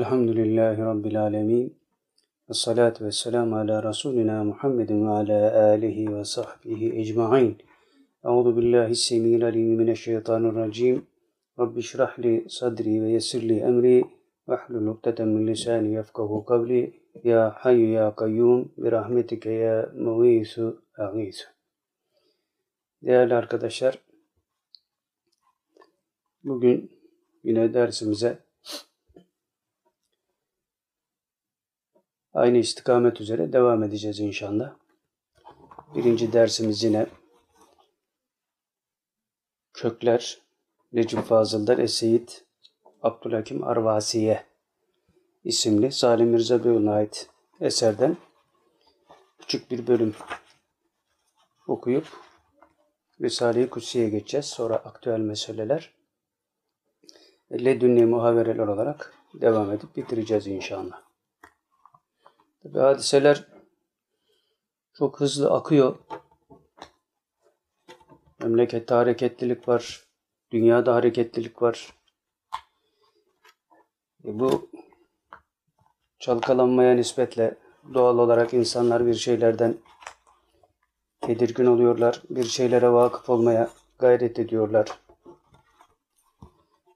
الحمد لله رب العالمين الصلاة والسلام على رسولنا محمد وعلى آله وصحبه أجمعين أعوذ بالله السميع العليم من الشيطان الرجيم رب اشرح لي صدري ويسر لي أمري واحلل عقدة من لساني يفقه قولي يا حي يا قيوم برحمتك يا مغيث أغيث Değerli arkadaşlar, bugün yine dersimize aynı istikamet üzere devam edeceğiz inşallah. Birinci dersimiz yine kökler Recep Fazıl'dan Eseyit Abdülhakim Arvasiye isimli Salim Mirza Beyoğlu'na ait eserden küçük bir bölüm okuyup Risale-i Kutsi'ye geçeceğiz. Sonra aktüel meseleler ledünni muhavereler olarak devam edip bitireceğiz inşallah. Tabi hadiseler çok hızlı akıyor. Memlekette hareketlilik var. Dünyada hareketlilik var. E bu çalkalanmaya nispetle doğal olarak insanlar bir şeylerden tedirgin oluyorlar. Bir şeylere vakıf olmaya gayret ediyorlar.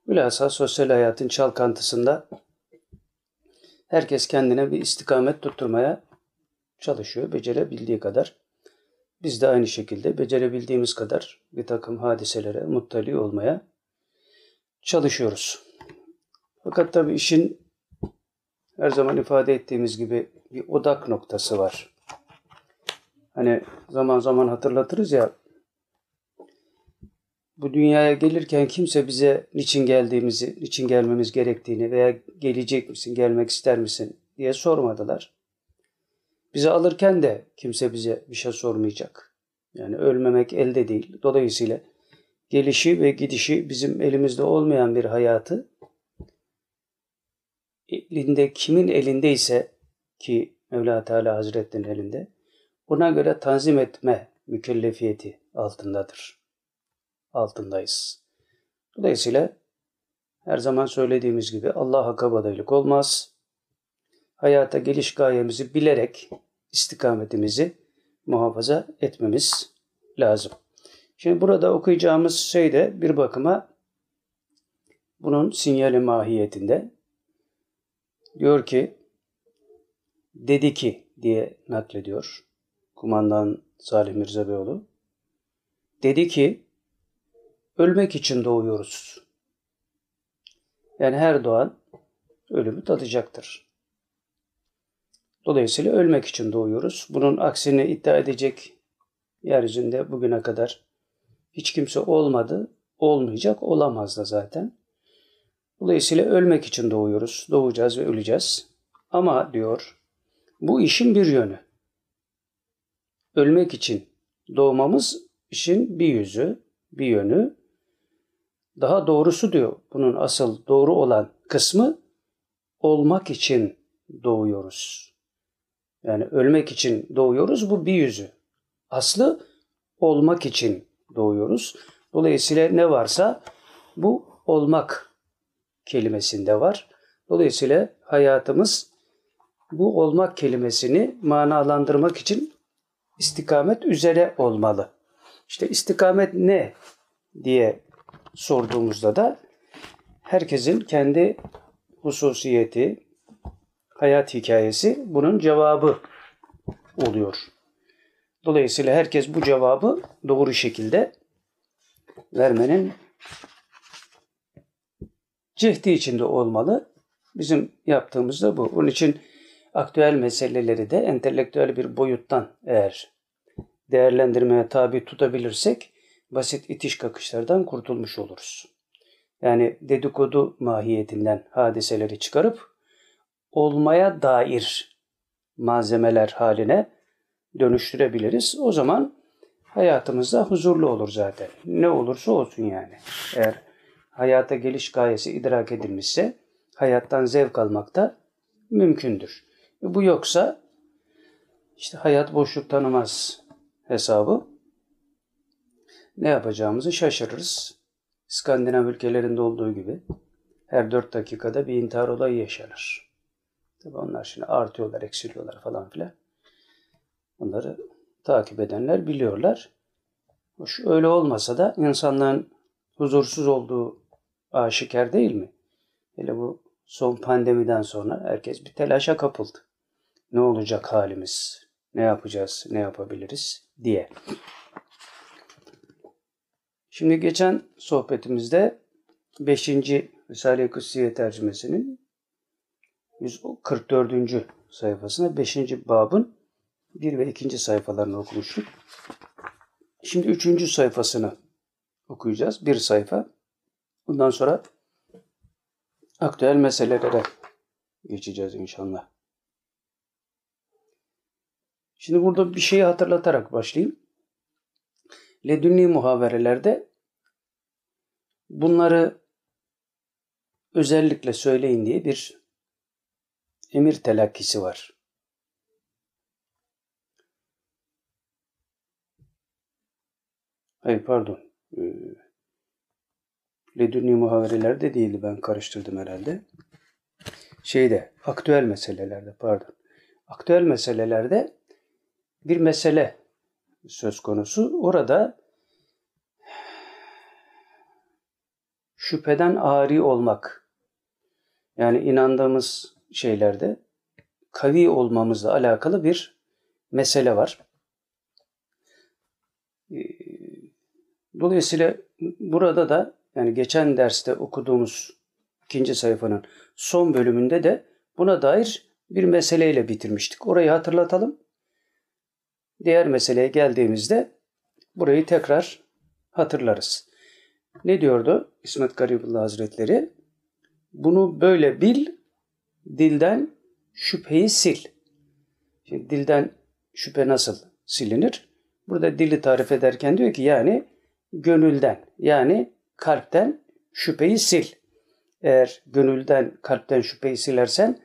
Bilhassa sosyal hayatın çalkantısında herkes kendine bir istikamet tutturmaya çalışıyor becerebildiği kadar. Biz de aynı şekilde becerebildiğimiz kadar bir takım hadiselere muttali olmaya çalışıyoruz. Fakat tabii işin her zaman ifade ettiğimiz gibi bir odak noktası var. Hani zaman zaman hatırlatırız ya bu dünyaya gelirken kimse bize niçin geldiğimizi, niçin gelmemiz gerektiğini veya gelecek misin, gelmek ister misin diye sormadılar. Bizi alırken de kimse bize bir şey sormayacak. Yani ölmemek elde değil. Dolayısıyla gelişi ve gidişi bizim elimizde olmayan bir hayatı elinde kimin elindeyse ki Mevla Teala Hazretleri'nin elinde buna göre tanzim etme mükellefiyeti altındadır. Altındayız. Dolayısıyla her zaman söylediğimiz gibi Allah'a kabadayılık olmaz. Hayata geliş gayemizi bilerek istikametimizi muhafaza etmemiz lazım. Şimdi burada okuyacağımız şey de bir bakıma bunun sinyali mahiyetinde. Diyor ki, dedi ki diye naklediyor kumandan Salih Mirza Beyoğlu. Dedi ki, ölmek için doğuyoruz. Yani her doğan ölümü tadacaktır. Dolayısıyla ölmek için doğuyoruz. Bunun aksini iddia edecek yeryüzünde bugüne kadar hiç kimse olmadı, olmayacak, olamaz da zaten. Dolayısıyla ölmek için doğuyoruz, doğacağız ve öleceğiz. Ama diyor, bu işin bir yönü. Ölmek için doğmamız işin bir yüzü, bir yönü. Daha doğrusu diyor, bunun asıl doğru olan kısmı olmak için doğuyoruz. Yani ölmek için doğuyoruz, bu bir yüzü. Aslı olmak için doğuyoruz. Dolayısıyla ne varsa bu olmak kelimesinde var. Dolayısıyla hayatımız bu olmak kelimesini manalandırmak için istikamet üzere olmalı. İşte istikamet ne diye sorduğumuzda da herkesin kendi hususiyeti, hayat hikayesi bunun cevabı oluyor. Dolayısıyla herkes bu cevabı doğru şekilde vermenin cehdi içinde olmalı. Bizim yaptığımız da bu. Onun için aktüel meseleleri de entelektüel bir boyuttan eğer değerlendirmeye tabi tutabilirsek basit itiş kakışlardan kurtulmuş oluruz. Yani dedikodu mahiyetinden hadiseleri çıkarıp olmaya dair malzemeler haline dönüştürebiliriz. O zaman hayatımızda huzurlu olur zaten. Ne olursa olsun yani. Eğer hayata geliş gayesi idrak edilmişse hayattan zevk almak da mümkündür. Bu yoksa işte hayat boşluk tanımaz hesabı ne yapacağımızı şaşırırız. İskandinav ülkelerinde olduğu gibi her dört dakikada bir intihar olayı yaşanır. Tabii onlar şimdi artıyorlar, eksiliyorlar falan filan. Bunları takip edenler biliyorlar. Hoş öyle olmasa da insanların huzursuz olduğu aşikar değil mi? Hele bu son pandemiden sonra herkes bir telaşa kapıldı. Ne olacak halimiz? Ne yapacağız? Ne yapabiliriz? diye. Şimdi geçen sohbetimizde 5. Risale-i Kutsiye tercümesinin 144. sayfasına 5. babın 1 ve 2. sayfalarını okumuştuk. Şimdi 3. sayfasını okuyacağız. Bir sayfa. Bundan sonra aktüel meselelere geçeceğiz inşallah. Şimdi burada bir şeyi hatırlatarak başlayayım. Ledünni muhaberelerde bunları özellikle söyleyin diye bir emir telakkisi var. Hayır pardon. Ee, Ledünni muhaverelerde değildi ben karıştırdım herhalde. Şeyde aktüel meselelerde pardon. Aktüel meselelerde bir mesele söz konusu. Orada şüpheden ari olmak yani inandığımız şeylerde kavi olmamızla alakalı bir mesele var. Ee, dolayısıyla burada da yani geçen derste okuduğumuz ikinci sayfanın son bölümünde de buna dair bir meseleyle bitirmiştik. Orayı hatırlatalım. Diğer meseleye geldiğimizde burayı tekrar hatırlarız. Ne diyordu İsmet Garibullah Hazretleri? Bunu böyle bil, dilden şüpheyi sil. Şimdi dilden şüphe nasıl silinir? Burada dili tarif ederken diyor ki yani gönülden yani kalpten şüpheyi sil. Eğer gönülden kalpten şüpheyi silersen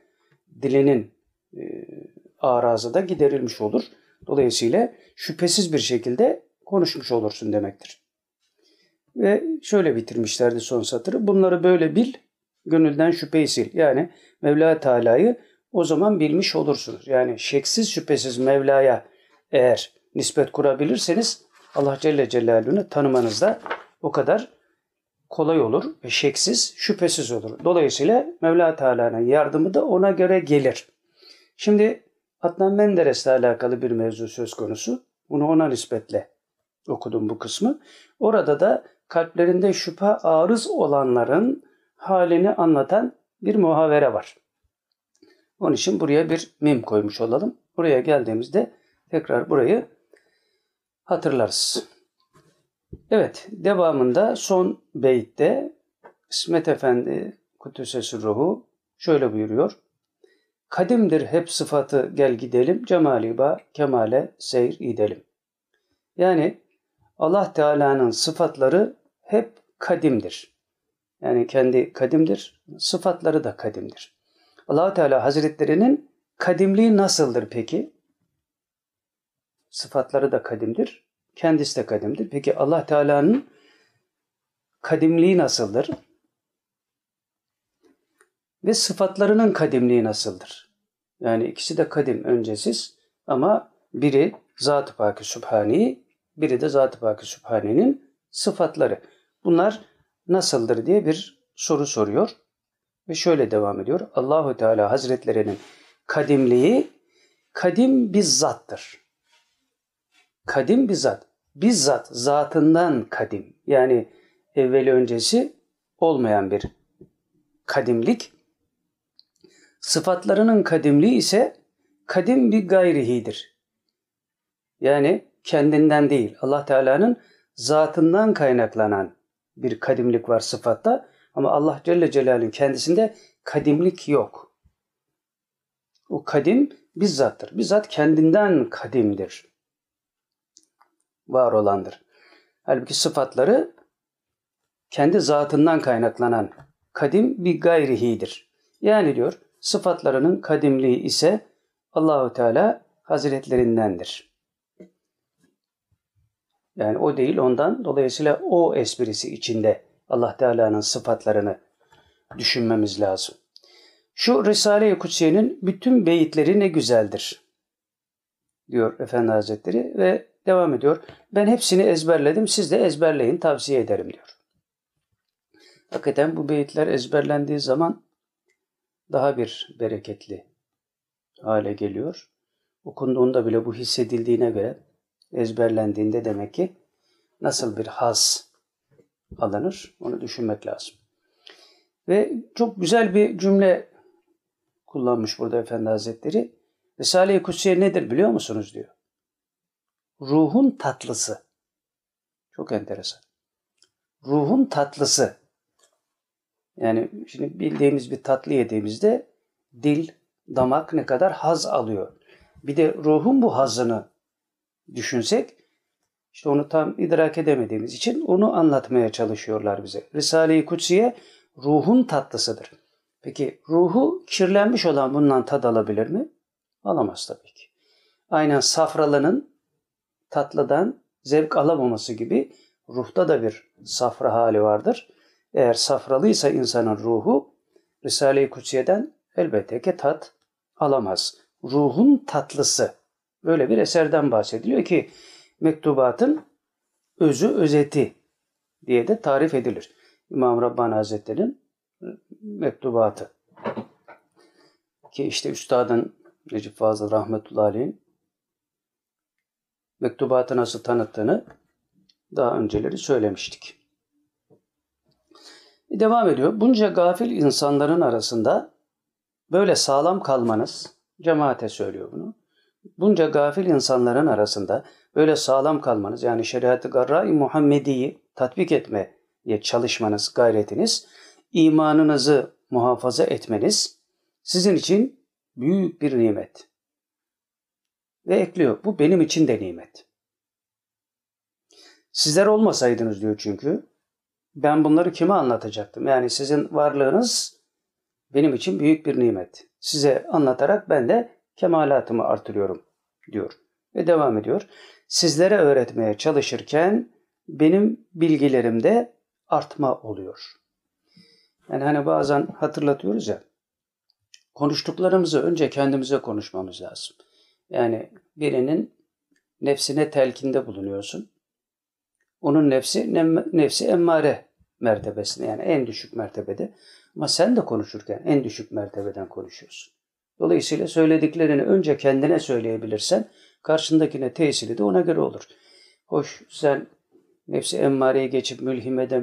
dilinin e, arazı da giderilmiş olur. Dolayısıyla şüphesiz bir şekilde konuşmuş olursun demektir. Ve şöyle bitirmişlerdi son satırı. Bunları böyle bil, gönülden şüpheyi sil. Yani Mevla Teala'yı o zaman bilmiş olursunuz. Yani şeksiz şüphesiz Mevla'ya eğer nispet kurabilirseniz Allah Celle Celaluhu'nu tanımanız da o kadar kolay olur ve şeksiz, şüphesiz olur. Dolayısıyla Mevla Teala'nın yardımı da ona göre gelir. Şimdi Adnan Menderes'le alakalı bir mevzu söz konusu. Bunu ona nispetle okudum bu kısmı. Orada da kalplerinde şüphe arız olanların halini anlatan bir muhavere var. Onun için buraya bir mim koymuş olalım. Buraya geldiğimizde tekrar burayı hatırlarız. Evet, devamında son beytte İsmet Efendi Kudüs'e ruhu şöyle buyuruyor. Kadimdir hep sıfatı gel gidelim, cemaliba kemale seyir gidelim. Yani Allah Teala'nın sıfatları hep kadimdir. Yani kendi kadimdir, sıfatları da kadimdir. allah Teala Hazretlerinin kadimliği nasıldır peki? Sıfatları da kadimdir, kendisi de kadimdir. Peki Allah Teala'nın kadimliği nasıldır? Ve sıfatlarının kadimliği nasıldır? Yani ikisi de kadim, öncesiz ama biri Zat-ı Pâk-ı Sübhani, biri de Zat-ı Pâk-ı Sübhani'nin sıfatları. Bunlar nasıldır diye bir soru soruyor. Ve şöyle devam ediyor. Allahu Teala Hazretlerinin kadimliği kadim bir zattır. Kadim bir zat. Bizzat zatından kadim. Yani evveli öncesi olmayan bir kadimlik. Sıfatlarının kadimliği ise kadim bir gayrihidir. Yani kendinden değil. Allah Teala'nın zatından kaynaklanan bir kadimlik var sıfatta. Ama Allah Celle Celal'in kendisinde kadimlik yok. O kadim bizzattır. Bizzat kendinden kadimdir. Var olandır. Halbuki sıfatları kendi zatından kaynaklanan kadim bir gayrihidir. Yani diyor sıfatlarının kadimliği ise Allahu Teala Hazretlerindendir. Yani o değil ondan. Dolayısıyla o esprisi içinde Allah Teala'nın sıfatlarını düşünmemiz lazım. Şu Risale-i Kutsiye'nin bütün beyitleri ne güzeldir diyor Efendi Hazretleri ve devam ediyor. Ben hepsini ezberledim siz de ezberleyin tavsiye ederim diyor. Hakikaten bu beyitler ezberlendiği zaman daha bir bereketli hale geliyor. Okunduğunda bile bu hissedildiğine göre ezberlendiğinde demek ki nasıl bir haz alınır onu düşünmek lazım. Ve çok güzel bir cümle kullanmış burada Efendi Hazretleri. Risale-i Kutsiye nedir biliyor musunuz diyor. Ruhun tatlısı. Çok enteresan. Ruhun tatlısı. Yani şimdi bildiğimiz bir tatlı yediğimizde dil, damak ne kadar haz alıyor. Bir de ruhun bu hazını düşünsek işte onu tam idrak edemediğimiz için onu anlatmaya çalışıyorlar bize. Risale-i Kutsiye ruhun tatlısıdır. Peki ruhu kirlenmiş olan bundan tad alabilir mi? Alamaz tabii ki. Aynen safralının tatlıdan zevk alamaması gibi ruhta da bir safra hali vardır. Eğer safralıysa insanın ruhu Risale-i Kutsiye'den elbette ki tat alamaz. Ruhun tatlısı. Böyle bir eserden bahsediliyor ki mektubatın özü özeti diye de tarif edilir. İmam Rabbani Hazretleri'nin mektubatı. Ki işte Üstadın Necip Fazıl Rahmetullahi Aleyh'in mektubatı nasıl tanıttığını daha önceleri söylemiştik. Devam ediyor. Bunca gafil insanların arasında böyle sağlam kalmanız, cemaate söylüyor bunu. Bunca gafil insanların arasında böyle sağlam kalmanız yani şeriat-ı garra-i Muhammedi'yi tatbik etmeye çalışmanız, gayretiniz, imanınızı muhafaza etmeniz sizin için büyük bir nimet. Ve ekliyor, bu benim için de nimet. Sizler olmasaydınız diyor çünkü, ben bunları kime anlatacaktım? Yani sizin varlığınız benim için büyük bir nimet. Size anlatarak ben de kemalatımı artırıyorum diyor. Ve devam ediyor. Sizlere öğretmeye çalışırken benim bilgilerimde artma oluyor. Yani hani bazen hatırlatıyoruz ya, konuştuklarımızı önce kendimize konuşmamız lazım. Yani birinin nefsine telkinde bulunuyorsun. Onun nefsi nefsi emmare mertebesinde yani en düşük mertebede. Ama sen de konuşurken en düşük mertebeden konuşuyorsun. Dolayısıyla söylediklerini önce kendine söyleyebilirsen karşındakine tesiri de ona göre olur. Hoş sen nefsi emmareye geçip mülhimede,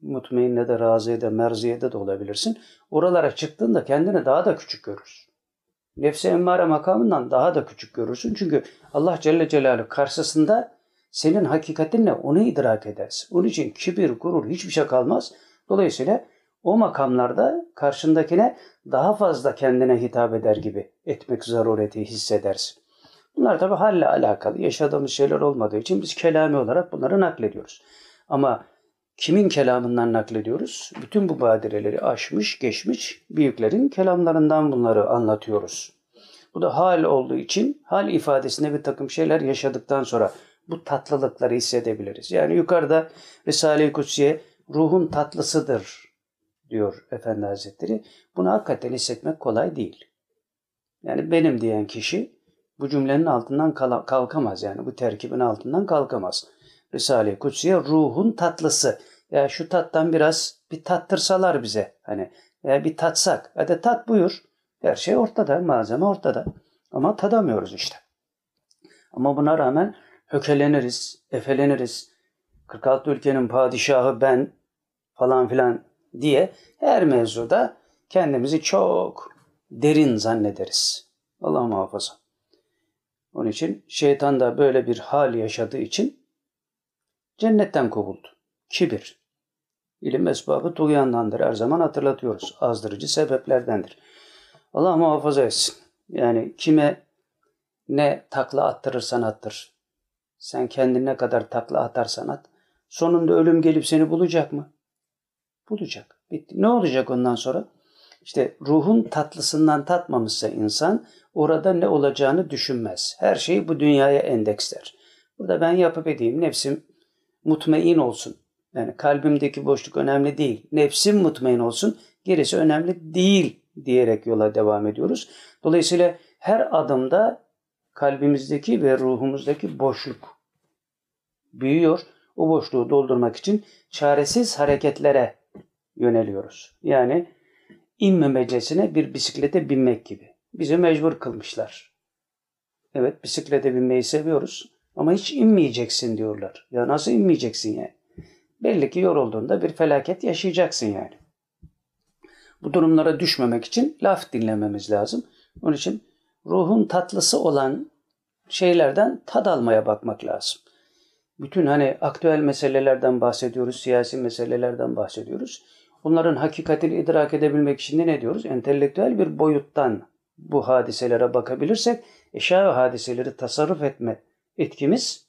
mutmainne de, razıya da, merziyede de olabilirsin. Oralara çıktığında kendini daha da küçük görürsün. Nefsi emmare makamından daha da küçük görürsün. Çünkü Allah Celle Celaluhu karşısında senin hakikatinle onu idrak edersin. Onun için kibir, gurur hiçbir şey kalmaz. Dolayısıyla o makamlarda karşındakine daha fazla kendine hitap eder gibi etmek zarureti hissedersin. Bunlar tabi halle alakalı yaşadığımız şeyler olmadığı için biz kelami olarak bunları naklediyoruz. Ama kimin kelamından naklediyoruz? Bütün bu badireleri aşmış, geçmiş büyüklerin kelamlarından bunları anlatıyoruz. Bu da hal olduğu için hal ifadesinde bir takım şeyler yaşadıktan sonra bu tatlılıkları hissedebiliriz. Yani yukarıda Risale-i Kutsiye ruhun tatlısıdır diyor Efendi Hazretleri. Bunu hakikaten hissetmek kolay değil. Yani benim diyen kişi bu cümlenin altından kalkamaz yani bu terkibin altından kalkamaz. Risale-i Kutsiye ruhun tatlısı. Ya şu tattan biraz bir tattırsalar bize hani ya bir tatsak. Hadi tat buyur. Her şey ortada, malzeme ortada. Ama tadamıyoruz işte. Ama buna rağmen hökeleniriz, efeleniriz. 46 ülkenin padişahı ben falan filan diye her mevzuda kendimizi çok derin zannederiz. Allah muhafaza. Onun için şeytan da böyle bir hal yaşadığı için cennetten kovuldu. Kibir. İlim esbabı tuğyandandır. Her zaman hatırlatıyoruz. Azdırıcı sebeplerdendir. Allah muhafaza etsin. Yani kime ne takla attırırsan attır. Sen kendine kadar takla atarsan at. Sonunda ölüm gelip seni bulacak mı? Bulacak. Bitti. Ne olacak ondan sonra? İşte ruhun tatlısından tatmamışsa insan orada ne olacağını düşünmez. Her şeyi bu dünyaya endeksler. Burada ben yapıp edeyim, nefsim mutmain olsun. Yani kalbimdeki boşluk önemli değil. Nefsim mutmain olsun. Gerisi önemli değil diyerek yola devam ediyoruz. Dolayısıyla her adımda kalbimizdeki ve ruhumuzdaki boşluk büyüyor. O boşluğu doldurmak için çaresiz hareketlere yöneliyoruz. Yani inmemecesine bir bisiklete binmek gibi. Bizi mecbur kılmışlar. Evet bisiklete binmeyi seviyoruz ama hiç inmeyeceksin diyorlar. Ya nasıl inmeyeceksin yani? Belli ki yorulduğunda bir felaket yaşayacaksın yani. Bu durumlara düşmemek için laf dinlememiz lazım. Onun için ruhun tatlısı olan şeylerden tad almaya bakmak lazım. Bütün hani aktüel meselelerden bahsediyoruz, siyasi meselelerden bahsediyoruz. Onların hakikatini idrak edebilmek için de ne diyoruz? Entelektüel bir boyuttan bu hadiselere bakabilirsek eşya ve hadiseleri tasarruf etme etkimiz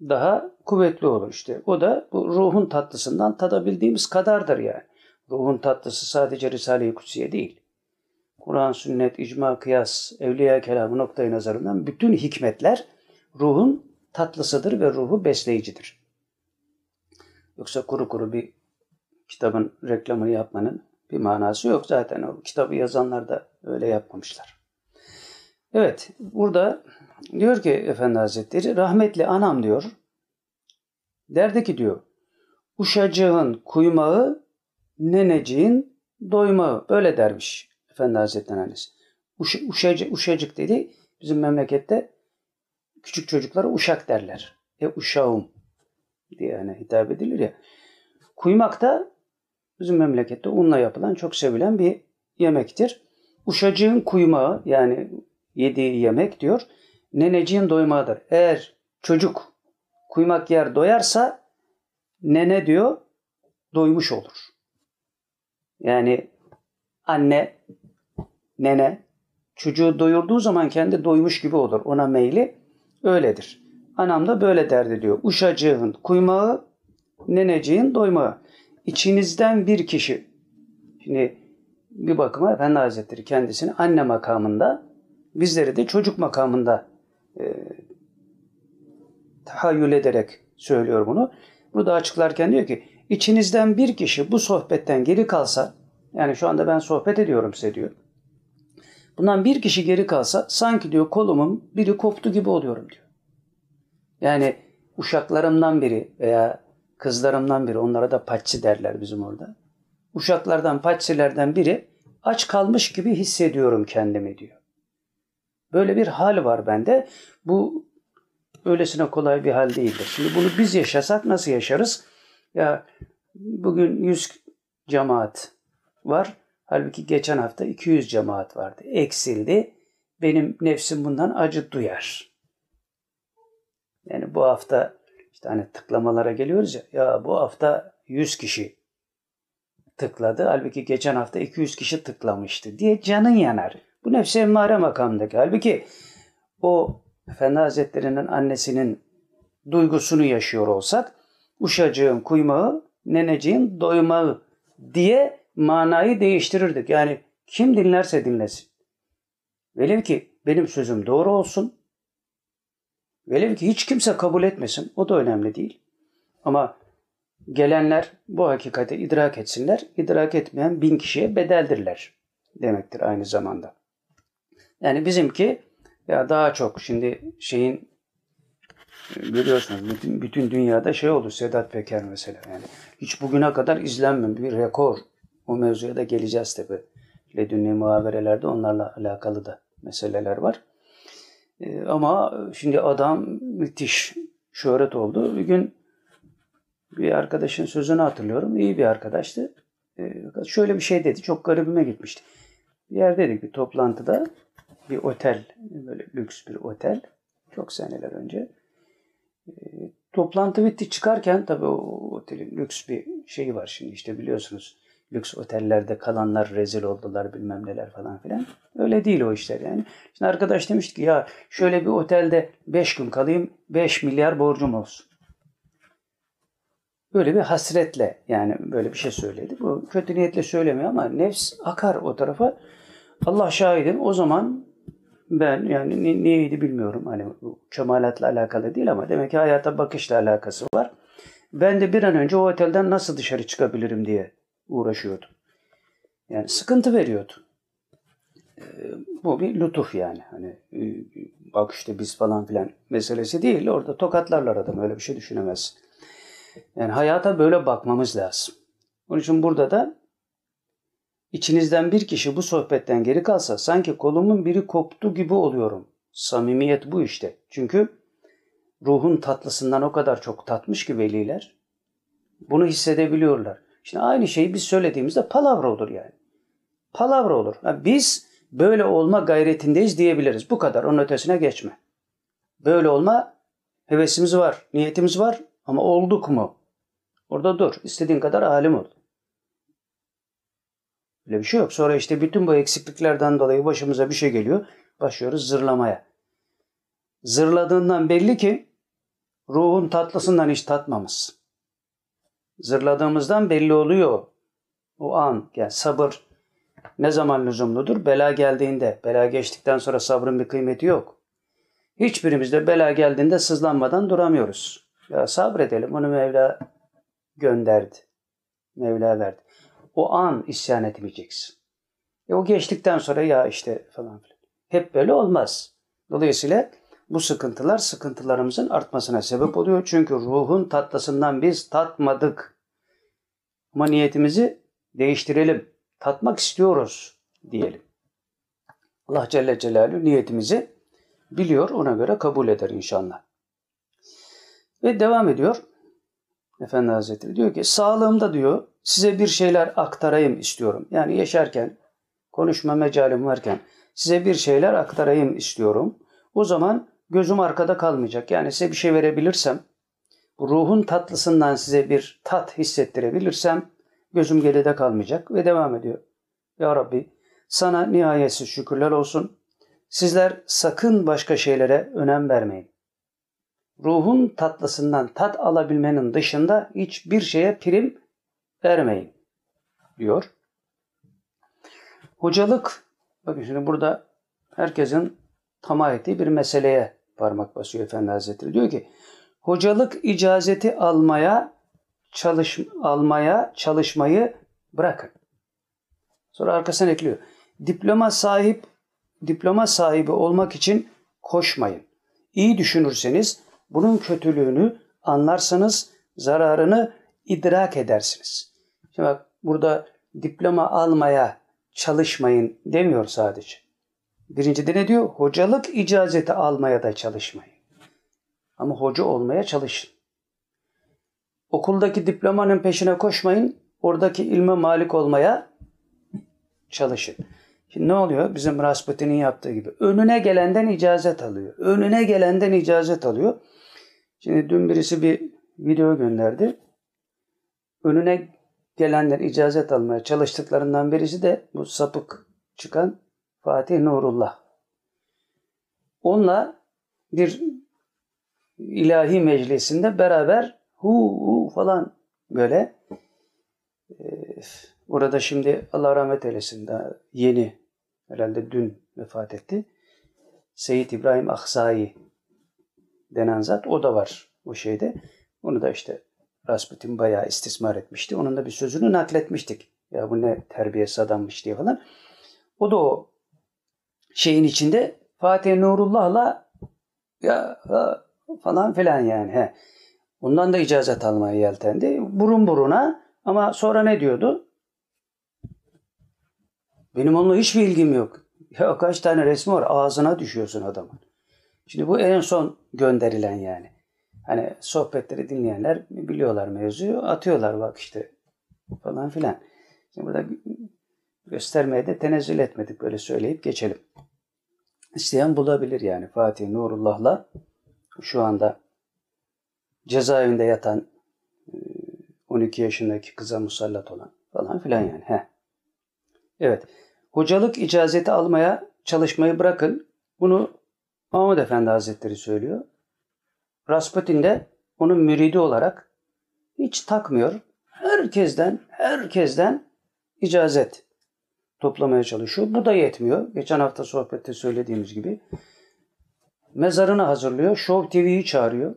daha kuvvetli olur işte. O da bu ruhun tatlısından tadabildiğimiz kadardır yani. Ruhun tatlısı sadece Risale-i Kutsiye değil. Kur'an, sünnet, icma, kıyas, evliya kelamı noktayı nazarından bütün hikmetler ruhun tatlısıdır ve ruhu besleyicidir. Yoksa kuru kuru bir kitabın reklamını yapmanın bir manası yok. Zaten o kitabı yazanlar da öyle yapmamışlar. Evet, burada diyor ki Efendi Hazretleri, rahmetli anam diyor, derdi ki diyor, uşacığın kuymağı, neneciğin doymağı. Böyle dermiş Efendi Hazretleri annesi. Uş, uşacık, uşacık dedi, bizim memlekette küçük çocuklara uşak derler. E uşağım diye yani hitap edilir ya. Kuymak da bizim memlekette unla yapılan çok sevilen bir yemektir. Uşacığın kuymağı yani yediği yemek diyor. Neneciğin doymağıdır. Eğer çocuk kuymak yer doyarsa nene diyor doymuş olur. Yani anne, nene çocuğu doyurduğu zaman kendi doymuş gibi olur. Ona meyli öyledir. Anam da böyle derdi diyor. Uşacığın kuymağı, neneciğin doymağı. İçinizden bir kişi, şimdi bir bakıma Efendi Hazretleri kendisini anne makamında, bizleri de çocuk makamında e, tahayyül ederek söylüyor bunu. Burada açıklarken diyor ki, içinizden bir kişi bu sohbetten geri kalsa, yani şu anda ben sohbet ediyorum size diyor. Bundan bir kişi geri kalsa sanki diyor kolumun biri koptu gibi oluyorum diyor. Yani uşaklarımdan biri veya kızlarımdan biri onlara da paççı derler bizim orada. Uşaklardan paççilerden biri aç kalmış gibi hissediyorum kendimi diyor. Böyle bir hal var bende. Bu öylesine kolay bir hal değildir. Şimdi bunu biz yaşasak nasıl yaşarız? Ya bugün 100 cemaat var. Halbuki geçen hafta 200 cemaat vardı. Eksildi. Benim nefsim bundan acı duyar. Yani bu hafta işte hani tıklamalara geliyoruz ya. Ya bu hafta 100 kişi tıkladı. Halbuki geçen hafta 200 kişi tıklamıştı diye canın yanar. Bu nefsi emmare makamındaki. Halbuki o Efendi Hazretleri'nin annesinin duygusunu yaşıyor olsak uşacığın kuymağı, neneciğin doymağı diye manayı değiştirirdik. Yani kim dinlerse dinlesin. Velev ki benim sözüm doğru olsun. Velev ki hiç kimse kabul etmesin. O da önemli değil. Ama gelenler bu hakikati idrak etsinler. İdrak etmeyen bin kişiye bedeldirler demektir aynı zamanda. Yani bizimki ya daha çok şimdi şeyin biliyorsunuz bütün, bütün dünyada şey oldu Sedat Peker mesela yani hiç bugüne kadar izlenmemiş bir rekor o mevzuya da geleceğiz tabi. Ledünni muhaberelerde onlarla alakalı da meseleler var. Ee, ama şimdi adam müthiş şöhret oldu. Bir gün bir arkadaşın sözünü hatırlıyorum. İyi bir arkadaştı. Ee, şöyle bir şey dedi. Çok garibime gitmişti. Bir yerdeydik bir toplantıda. Bir otel. Böyle lüks bir otel. Çok seneler önce. Ee, toplantı bitti çıkarken tabii o otelin lüks bir şeyi var şimdi işte biliyorsunuz lüks otellerde kalanlar rezil oldular bilmem neler falan filan. Öyle değil o işler yani. Şimdi arkadaş demişti ki ya şöyle bir otelde 5 gün kalayım 5 milyar borcum olsun. Böyle bir hasretle yani böyle bir şey söyledi. Bu kötü niyetle söylemiyor ama nefs akar o tarafa. Allah şahidim o zaman ben yani niyeydi bilmiyorum. Hani bu kemalatla alakalı değil ama demek ki hayata bakışla alakası var. Ben de bir an önce o otelden nasıl dışarı çıkabilirim diye uğraşıyordum. Yani sıkıntı veriyordu. Ee, bu bir lütuf yani. Hani e, bak işte biz falan filan meselesi değil. Orada tokatlarlar adam. Öyle bir şey düşünemez. Yani hayata böyle bakmamız lazım. Onun için burada da içinizden bir kişi bu sohbetten geri kalsa sanki kolumun biri koptu gibi oluyorum. Samimiyet bu işte. Çünkü ruhun tatlısından o kadar çok tatmış ki veliler. Bunu hissedebiliyorlar. Şimdi aynı şeyi biz söylediğimizde palavra olur yani. Palavra olur. Yani biz böyle olma gayretindeyiz diyebiliriz. Bu kadar. Onun ötesine geçme. Böyle olma hevesimiz var, niyetimiz var ama olduk mu? Orada dur. İstediğin kadar alim ol. Öyle bir şey yok. Sonra işte bütün bu eksikliklerden dolayı başımıza bir şey geliyor. Başlıyoruz zırlamaya. Zırladığından belli ki ruhun tatlısından hiç tatmamış. Zırladığımızdan belli oluyor. O an yani sabır ne zaman lüzumludur? Bela geldiğinde. Bela geçtikten sonra sabrın bir kıymeti yok. Hiçbirimizde bela geldiğinde sızlanmadan duramıyoruz. Ya sabredelim onu Mevla gönderdi. Mevla verdi. O an isyan etmeyeceksin. E o geçtikten sonra ya işte falan filan. Hep böyle olmaz. Dolayısıyla bu sıkıntılar sıkıntılarımızın artmasına sebep oluyor. Çünkü ruhun tatlısından biz tatmadık. Ama niyetimizi değiştirelim. Tatmak istiyoruz diyelim. Allah Celle Celaluhu niyetimizi biliyor. Ona göre kabul eder inşallah. Ve devam ediyor. Efendi Hazretleri diyor ki sağlığımda diyor size bir şeyler aktarayım istiyorum. Yani yaşarken konuşma mecalim varken size bir şeyler aktarayım istiyorum. O zaman gözüm arkada kalmayacak. Yani size bir şey verebilirsem, ruhun tatlısından size bir tat hissettirebilirsem gözüm geride kalmayacak ve devam ediyor. Ya Rabbi sana nihayetsiz şükürler olsun. Sizler sakın başka şeylere önem vermeyin. Ruhun tatlısından tat alabilmenin dışında hiçbir şeye prim vermeyin diyor. Hocalık, bakın şimdi burada herkesin tamah ettiği bir meseleye parmak basıyor Efendi Hazretleri. Diyor ki hocalık icazeti almaya çalış almaya çalışmayı bırakın. Sonra arkasına ekliyor. Diploma sahip diploma sahibi olmak için koşmayın. İyi düşünürseniz bunun kötülüğünü anlarsınız, zararını idrak edersiniz. Şimdi bak burada diploma almaya çalışmayın demiyor sadece. Birincide ne diyor? Hocalık icazeti almaya da çalışmayın. Ama hoca olmaya çalışın. Okuldaki diplomanın peşine koşmayın. Oradaki ilme malik olmaya çalışın. Şimdi ne oluyor? Bizim Rasputin'in yaptığı gibi. Önüne gelenden icazet alıyor. Önüne gelenden icazet alıyor. Şimdi dün birisi bir video gönderdi. Önüne gelenler icazet almaya çalıştıklarından birisi de bu sapık çıkan Fatih Nurullah. Onunla bir ilahi meclisinde beraber hu hu falan böyle e, orada şimdi Allah rahmet eylesin daha yeni herhalde dün vefat etti. Seyyid İbrahim Aksai denen zat o da var o şeyde. Onu da işte Rasputin bayağı istismar etmişti. Onun da bir sözünü nakletmiştik. Ya bu ne terbiyesiz adammış diye falan. O da o şeyin içinde Fatih Nurullah'la ya falan filan yani. He. Ondan da icazet almaya yeltendi. Burun buruna ama sonra ne diyordu? Benim onunla hiçbir ilgim yok. Ya kaç tane resmi var ağzına düşüyorsun adamın. Şimdi bu en son gönderilen yani. Hani sohbetleri dinleyenler biliyorlar mevzuyu. Atıyorlar bak işte falan filan. Şimdi burada göstermeye de tenezzül etmedik böyle söyleyip geçelim. İsteyen bulabilir yani Fatih Nurullah'la şu anda cezaevinde yatan 12 e, yaşındaki kıza musallat olan falan filan yani. He. Evet. Hocalık icazeti almaya çalışmayı bırakın. Bunu Mahmud Efendi Hazretleri söylüyor. Rasputin de onun müridi olarak hiç takmıyor. Herkesten, herkesten icazet toplamaya çalışıyor. Bu da yetmiyor. Geçen hafta sohbette söylediğimiz gibi. Mezarını hazırlıyor. Show TV'yi çağırıyor.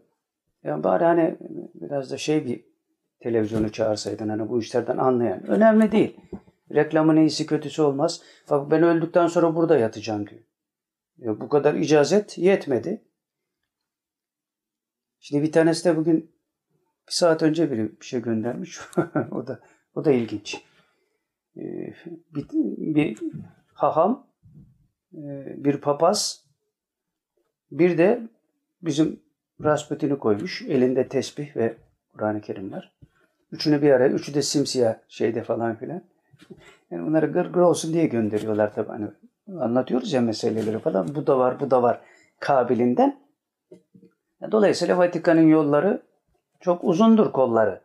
Yani bari hani biraz da şey bir televizyonu çağırsaydın hani bu işlerden anlayan. Önemli değil. Reklamın iyisi kötüsü olmaz. Bak ben öldükten sonra burada yatacağım diyor. Ya bu kadar icazet yetmedi. Şimdi bir tanesi de bugün bir saat önce biri bir şey göndermiş. o da o da ilginç. Ee, bir, bir haham, e, bir papaz, bir de bizim Rasputin'i koymuş. Elinde tesbih ve Kur'an-ı Kerim var. Üçünü bir araya, üçü de simsiyah şeyde falan filan. Yani bunları gır gır olsun diye gönderiyorlar tabii. Hani anlatıyoruz ya meseleleri falan. Bu da var, bu da var kabilinden. Dolayısıyla Vatikan'ın yolları çok uzundur kolları.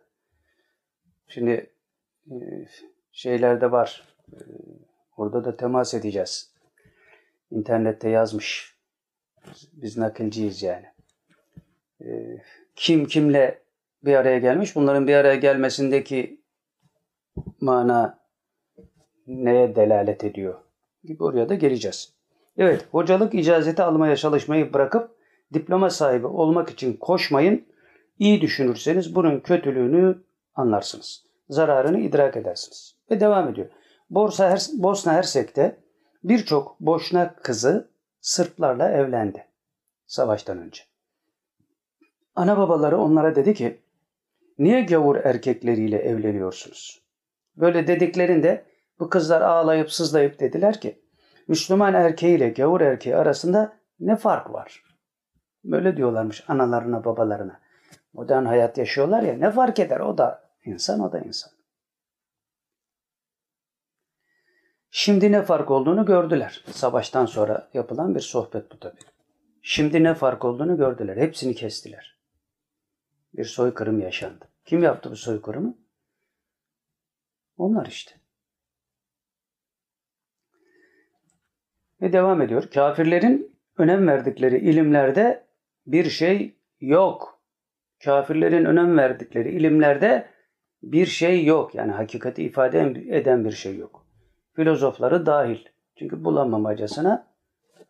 Şimdi e, şeylerde var. E, orada da temas edeceğiz. İnternette yazmış. Biz nakilciyiz yani. E, kim kimle bir araya gelmiş? Bunların bir araya gelmesindeki mana neye delalet ediyor? Gibi oraya da geleceğiz. Evet, hocalık icazeti almaya çalışmayı bırakıp diploma sahibi olmak için koşmayın. İyi düşünürseniz bunun kötülüğünü anlarsınız. Zararını idrak edersiniz. Ve devam ediyor. Borsa Her Bosna Hersek'te birçok boşna kızı Sırplarla evlendi. Savaştan önce. Ana babaları onlara dedi ki niye gavur erkekleriyle evleniyorsunuz? Böyle dediklerinde bu kızlar ağlayıp sızlayıp dediler ki Müslüman erkeğiyle gavur erkeği arasında ne fark var? Böyle diyorlarmış analarına babalarına. Modern hayat yaşıyorlar ya ne fark eder o da insan o da insan. Şimdi ne fark olduğunu gördüler. Savaştan sonra yapılan bir sohbet bu tabii. Şimdi ne fark olduğunu gördüler. Hepsini kestiler. Bir soykırım yaşandı. Kim yaptı bu soykırımı? Onlar işte. Ve devam ediyor. Kafirlerin önem verdikleri ilimlerde bir şey yok. Kafirlerin önem verdikleri ilimlerde bir şey yok. Yani hakikati ifade eden bir şey yok. Filozofları dahil. Çünkü bulamamacasına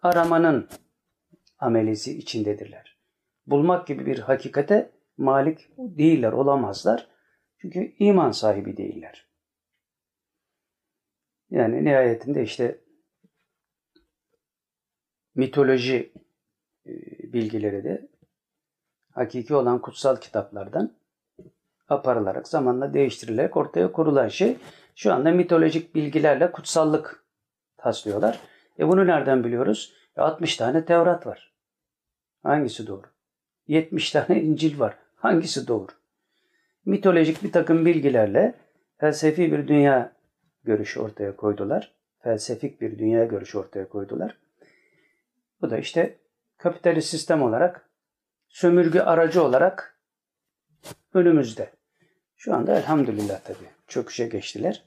aramanın amelisi içindedirler. Bulmak gibi bir hakikate malik değiller, olamazlar. Çünkü iman sahibi değiller. Yani nihayetinde işte mitoloji e, bilgileri de hakiki olan kutsal kitaplardan aparılarak zamanla değiştirilerek ortaya kurulan şey şu anda mitolojik bilgilerle kutsallık taslıyorlar. E bunu nereden biliyoruz? E 60 tane Tevrat var. Hangisi doğru? 70 tane İncil var. Hangisi doğru? Mitolojik bir takım bilgilerle felsefi bir dünya görüşü ortaya koydular. Felsefik bir dünya görüşü ortaya koydular. Bu da işte kapitalist sistem olarak sömürge aracı olarak önümüzde. Şu anda elhamdülillah tabii çöküşe geçtiler.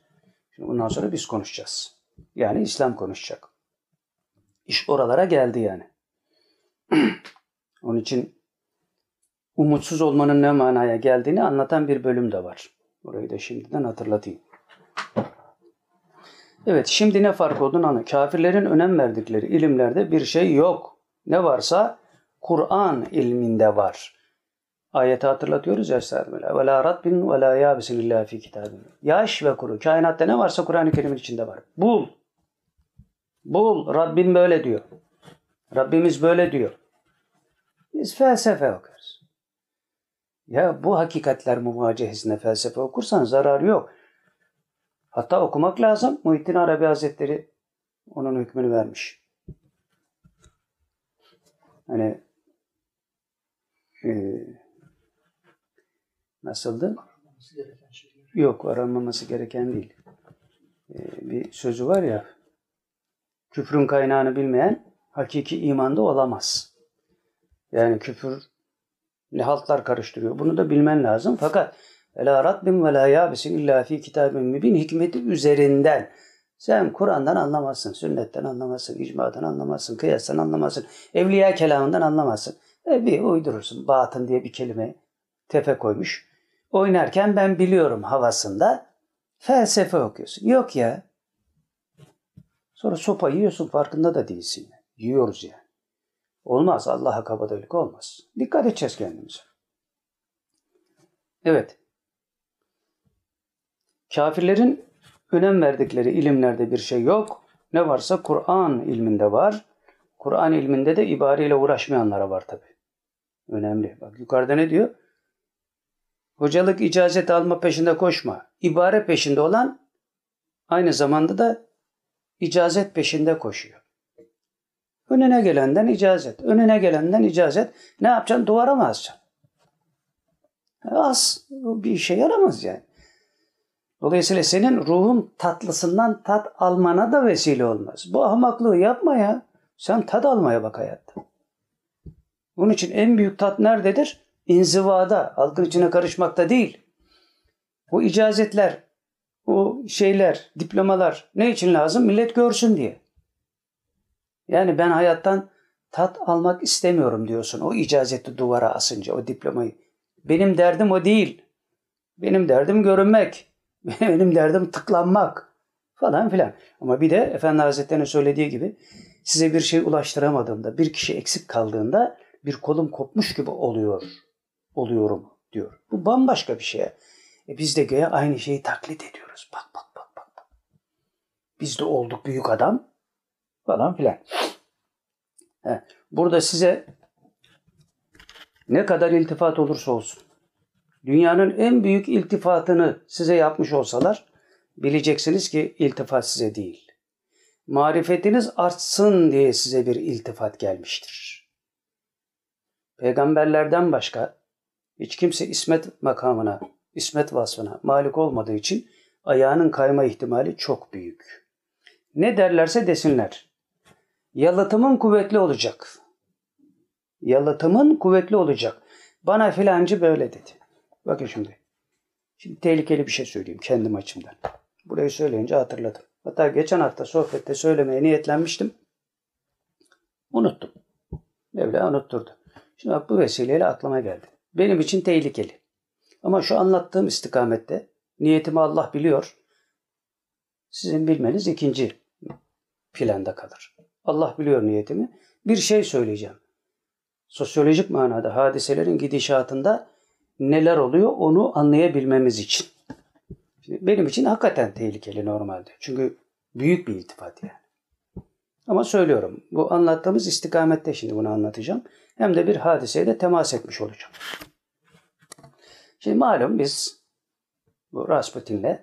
Şimdi bundan sonra biz konuşacağız. Yani İslam konuşacak. İş oralara geldi yani. Onun için umutsuz olmanın ne manaya geldiğini anlatan bir bölüm de var. Orayı da şimdiden hatırlatayım. Evet şimdi ne fark olduğunu anla. Kafirlerin önem verdikleri ilimlerde bir şey yok. Ne varsa Kur'an ilminde var. Ayeti hatırlatıyoruz ya Estağfirullah. Ve la ratbin ve la yabisin illa fi kitabin. Yaş ve kuru. Kainatta ne varsa Kur'an-ı Kerim'in içinde var. Bul. Bul. Rabbim böyle diyor. Rabbimiz böyle diyor. Biz felsefe okuruz. Ya bu hakikatler muvacehesinde felsefe okursan zararı yok. Hatta okumak lazım. Muhittin Arabi Hazretleri onun hükmünü vermiş. Hani e, nasıldı? Yok aranmaması gereken değil. E, bir sözü var ya küfrün kaynağını bilmeyen hakiki imanda olamaz. Yani küfür ne haltlar karıştırıyor. Bunu da bilmen lazım. Fakat Ela rabbim ve la yabisin illa fi kitabin mübin hikmeti üzerinden. Sen Kur'an'dan anlamazsın, sünnetten anlamazsın, icmadan anlamazsın, kıyastan anlamazsın, evliya kelamından anlamazsın. E bir uydurursun. Batın diye bir kelime tefe koymuş. Oynarken ben biliyorum havasında felsefe okuyorsun. Yok ya. Sonra sopa yiyorsun farkında da değilsin. Yiyoruz yani. Olmaz. Allah'a kabadayılık olmaz. Dikkat edeceğiz kendimize. Evet. Kafirlerin önem verdikleri ilimlerde bir şey yok. Ne varsa Kur'an ilminde var. Kur'an ilminde de ibareyle uğraşmayanlara var tabi. Önemli. Bak yukarıda ne diyor? Hocalık icazet alma peşinde koşma. İbare peşinde olan aynı zamanda da icazet peşinde koşuyor. Önüne gelenden icazet. Önüne gelenden icazet. Ne yapacaksın? Duvara mı asacaksın? Az. Bir işe yaramaz yani. Dolayısıyla senin ruhun tatlısından tat almana da vesile olmaz. Bu ahmaklığı yapma ya. Sen tat almaya bak hayatta. Bunun için en büyük tat nerededir? İnzivada, halkın içine karışmakta değil. O icazetler, o şeyler, diplomalar ne için lazım? Millet görsün diye. Yani ben hayattan tat almak istemiyorum diyorsun. O icazeti duvara asınca, o diplomayı. Benim derdim o değil. Benim derdim görünmek. Benim derdim tıklanmak falan filan. Ama bir de Efendi Hazretleri'nin söylediği gibi size bir şey ulaştıramadığımda, bir kişi eksik kaldığında bir kolum kopmuş gibi oluyor, oluyorum diyor. Bu bambaşka bir şey. E biz de göğe aynı şeyi taklit ediyoruz. Bak bak bak bak. bak. Biz de olduk büyük adam falan filan. Burada size ne kadar iltifat olursa olsun, dünyanın en büyük iltifatını size yapmış olsalar, bileceksiniz ki iltifat size değil. Marifetiniz artsın diye size bir iltifat gelmiştir. Peygamberlerden başka hiç kimse ismet makamına, ismet vasfına malik olmadığı için ayağının kayma ihtimali çok büyük. Ne derlerse desinler. Yalıtımın kuvvetli olacak. Yalıtımın kuvvetli olacak. Bana filancı böyle dedi. Bakın şimdi. Şimdi tehlikeli bir şey söyleyeyim kendim açımdan. Burayı söyleyince hatırladım. Hatta geçen hafta sohbette söylemeye niyetlenmiştim. Unuttum. Mevla unutturdu. Şimdi bak bu vesileyle aklıma geldi. Benim için tehlikeli. Ama şu anlattığım istikamette niyetimi Allah biliyor. Sizin bilmeniz ikinci planda kalır. Allah biliyor niyetimi. Bir şey söyleyeceğim. Sosyolojik manada hadiselerin gidişatında neler oluyor onu anlayabilmemiz için. Şimdi benim için hakikaten tehlikeli normalde. Çünkü büyük bir iltifat yani. Ama söylüyorum bu anlattığımız istikamette şimdi bunu anlatacağım. Hem de bir hadiseye de temas etmiş olacağım. Şimdi malum biz bu Rasputin'le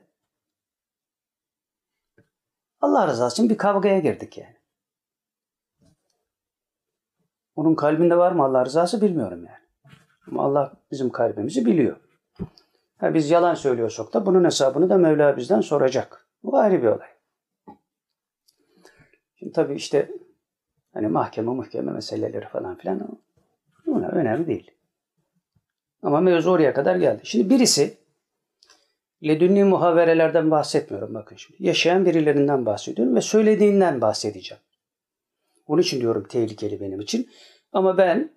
Allah rızası için bir kavgaya girdik yani. Onun kalbinde var mı Allah rızası bilmiyorum yani. Ama Allah bizim kalbimizi biliyor. Ha, biz yalan söylüyorsak da bunun hesabını da Mevla bizden soracak. Bu ayrı bir olay. Şimdi tabii işte hani mahkeme mahkeme meseleleri falan filan buna önemli değil. Ama mevzu oraya kadar geldi. Şimdi birisi ledünni muhaverelerden bahsetmiyorum bakın şimdi. Yaşayan birilerinden bahsediyorum ve söylediğinden bahsedeceğim. Onun için diyorum tehlikeli benim için. Ama ben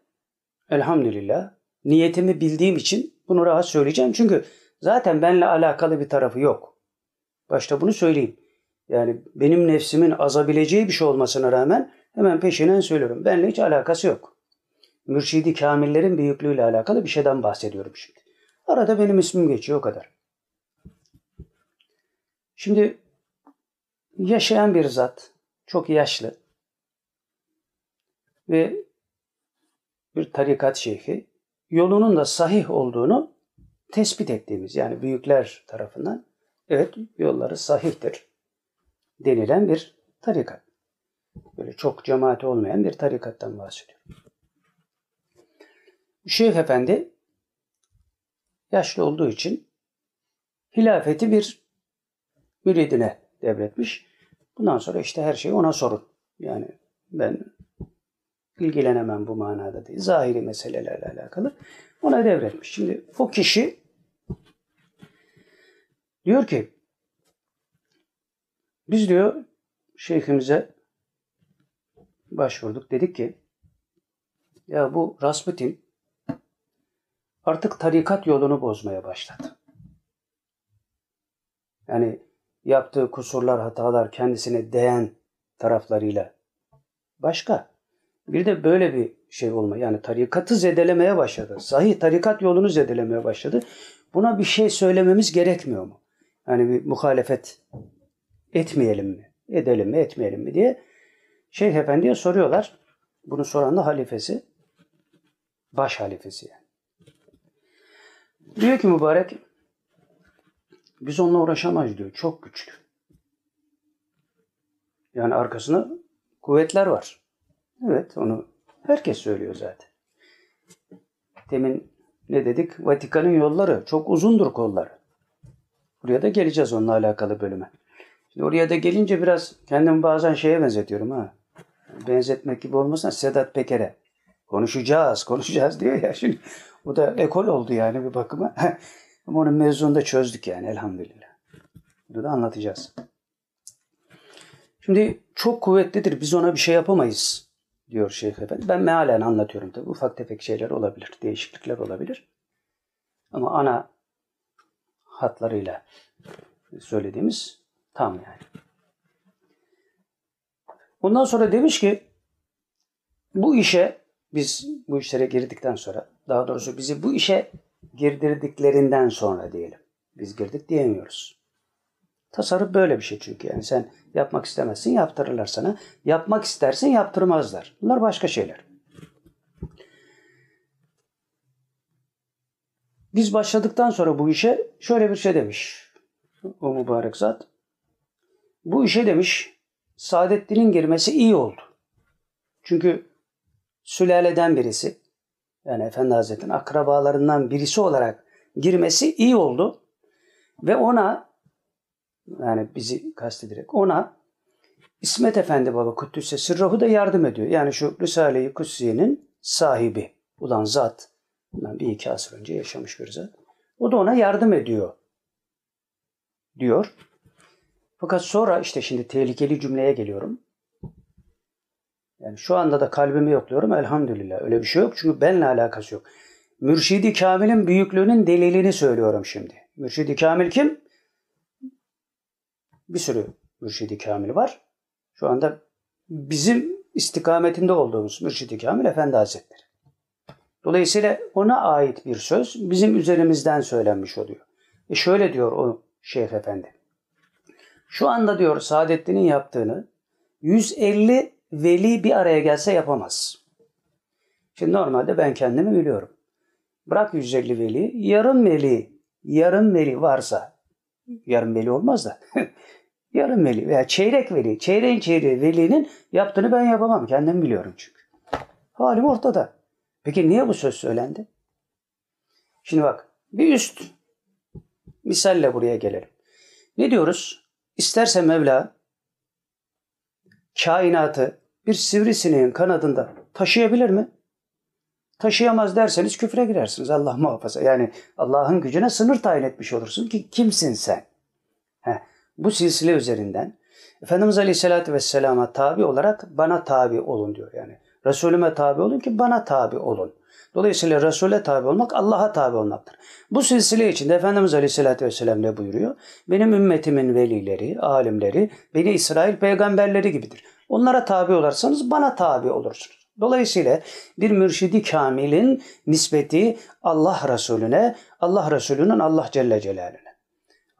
elhamdülillah niyetimi bildiğim için bunu rahat söyleyeceğim. Çünkü zaten benimle alakalı bir tarafı yok. Başta bunu söyleyeyim. Yani benim nefsimin azabileceği bir şey olmasına rağmen hemen peşinden söylüyorum. Benimle hiç alakası yok. Mürşidi kamillerin büyüklüğüyle alakalı bir şeyden bahsediyorum şimdi. Arada benim ismim geçiyor o kadar. Şimdi yaşayan bir zat, çok yaşlı ve bir tarikat şeyhi yolunun da sahih olduğunu tespit ettiğimiz yani büyükler tarafından evet yolları sahihtir denilen bir tarikat. Böyle çok cemaati olmayan bir tarikattan bahsediyor. Şeyh Efendi yaşlı olduğu için hilafeti bir müridine devretmiş. Bundan sonra işte her şeyi ona sorun. Yani ben ilgilenemem bu manada değil. Zahiri meselelerle alakalı. Ona devretmiş. Şimdi o kişi diyor ki biz diyor şeyhimize başvurduk. Dedik ki ya bu Rasputin artık tarikat yolunu bozmaya başladı. Yani yaptığı kusurlar, hatalar kendisine değen taraflarıyla başka. Bir de böyle bir şey olma. Yani tarikatı zedelemeye başladı. Sahih tarikat yolunu zedelemeye başladı. Buna bir şey söylememiz gerekmiyor mu? hani bir muhalefet etmeyelim mi? Edelim mi, etmeyelim mi diye Şeyh Efendi'ye soruyorlar. Bunu soran da halifesi. Baş halifesi yani. Diyor ki mübarek biz onunla uğraşamayız diyor. Çok güçlü. Yani arkasında kuvvetler var. Evet onu herkes söylüyor zaten. Demin ne dedik? Vatikan'ın yolları çok uzundur kolları. Buraya da geleceğiz onunla alakalı bölüme. Şimdi oraya da gelince biraz kendimi bazen şeye benzetiyorum ha. Benzetmek gibi olmasın Sedat Peker'e. Konuşacağız, konuşacağız diyor ya. Şimdi o da ekol oldu yani bir bakıma. Onun mevzunu da çözdük yani elhamdülillah. Bunu da anlatacağız. Şimdi çok kuvvetlidir. Biz ona bir şey yapamayız diyor Şeyh Efendi. Ben mealen anlatıyorum tabii. Ufak tefek şeyler olabilir. Değişiklikler olabilir. Ama ana hatlarıyla söylediğimiz tam yani. Ondan sonra demiş ki bu işe biz bu işlere girdikten sonra daha doğrusu bizi bu işe girdirdiklerinden sonra diyelim. Biz girdik diyemiyoruz. Tasarruf böyle bir şey çünkü yani sen yapmak istemezsin yaptırırlar sana. Yapmak istersin yaptırmazlar. Bunlar başka şeyler. Biz başladıktan sonra bu işe şöyle bir şey demiş. O mübarek zat. Bu işe demiş Saadettin'in girmesi iyi oldu. Çünkü sülaleden birisi yani Efendi Hazretleri'nin akrabalarından birisi olarak girmesi iyi oldu. Ve ona yani bizi kastederek ona İsmet Efendi Baba Kuddüs'e Sırrahı da yardım ediyor. Yani şu Risale-i Kutsiye'nin sahibi olan zat. Bundan bir iki asır önce yaşamış bir zat. O da ona yardım ediyor. Diyor. Fakat sonra işte şimdi tehlikeli cümleye geliyorum. Yani şu anda da kalbimi yokluyorum elhamdülillah. Öyle bir şey yok çünkü benimle alakası yok. Mürşidi Kamil'in büyüklüğünün delilini söylüyorum şimdi. Mürşidi Kamil kim? Bir sürü Mürşidi Kamil var. Şu anda bizim istikametinde olduğumuz Mürşidi Kamil Efendi Hazretleri. Dolayısıyla ona ait bir söz bizim üzerimizden söylenmiş oluyor. E şöyle diyor o Şeyh Efendi. Şu anda diyor Saadettin'in yaptığını 150 veli bir araya gelse yapamaz. Şimdi normalde ben kendimi biliyorum. Bırak 150 veli, yarım veli, yarım veli varsa, yarım veli olmaz da, yarım veli veya çeyrek veli, çeyreğin çeyreği velinin yaptığını ben yapamam. Kendim biliyorum çünkü. Halim ortada. Peki niye bu söz söylendi? Şimdi bak, bir üst misalle buraya gelelim. Ne diyoruz? İsterse Mevla kainatı bir sivrisineğin kanadında taşıyabilir mi? Taşıyamaz derseniz küfre girersiniz. Allah muhafaza. Yani Allah'ın gücüne sınır tayin etmiş olursun ki kimsin sen? Heh, bu silsile üzerinden Efendimiz Aleyhisselatü Vesselam'a tabi olarak bana tabi olun diyor yani. Resulüme tabi olun ki bana tabi olun. Dolayısıyla Resul'e tabi olmak Allah'a tabi olmaktır. Bu silsile içinde Efendimiz Aleyhisselatü Vesselam ne buyuruyor? Benim ümmetimin velileri, alimleri, beni İsrail peygamberleri gibidir. Onlara tabi olarsanız bana tabi olursunuz. Dolayısıyla bir mürşidi kamilin nispeti Allah Resulüne, Allah Resulü'nün Allah Celle Celaluhu'ne.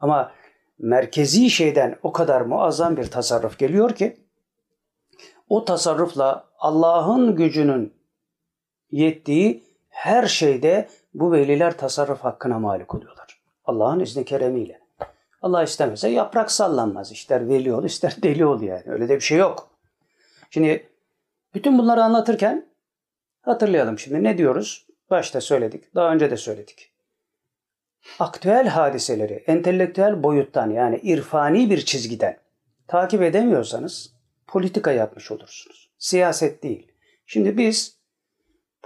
Ama merkezi şeyden o kadar muazzam bir tasarruf geliyor ki o tasarrufla Allah'ın gücünün yettiği her şeyde bu veliler tasarruf hakkına malik oluyorlar. Allah'ın izni keremiyle. Allah istemese yaprak sallanmaz. İster veli ol, ister deli ol yani. Öyle de bir şey yok. Şimdi bütün bunları anlatırken hatırlayalım şimdi ne diyoruz? Başta söyledik, daha önce de söyledik. Aktüel hadiseleri entelektüel boyuttan yani irfani bir çizgiden takip edemiyorsanız politika yapmış olursunuz. Siyaset değil. Şimdi biz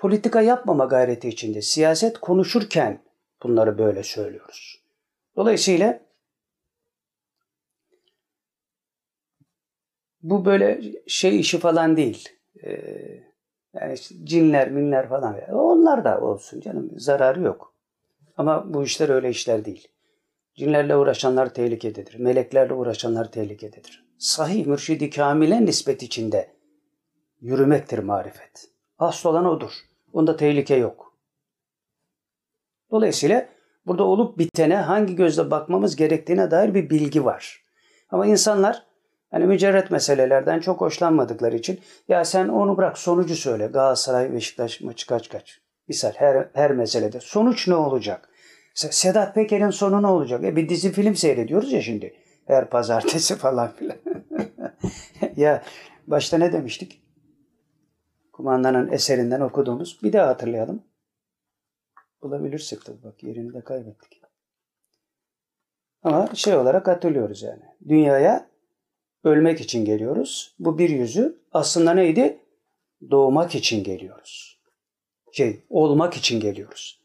politika yapmama gayreti içinde siyaset konuşurken bunları böyle söylüyoruz. Dolayısıyla bu böyle şey işi falan değil. Ee, yani cinler, minler falan. Onlar da olsun canım. Zararı yok. Ama bu işler öyle işler değil. Cinlerle uğraşanlar tehlikededir. Meleklerle uğraşanlar tehlikededir. Sahih mürşidi kamile nispet içinde yürümektir marifet. Asıl olan odur. Onda tehlike yok. Dolayısıyla Burada olup bitene hangi gözle bakmamız gerektiğine dair bir bilgi var. Ama insanlar hani mücerret meselelerden çok hoşlanmadıkları için ya sen onu bırak sonucu söyle. Galatasaray Beşiktaş maçı kaç kaç. Misal her, her meselede. Sonuç ne olacak? Sedat Peker'in sonu ne olacak? E bir dizi film seyrediyoruz ya şimdi. Her pazartesi falan filan. ya başta ne demiştik? Kumandanın eserinden okuduğumuz. Bir daha hatırlayalım. Bulabilirsek tabii bak yerini de kaybettik. Ama şey olarak hatırlıyoruz yani. Dünyaya ölmek için geliyoruz. Bu bir yüzü aslında neydi? Doğmak için geliyoruz. Şey, olmak için geliyoruz.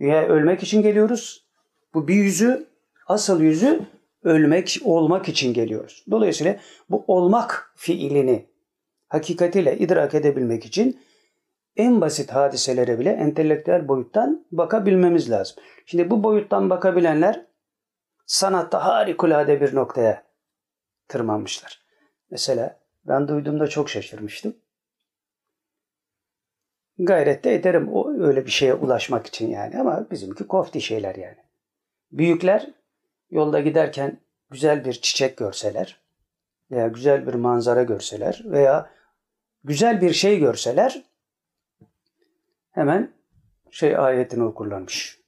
Dünyaya ölmek için geliyoruz. Bu bir yüzü, asıl yüzü ölmek, olmak için geliyoruz. Dolayısıyla bu olmak fiilini hakikatiyle idrak edebilmek için en basit hadiselere bile entelektüel boyuttan bakabilmemiz lazım. Şimdi bu boyuttan bakabilenler sanatta harikulade bir noktaya tırmanmışlar. Mesela ben duyduğumda çok şaşırmıştım. Gayret de ederim o öyle bir şeye ulaşmak için yani ama bizimki kofti şeyler yani. Büyükler yolda giderken güzel bir çiçek görseler veya güzel bir manzara görseler veya güzel bir şey görseler hemen şey ayetini okurlarmış.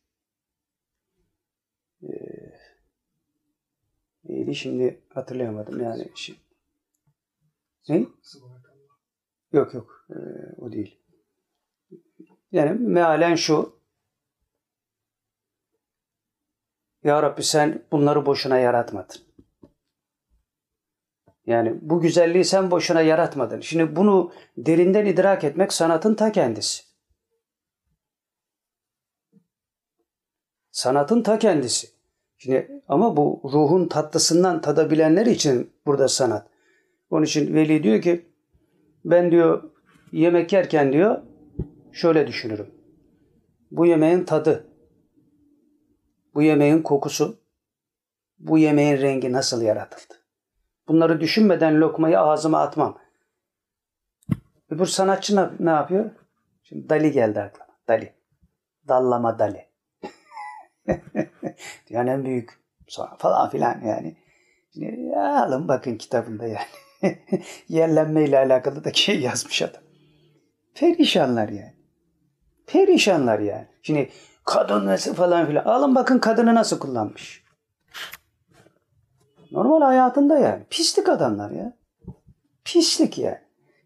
Ee, neydi şimdi hatırlayamadım yani. Şimdi, ne? Yok yok ee, o değil. Yani mealen şu. Ya Rabbi sen bunları boşuna yaratmadın. Yani bu güzelliği sen boşuna yaratmadın. Şimdi bunu derinden idrak etmek sanatın ta kendisi. Sanatın ta kendisi. Şimdi ama bu ruhun tatlısından tadabilenler için burada sanat. Onun için Veli diyor ki ben diyor yemek yerken diyor şöyle düşünürüm. Bu yemeğin tadı, bu yemeğin kokusu, bu yemeğin rengi nasıl yaratıldı? Bunları düşünmeden lokmayı ağzıma atmam. Öbür sanatçı ne, ne yapıyor? Şimdi Dali geldi aklıma. Dali. Dallama Dali. yani en büyük sonra falan filan yani. Şimdi alın bakın kitabında yani. Yerlenme ile alakalı da şey yazmış adam. Perişanlar yani. Perişanlar yani. Şimdi kadın nasıl falan filan. Alın bakın kadını nasıl kullanmış. Normal hayatında yani. Pislik adamlar ya. Pislik yani.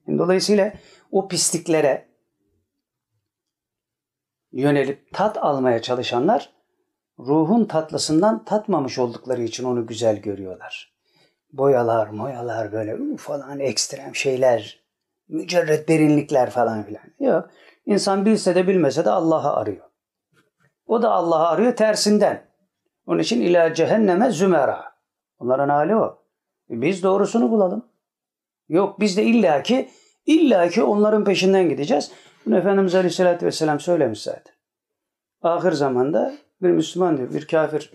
Dolayısıyla o pisliklere yönelip tat almaya çalışanlar ruhun tatlısından tatmamış oldukları için onu güzel görüyorlar. Boyalar, moyalar böyle falan ekstrem şeyler, mücerret derinlikler falan filan. Yok. İnsan bilse de bilmese de Allah'ı arıyor. O da Allah'ı arıyor tersinden. Onun için ila cehenneme zümera. Onların hali o. E biz doğrusunu bulalım. Yok biz de illaki illaki onların peşinden gideceğiz. Bunu Efendimiz Aleyhisselatü Vesselam söylemiş zaten. Ahir zamanda bir Müslüman diyor, bir kafir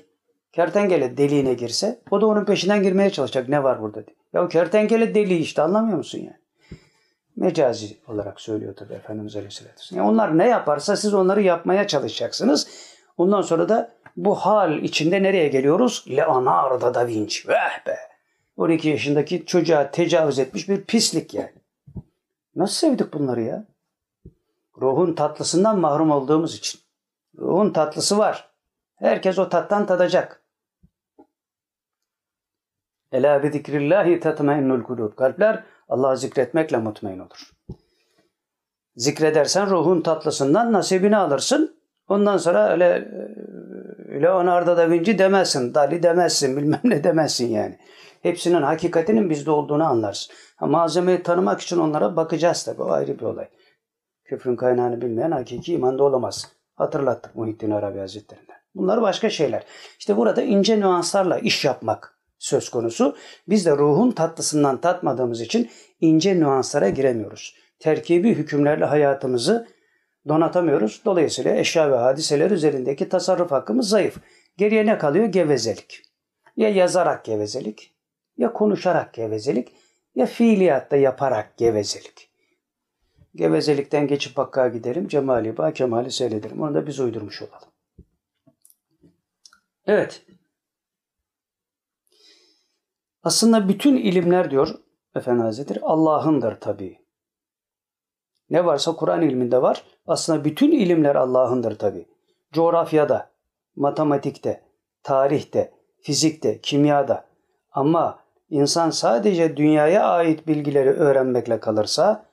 kertenkele deliğine girse o da onun peşinden girmeye çalışacak. Ne var burada diye. Ya kertenkele deliği işte anlamıyor musun yani? Mecazi olarak söylüyor tabii Efendimiz Aleyhisselatü Vesselam. Yani onlar ne yaparsa siz onları yapmaya çalışacaksınız. Ondan sonra da bu hal içinde nereye geliyoruz? Leonardo da Vinci. Veh be! 12 yaşındaki çocuğa tecavüz etmiş bir pislik yani. Nasıl sevdik bunları ya? Ruhun tatlısından mahrum olduğumuz için. Ruhun tatlısı var. Herkes o tattan tadacak. Ela bi zikrillahi tatmainnul kulub. Kalpler Allah'ı zikretmekle mutmain olur. Zikredersen ruhun tatlısından nasibini alırsın. Ondan sonra öyle e, Leonardo da Vinci demezsin, Dali demezsin, bilmem ne demezsin yani. Hepsinin hakikatinin bizde olduğunu anlarsın. Ha, malzemeyi tanımak için onlara bakacağız tabii. O ayrı bir olay. Küfrün kaynağını bilmeyen hakiki imanda olamaz. Hatırlattık Muhittin Arabi Hazretlerinden. Bunlar başka şeyler. İşte burada ince nüanslarla iş yapmak söz konusu. Biz de ruhun tatlısından tatmadığımız için ince nüanslara giremiyoruz. Terkibi hükümlerle hayatımızı donatamıyoruz. Dolayısıyla eşya ve hadiseler üzerindeki tasarruf hakkımız zayıf. Geriye ne kalıyor? Gevezelik. Ya yazarak gevezelik, ya konuşarak gevezelik, ya fiiliyatta yaparak gevezelik. Gevezelikten geçip Hakk'a giderim, Cemali Ba Kemal'i seyrederim. Onu da biz uydurmuş olalım. Evet. Aslında bütün ilimler diyor Efendi Hazretleri Allah'ındır tabii. Ne varsa Kur'an ilminde var. Aslında bütün ilimler Allah'ındır tabii. Coğrafyada, matematikte, tarihte, fizikte, kimyada. Ama insan sadece dünyaya ait bilgileri öğrenmekle kalırsa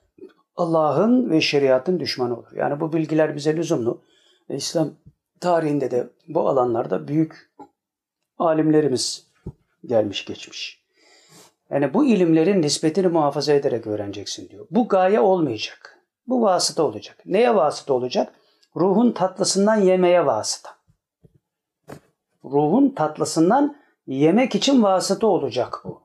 Allah'ın ve şeriatın düşmanı olur. Yani bu bilgiler bize lüzumlu. İslam tarihinde de bu alanlarda büyük alimlerimiz gelmiş geçmiş. Yani bu ilimlerin nispetini muhafaza ederek öğreneceksin diyor. Bu gaye olmayacak. Bu vasıta olacak. Neye vasıta olacak? Ruhun tatlısından yemeye vasıta. Ruhun tatlısından yemek için vasıta olacak bu.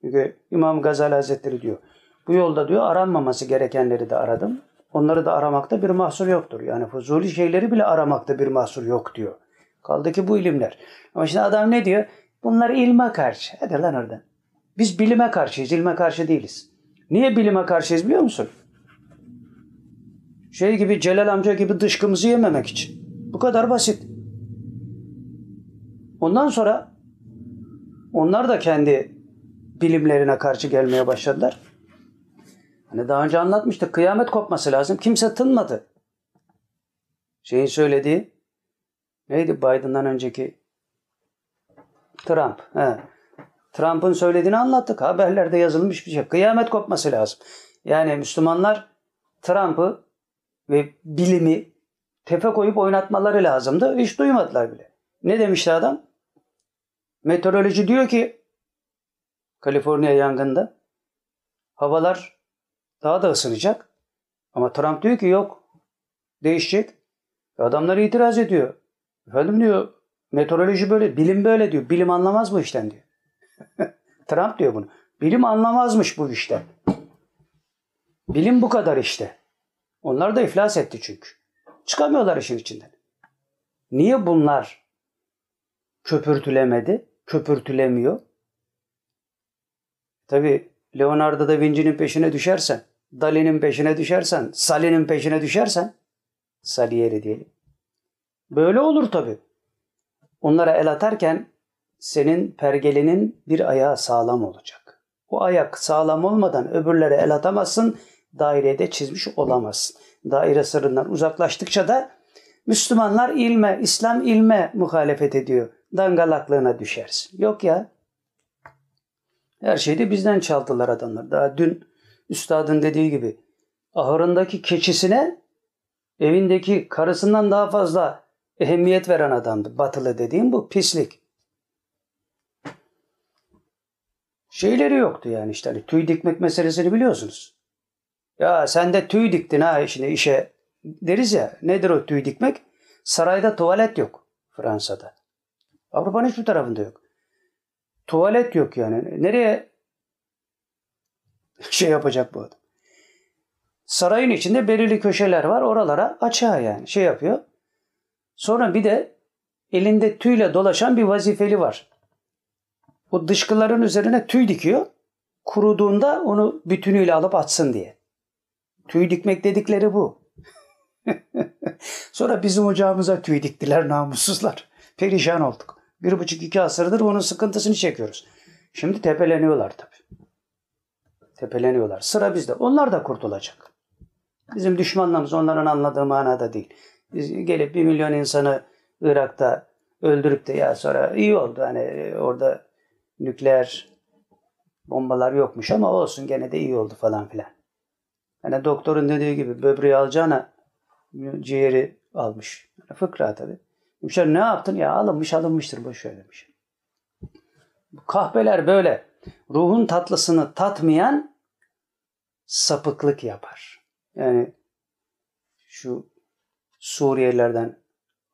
Çünkü İmam Gazali Hazretleri diyor. Bu yolda diyor aranmaması gerekenleri de aradım. Onları da aramakta bir mahsur yoktur. Yani fuzuli şeyleri bile aramakta bir mahsur yok diyor. Kaldı ki bu ilimler. Ama şimdi adam ne diyor? Bunlar ilme karşı. Hadi lan oradan. Biz bilime karşıyız, ilme karşı değiliz. Niye bilime karşıyız biliyor musun? Şey gibi Celal amca gibi dışkımızı yememek için. Bu kadar basit. Ondan sonra onlar da kendi bilimlerine karşı gelmeye başladılar. Hani daha önce anlatmıştık. Kıyamet kopması lazım. Kimse tınmadı. Şeyin söylediği neydi Biden'dan önceki Trump. He. Trump'ın söylediğini anlattık. Haberlerde yazılmış bir şey. Kıyamet kopması lazım. Yani Müslümanlar Trump'ı ve bilimi tefe koyup oynatmaları lazımdı. Hiç duymadılar bile. Ne demişti adam? Meteoroloji diyor ki Kaliforniya yangında havalar daha da ısınacak. Ama Trump diyor ki yok değişecek. Adamlar itiraz ediyor. Efendim diyor meteoroloji böyle, bilim böyle diyor. Bilim anlamaz bu işten diyor. Trump diyor bunu. Bilim anlamazmış bu işten. Bilim bu kadar işte. Onlar da iflas etti çünkü. Çıkamıyorlar işin içinden. Niye bunlar köpürtülemedi? Köpürtülemiyor. Tabi Leonardo da Vinci'nin peşine düşersen, Dali'nin peşine düşersen, Sali'nin peşine düşersen, Salieri diyelim. Böyle olur tabi. Onlara el atarken senin pergelinin bir ayağı sağlam olacak. O ayak sağlam olmadan öbürlere el atamazsın, dairede çizmiş olamazsın. Daire sırrından uzaklaştıkça da Müslümanlar ilme, İslam ilme muhalefet ediyor. Dangalaklığına düşersin. Yok ya. Her şeyi de bizden çaldılar adamlar. Daha dün üstadın dediği gibi ahırındaki keçisine evindeki karısından daha fazla ehemmiyet veren adamdı. Batılı dediğim bu pislik. Şeyleri yoktu yani işte hani tüy dikmek meselesini biliyorsunuz. Ya sen de tüy diktin ha şimdi işe deriz ya. Nedir o tüy dikmek? Sarayda tuvalet yok Fransa'da. Avrupa'nın hiçbir tarafında yok. Tuvalet yok yani. Nereye şey yapacak bu adam? Sarayın içinde belirli köşeler var. Oralara açığa yani şey yapıyor. Sonra bir de elinde tüyle dolaşan bir vazifeli var. O dışkıların üzerine tüy dikiyor. Kuruduğunda onu bütünüyle alıp atsın diye. Tüy dikmek dedikleri bu. Sonra bizim ocağımıza tüy diktiler namussuzlar. Perişan olduk. Bir buçuk iki asırdır onun sıkıntısını çekiyoruz. Şimdi tepeleniyorlar tabii. Tepeleniyorlar. Sıra bizde. Onlar da kurtulacak. Bizim düşmanlarımız onların anladığı manada değil. Biz gelip bir milyon insanı Irak'ta öldürüp de ya sonra iyi oldu. Hani orada nükleer bombalar yokmuş ama olsun gene de iyi oldu falan filan. Hani doktorun dediği gibi böbreği alacağına ciğeri almış. Fıkra tabi. Demişler ne yaptın? Ya alınmış alınmıştır boş ver demiş. Kahpeler böyle. Ruhun tatlısını tatmayan sapıklık yapar. Yani şu Suriyelilerden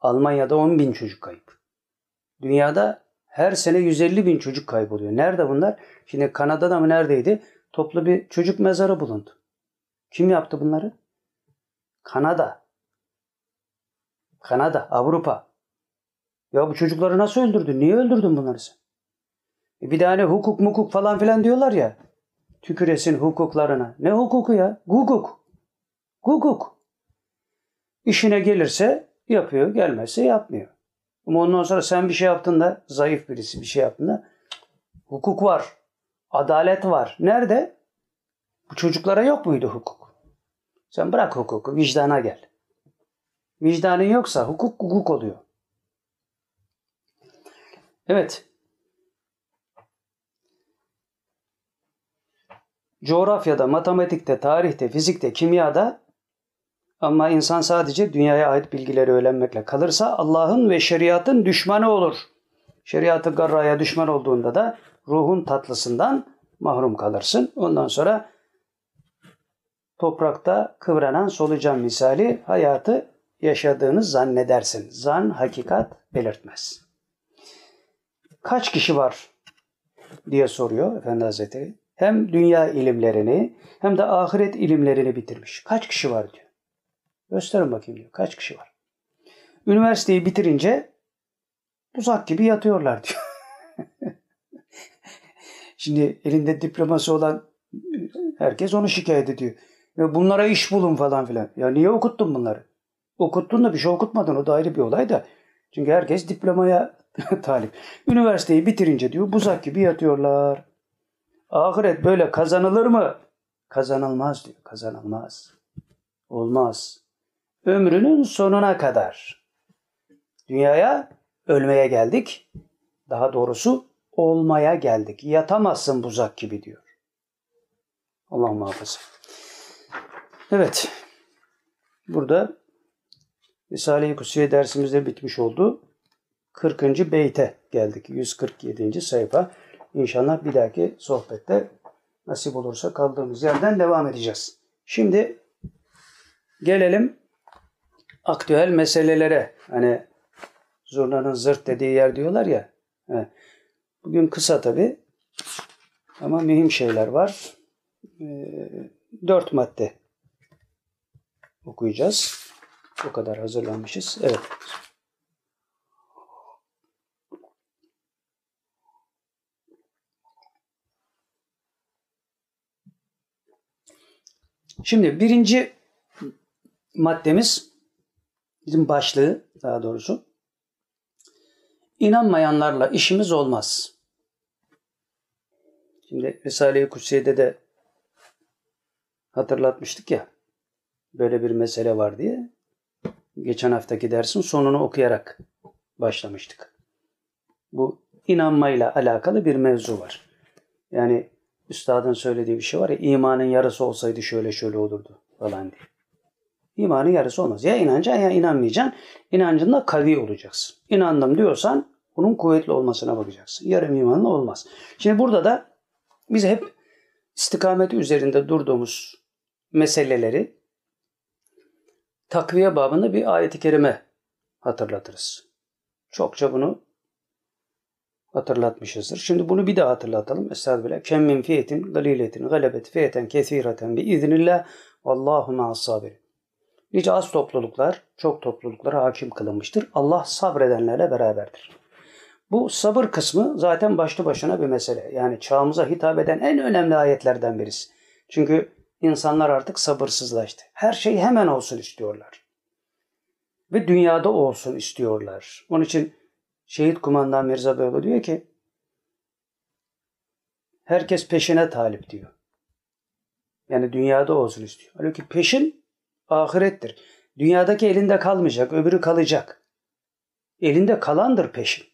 Almanya'da 10 bin çocuk kayıp. Dünyada her sene 150 bin çocuk kayboluyor. Nerede bunlar? Şimdi Kanada'da mı neredeydi? Toplu bir çocuk mezarı bulundu. Kim yaptı bunları? Kanada. Kanada, Avrupa. Ya bu çocukları nasıl öldürdün? Niye öldürdün bunları sen? E bir tane hukuk mukuk falan filan diyorlar ya. Tüküresin hukuklarına. Ne hukuku ya? Hukuk. Hukuk. İşine gelirse yapıyor, gelmezse yapmıyor. Ama ondan sonra sen bir şey yaptığında, zayıf birisi bir şey yaptığında hukuk var, adalet var. Nerede? Bu çocuklara yok muydu hukuk? Sen bırak hukuku, vicdana gel. Vicdanın yoksa hukuk hukuk oluyor. Evet. Coğrafyada, matematikte, tarihte, fizikte, kimyada ama insan sadece dünyaya ait bilgileri öğrenmekle kalırsa Allah'ın ve şeriatın düşmanı olur. Şeriatı garraya düşman olduğunda da ruhun tatlısından mahrum kalırsın. Ondan sonra toprakta kıvranan solucan misali hayatı yaşadığını zannedersin. Zan hakikat belirtmez. Kaç kişi var diye soruyor Efendi Hazretleri. Hem dünya ilimlerini hem de ahiret ilimlerini bitirmiş. Kaç kişi var diyor. Gösterin bakayım diyor. Kaç kişi var? Üniversiteyi bitirince uzak gibi yatıyorlar diyor. Şimdi elinde diploması olan herkes onu şikayet ediyor. Ya bunlara iş bulun falan filan. Ya niye okuttun bunları? Okuttun da bir şey okutmadın. O da ayrı bir olay da. Çünkü herkes diplomaya talip. Üniversiteyi bitirince diyor buzak gibi yatıyorlar. Ahiret böyle kazanılır mı? Kazanılmaz diyor. Kazanılmaz. Olmaz. Ömrünün sonuna kadar. Dünyaya ölmeye geldik. Daha doğrusu olmaya geldik. Yatamazsın buzak gibi diyor. Allah muhafaza. Evet. Burada Risale-i Kutsiye dersimizde bitmiş oldu. 40. beyte geldik. 147. sayfa. İnşallah bir dahaki sohbette nasip olursa kaldığımız yerden devam edeceğiz. Şimdi gelelim aktüel meselelere. Hani zurnanın zırt dediği yer diyorlar ya. Bugün kısa tabi ama mühim şeyler var. Ee, dört madde okuyacağız. O kadar hazırlanmışız. Evet. Şimdi birinci maddemiz bizim başlığı daha doğrusu inanmayanlarla işimiz olmaz. Şimdi Risale-i Kutsiye'de de hatırlatmıştık ya böyle bir mesele var diye. Geçen haftaki dersin sonunu okuyarak başlamıştık. Bu inanmayla alakalı bir mevzu var. Yani üstadın söylediği bir şey var ya imanın yarısı olsaydı şöyle şöyle olurdu falan diye. İmanın yarısı olmaz. Ya inanacaksın ya inanmayacaksın. İnancında kavi olacaksın. İnandım diyorsan bunun kuvvetli olmasına bakacaksın. Yarım imanla olmaz. Şimdi burada da biz hep istikameti üzerinde durduğumuz meseleleri takviye babında bir ayet-i kerime hatırlatırız. Çokça bunu hatırlatmışızdır. Şimdi bunu bir daha hatırlatalım. Estağfirullah. Kem min fiyetin galiletin galebet fiyeten kesireten bi iznillah vallahu ma'as sabirin. Nice az topluluklar, çok topluluklara hakim kılınmıştır. Allah sabredenlerle beraberdir. Bu sabır kısmı zaten başlı başına bir mesele. Yani çağımıza hitap eden en önemli ayetlerden birisi. Çünkü insanlar artık sabırsızlaştı. Her şey hemen olsun istiyorlar. Ve dünyada olsun istiyorlar. Onun için şehit kumandan Mirza Beyoğlu diyor ki herkes peşine talip diyor. Yani dünyada olsun istiyor. Halbuki peşin ahirettir. Dünyadaki elinde kalmayacak, öbürü kalacak. Elinde kalandır peşin.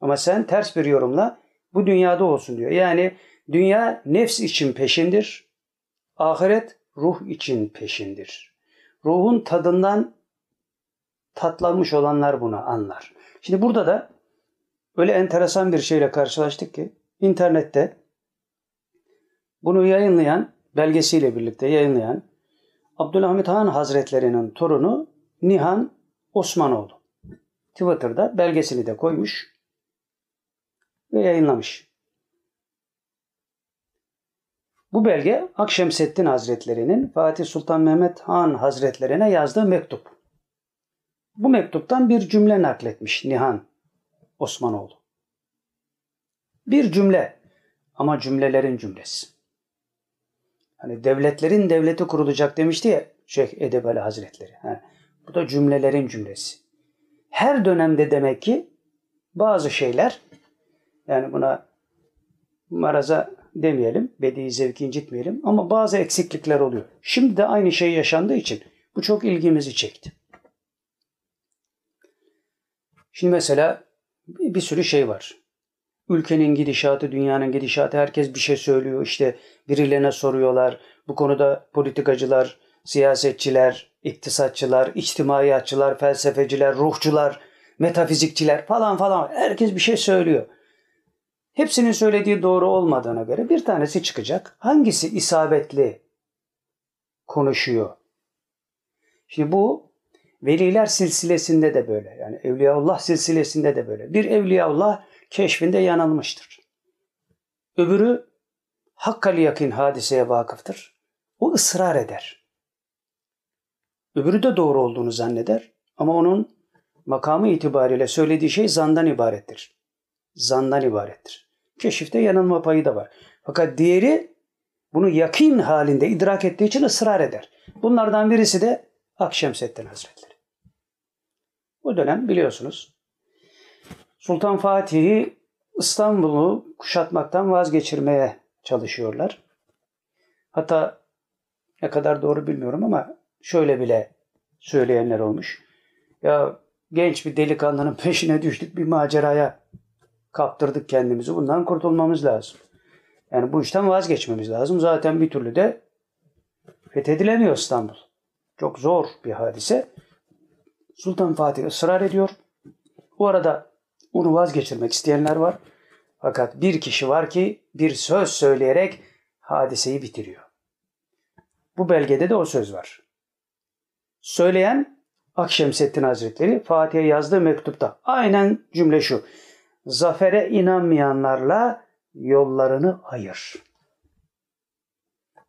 Ama sen ters bir yorumla bu dünyada olsun diyor. Yani dünya nefs için peşindir. Ahiret ruh için peşindir. Ruhun tadından tatlanmış olanlar bunu anlar. Şimdi burada da öyle enteresan bir şeyle karşılaştık ki internette bunu yayınlayan, belgesiyle birlikte yayınlayan Abdülhamit Han Hazretlerinin torunu Nihan Osmanoğlu. Twitter'da belgesini de koymuş ve yayınlamış. Bu belge Akşemseddin Hazretlerinin Fatih Sultan Mehmet Han Hazretlerine yazdığı mektup. Bu mektuptan bir cümle nakletmiş Nihan Osmanoğlu. Bir cümle ama cümlelerin cümlesi. Hani devletlerin devleti kurulacak demişti ya Şeyh Edebali Hazretleri. Ha, bu da cümlelerin cümlesi. her dönemde demek ki bazı şeyler yani buna maraza demeyelim, bedi zevki incitmeyelim ama bazı eksiklikler oluyor. Şimdi de aynı şey yaşandığı için bu çok ilgimizi çekti. Şimdi mesela bir sürü şey var. Ülkenin gidişatı, dünyanın gidişatı herkes bir şey söylüyor. İşte birilerine soruyorlar. Bu konuda politikacılar, siyasetçiler, iktisatçılar, içtimaiyatçılar, felsefeciler, ruhçular, metafizikçiler falan falan herkes bir şey söylüyor. Hepsinin söylediği doğru olmadığına göre bir tanesi çıkacak. Hangisi isabetli konuşuyor? Şimdi bu veliler silsilesinde de böyle. Yani Evliyaullah silsilesinde de böyle. Bir Evliyaullah keşfinde yanılmıştır. Öbürü hakkali yakın hadiseye vakıftır. O ısrar eder. Öbürü de doğru olduğunu zanneder ama onun makamı itibariyle söylediği şey zandan ibarettir. Zandan ibarettir. Keşifte yanılma payı da var. Fakat diğeri bunu yakin halinde idrak ettiği için ısrar eder. Bunlardan birisi de Akşemseddin Hazretleri. O dönem biliyorsunuz Sultan Fatih'i İstanbul'u kuşatmaktan vazgeçirmeye çalışıyorlar. Hatta ne kadar doğru bilmiyorum ama şöyle bile söyleyenler olmuş. Ya genç bir delikanlının peşine düştük bir maceraya kaptırdık kendimizi. Bundan kurtulmamız lazım. Yani bu işten vazgeçmemiz lazım. Zaten bir türlü de fethedilemiyor İstanbul. Çok zor bir hadise. Sultan Fatih ısrar ediyor. Bu arada onu vazgeçirmek isteyenler var. Fakat bir kişi var ki bir söz söyleyerek hadiseyi bitiriyor. Bu belgede de o söz var. Söyleyen Akşemseddin Hazretleri Fatih'e yazdığı mektupta aynen cümle şu. Zafere inanmayanlarla yollarını ayır.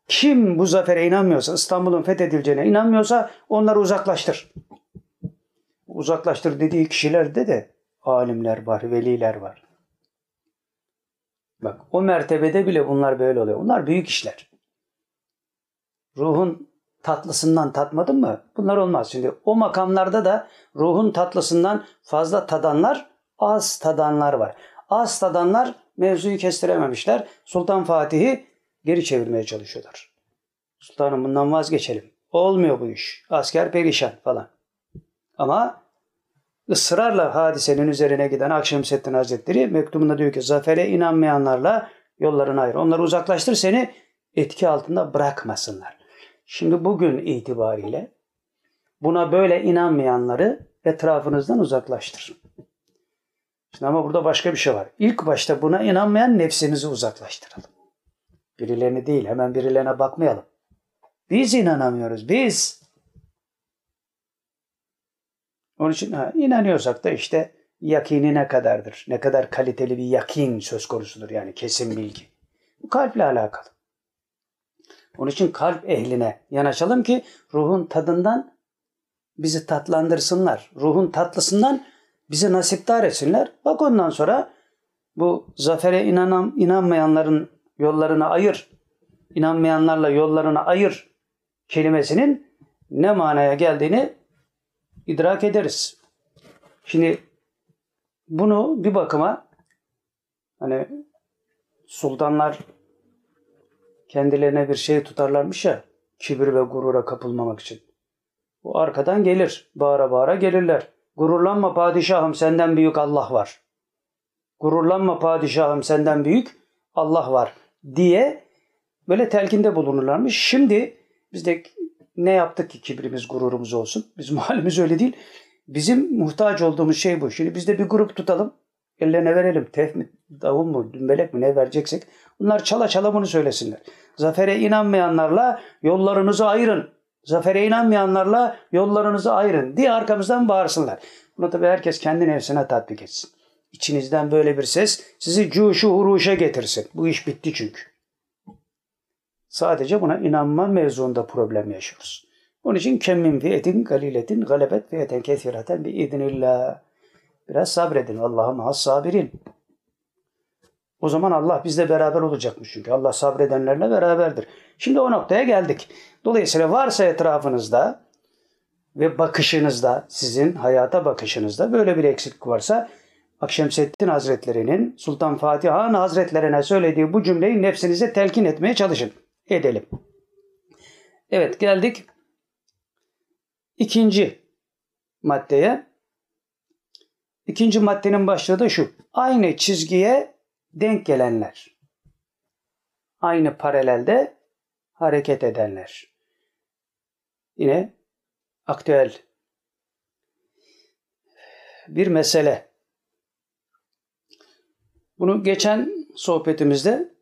Kim bu zafere inanmıyorsa, İstanbul'un fethedileceğine inanmıyorsa onları uzaklaştır. Uzaklaştır dediği kişilerde de alimler var, veliler var. Bak o mertebede bile bunlar böyle oluyor. Bunlar büyük işler. Ruhun tatlısından tatmadın mı? Bunlar olmaz. Şimdi o makamlarda da ruhun tatlısından fazla tadanlar, az tadanlar var. Az tadanlar mevzuyu kestirememişler. Sultan Fatih'i geri çevirmeye çalışıyorlar. Sultanım bundan vazgeçelim. Olmuyor bu iş. Asker perişan falan. Ama ısrarla hadisenin üzerine giden Akşemseddin Hazretleri mektubunda diyor ki zafere inanmayanlarla yollarını ayır. Onları uzaklaştır seni etki altında bırakmasınlar. Şimdi bugün itibariyle buna böyle inanmayanları etrafınızdan uzaklaştır. Şimdi ama burada başka bir şey var. İlk başta buna inanmayan nefsimizi uzaklaştıralım. Birilerini değil, hemen birilerine bakmayalım. Biz inanamıyoruz, biz. Onun için ha, inanıyorsak da işte yakini ne kadardır? Ne kadar kaliteli bir yakin söz konusudur yani kesin bilgi. Bu kalple alakalı. Onun için kalp ehline yanaşalım ki ruhun tadından bizi tatlandırsınlar. Ruhun tatlısından bizi nasiptar etsinler. Bak ondan sonra bu zafere inanan, inanmayanların yollarını ayır, inanmayanlarla yollarını ayır kelimesinin ne manaya geldiğini idrak ederiz. Şimdi bunu bir bakıma hani sultanlar kendilerine bir şey tutarlarmış ya kibir ve gurura kapılmamak için. Bu arkadan gelir. Bağıra bağıra gelirler. Gururlanma padişahım senden büyük Allah var. Gururlanma padişahım senden büyük Allah var diye böyle telkinde bulunurlarmış. Şimdi biz de ne yaptık ki kibrimiz gururumuz olsun? Bizim halimiz öyle değil. Bizim muhtaç olduğumuz şey bu. Şimdi biz de bir grup tutalım. Ellerine verelim. Tef mi, davul mu, dümbelek mi ne vereceksek. Bunlar çala çala bunu söylesinler. Zafere inanmayanlarla yollarınızı ayırın. Zafere inanmayanlarla yollarınızı ayırın diye arkamızdan bağırsınlar. Bunu tabi herkes kendi nefsine tatbik etsin. İçinizden böyle bir ses sizi cuşu huruşa getirsin. Bu iş bitti çünkü. Sadece buna inanma mevzuunda problem yaşıyoruz. Onun için kemmin fiyetin galiletin galebet fiyeten kesireten bi idnillah. Biraz sabredin. Allah'ım has sabirin. O zaman Allah bizle beraber olacakmış çünkü. Allah sabredenlerle beraberdir. Şimdi o noktaya geldik. Dolayısıyla varsa etrafınızda ve bakışınızda, sizin hayata bakışınızda böyle bir eksiklik varsa Akşemseddin Hazretleri'nin Sultan Fatih Han Hazretlerine söylediği bu cümleyi nefsinize telkin etmeye çalışın. Edelim. Evet geldik ikinci maddeye. İkinci maddenin başlığı da şu. Aynı çizgiye denk gelenler. Aynı paralelde hareket edenler. Yine aktüel bir mesele. Bunu geçen sohbetimizde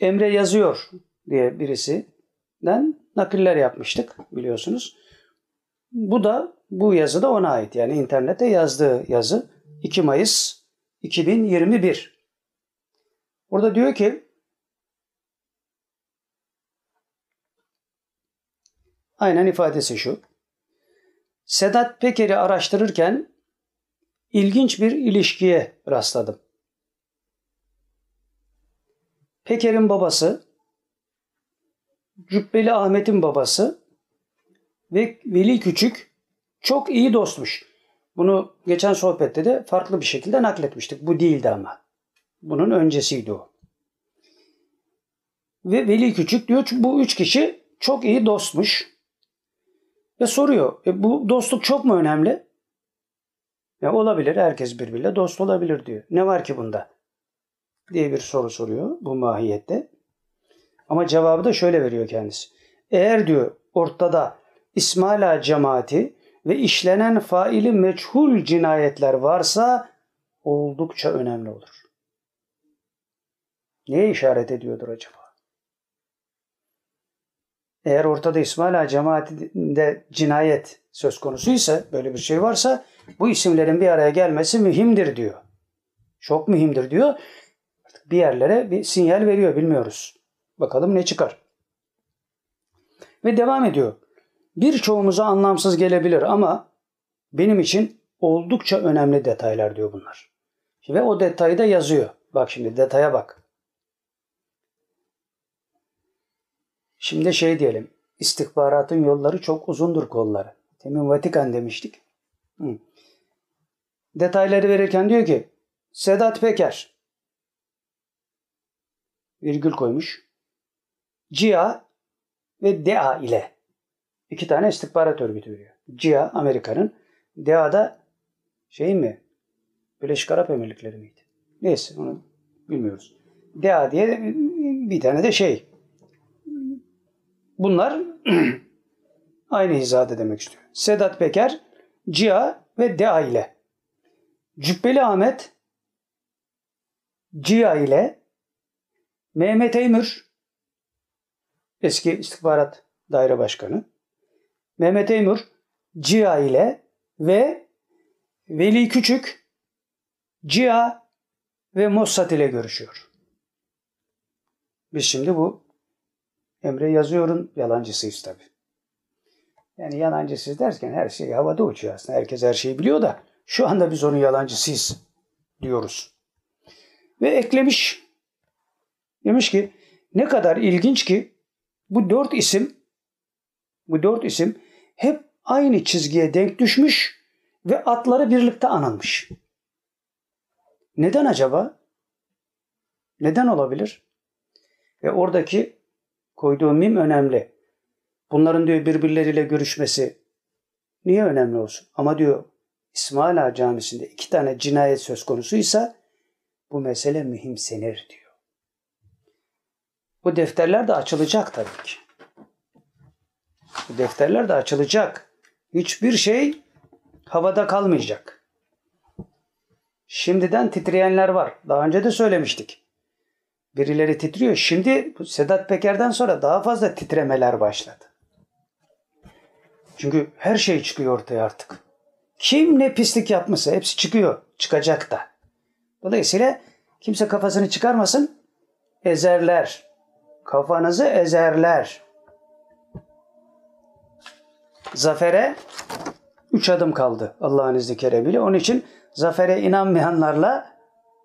Emre yazıyor diye birisinden nakiller yapmıştık biliyorsunuz. Bu da bu yazı da ona ait. Yani internette yazdığı yazı 2 Mayıs 2021. Burada diyor ki aynen ifadesi şu. Sedat Peker'i araştırırken ilginç bir ilişkiye rastladım. Peker'in babası, Cübbeli Ahmet'in babası ve Veli Küçük çok iyi dostmuş. Bunu geçen sohbette de farklı bir şekilde nakletmiştik. Bu değildi ama. Bunun öncesiydi o. Ve Veli Küçük diyor ki bu üç kişi çok iyi dostmuş. Ve soruyor e, bu dostluk çok mu önemli? Ya olabilir herkes birbiriyle dost olabilir diyor. Ne var ki bunda? diye bir soru soruyor bu mahiyette. Ama cevabı da şöyle veriyor kendisi. Eğer diyor ortada İsmaila cemaati ve işlenen faili meçhul cinayetler varsa oldukça önemli olur. Neye işaret ediyordur acaba? Eğer ortada İsmaila cemaatinde cinayet söz konusuysa, böyle bir şey varsa bu isimlerin bir araya gelmesi mühimdir diyor. Çok mühimdir diyor. bir yerlere bir sinyal veriyor bilmiyoruz. Bakalım ne çıkar. Ve devam ediyor. Birçoğumuza anlamsız gelebilir ama benim için oldukça önemli detaylar diyor bunlar. Ve o detayı da yazıyor. Bak şimdi detaya bak. Şimdi şey diyelim. İstihbaratın yolları çok uzundur kolları. Temin Vatikan demiştik. Hı. Detayları verirken diyor ki Sedat Peker virgül koymuş. CIA ve DEA ile iki tane istihbarat örgütü veriyor. CIA Amerika'nın, DEA da şey mi? Birleşik Arap Emirlikleri miydi? Neyse onu bilmiyoruz. DEA diye bir tane de şey. Bunlar aynı hizada demek istiyor. Sedat Peker, CIA ve DEA ile. Cübbeli Ahmet, CIA ile Mehmet Eymür, eski istihbarat daire başkanı, Mehmet Eymür, CIA ile ve Veli Küçük, CIA ve Mossad ile görüşüyor. Biz şimdi bu Emre yazıyorun yalancısıyız tabi. Yani yalancısıyız derken her şey havada uçuyor aslında. Herkes her şeyi biliyor da şu anda biz onun yalancısıyız diyoruz. Ve eklemiş Demiş ki ne kadar ilginç ki bu dört isim bu dört isim hep aynı çizgiye denk düşmüş ve atları birlikte anılmış. Neden acaba? Neden olabilir? Ve oradaki koyduğu mim önemli. Bunların diyor birbirleriyle görüşmesi niye önemli olsun? Ama diyor İsmail Ağa Camisi'nde iki tane cinayet söz konusuysa bu mesele mühimsenir diyor. Bu defterler de açılacak tabii ki. Bu defterler de açılacak. Hiçbir şey havada kalmayacak. Şimdiden titreyenler var. Daha önce de söylemiştik. Birileri titriyor. Şimdi Sedat Peker'den sonra daha fazla titremeler başladı. Çünkü her şey çıkıyor ortaya artık. Kim ne pislik yapmışsa hepsi çıkıyor. Çıkacak da. Dolayısıyla kimse kafasını çıkarmasın. Ezerler kafanızı ezerler. Zafere üç adım kaldı Allah'ın izni keremiyle. Onun için zafere inanmayanlarla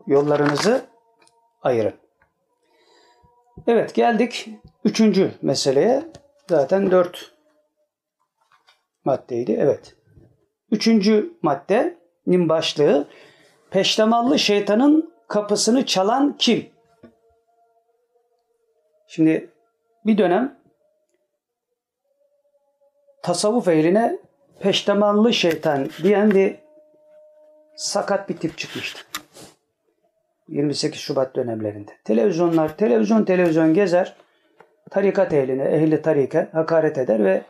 yollarınızı ayırın. Evet geldik üçüncü meseleye. Zaten dört maddeydi. Evet. Üçüncü maddenin başlığı peştemallı şeytanın kapısını çalan kim? Şimdi bir dönem tasavvuf ehline peştemallı şeytan diyen bir sakat bir tip çıkmıştı. 28 Şubat dönemlerinde. Televizyonlar, televizyon televizyon gezer, tarikat ehline, ehli tarike hakaret eder ve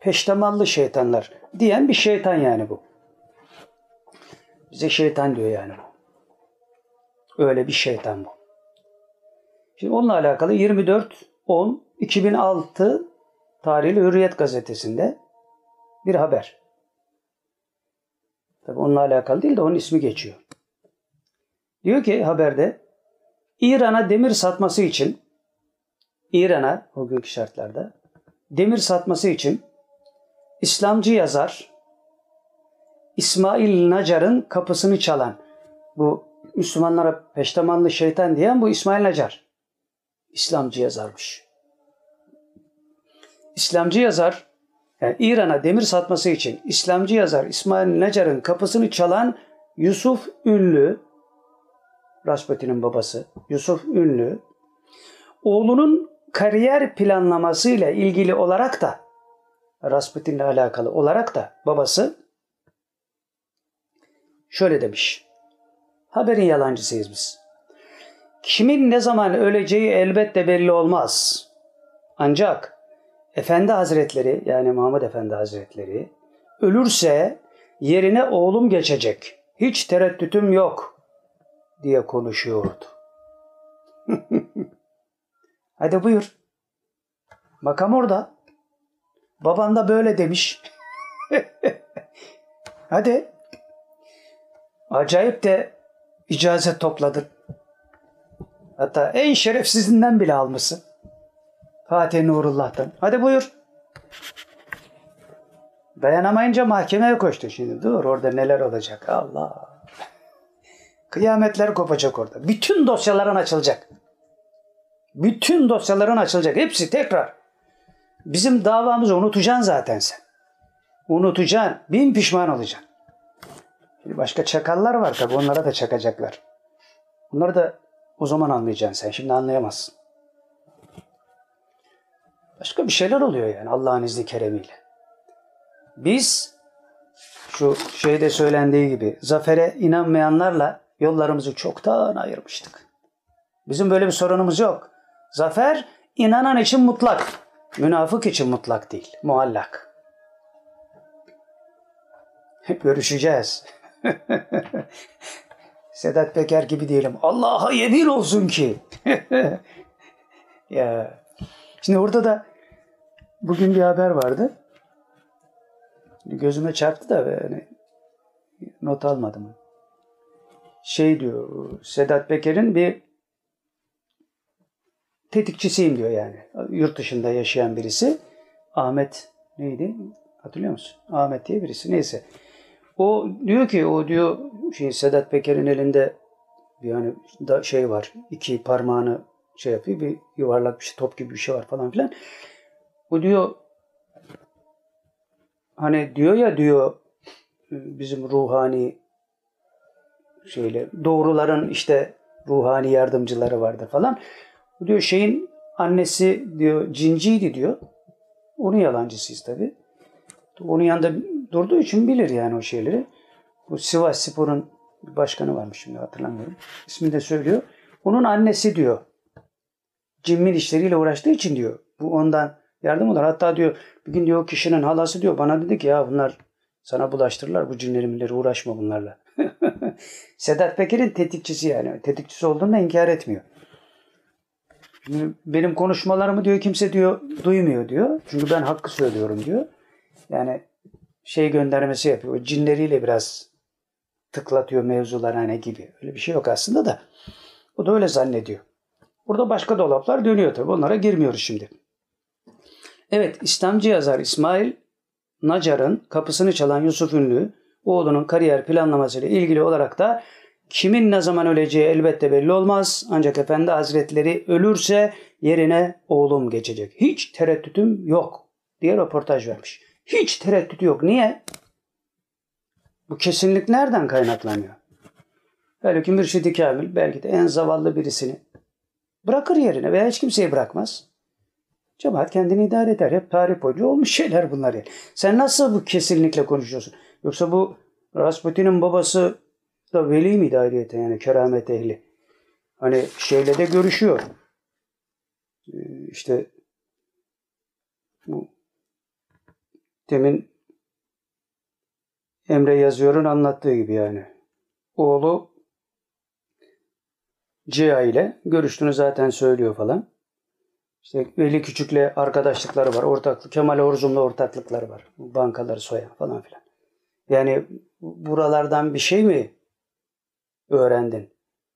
peştemallı şeytanlar diyen bir şeytan yani bu. Bize şeytan diyor yani bu. Öyle bir şeytan bu. Şimdi onunla alakalı 24 10 2006 tarihli Hürriyet gazetesinde bir haber. Tabi onunla alakalı değil de onun ismi geçiyor. Diyor ki haberde İran'a demir satması için İran'a o günkü şartlarda demir satması için İslamcı yazar İsmail Nacar'ın kapısını çalan bu Müslümanlara peştemallı şeytan diyen bu İsmail Nacar. İslamcı yazarmış. İslamcı yazar yani İran'a demir satması için İslamcı yazar İsmail Nacar'ın kapısını çalan Yusuf Ünlü Rasputin'in babası Yusuf Ünlü oğlunun kariyer planlamasıyla ilgili olarak da Rasputin'le alakalı olarak da babası şöyle demiş. Haberin yalancısıyız biz. Kimin ne zaman öleceği elbette belli olmaz. Ancak Efendi Hazretleri yani Muhammed Efendi Hazretleri ölürse yerine oğlum geçecek. Hiç tereddütüm yok diye konuşuyordu. Hadi buyur. Makam orada. Baban da böyle demiş. Hadi. Acayip de icazet topladın. Hatta en şerefsizinden bile almışsın. Fatih Nurullah'tan. Hadi buyur. Dayanamayınca mahkemeye koştu şimdi. Dur orada neler olacak. Allah. Kıyametler kopacak orada. Bütün dosyaların açılacak. Bütün dosyaların açılacak. Hepsi tekrar. Bizim davamızı unutacaksın zaten sen. Unutacaksın. Bin pişman olacaksın. Şimdi başka çakallar var tabi onlara da çakacaklar. Bunları da o zaman anlayacaksın sen. Şimdi anlayamazsın. Başka bir şeyler oluyor yani Allah'ın izni keremiyle. Biz şu şeyde söylendiği gibi zafere inanmayanlarla yollarımızı çoktan ayırmıştık. Bizim böyle bir sorunumuz yok. Zafer inanan için mutlak. Münafık için mutlak değil. Muallak. Görüşeceğiz. Sedat Peker gibi diyelim. Allah'a yemin olsun ki. ya. Şimdi orada da bugün bir haber vardı. Gözüme çarptı da yani not almadım. Şey diyor Sedat Peker'in bir tetikçisiyim diyor yani. Yurt dışında yaşayan birisi. Ahmet neydi? Hatırlıyor musun? Ahmet diye birisi. Neyse. O diyor ki o diyor şey Sedat Peker'in elinde yani da şey var. iki parmağını şey yapıyor. Bir yuvarlak bir şey, top gibi bir şey var falan filan. O diyor hani diyor ya diyor bizim ruhani şeyle doğruların işte ruhani yardımcıları vardır falan. Diyor şeyin annesi diyor cinciydi diyor. Onun yalancısıyız tabi. Onun yanında durduğu için bilir yani o şeyleri. Bu Sivas Spor'un başkanı varmış şimdi hatırlamıyorum. İsmini de söylüyor. Onun annesi diyor. Cimmin işleriyle uğraştığı için diyor. Bu ondan yardım olur. Hatta diyor bir gün diyor kişinin halası diyor bana dedi ki ya bunlar sana bulaştırırlar bu cinlerimleri uğraşma bunlarla. Sedat Peker'in tetikçisi yani. Tetikçisi olduğunu da inkar etmiyor. Şimdi benim konuşmalarımı diyor kimse diyor duymuyor diyor. Çünkü ben hakkı söylüyorum diyor. Yani şey göndermesi yapıyor. O cinleriyle biraz tıklatıyor mevzular hani gibi. Öyle bir şey yok aslında da. O da öyle zannediyor. Burada başka dolaplar dönüyor tabii. Onlara girmiyoruz şimdi. Evet İslamcı yazar İsmail Nacar'ın kapısını çalan Yusuf Ünlü oğlunun kariyer planlamasıyla ilgili olarak da kimin ne zaman öleceği elbette belli olmaz. Ancak Efendi Hazretleri ölürse yerine oğlum geçecek. Hiç tereddütüm yok diye röportaj vermiş. Hiç tereddüt yok. Niye? Bu kesinlik nereden kaynaklanıyor? Halbuki Mürşid-i Kamil belki de en zavallı birisini bırakır yerine veya hiç kimseyi bırakmaz. Cemaat kendini idare eder. Hep tarih boyunca olmuş şeyler bunlar yani. Sen nasıl bu kesinlikle konuşuyorsun? Yoksa bu Rasputin'in babası da veli miydi ayrıyeten yani keramet ehli? Hani şeyle de görüşüyor. Ee, işte bu demin Emre Yazıyor'un anlattığı gibi yani. Oğlu Cia ile görüştüğünü zaten söylüyor falan. İşte Veli Küçük'le arkadaşlıkları var. Ortaklık, Kemal Orzum'la ortaklıkları var. Bankaları soyan falan filan. Yani buralardan bir şey mi öğrendin?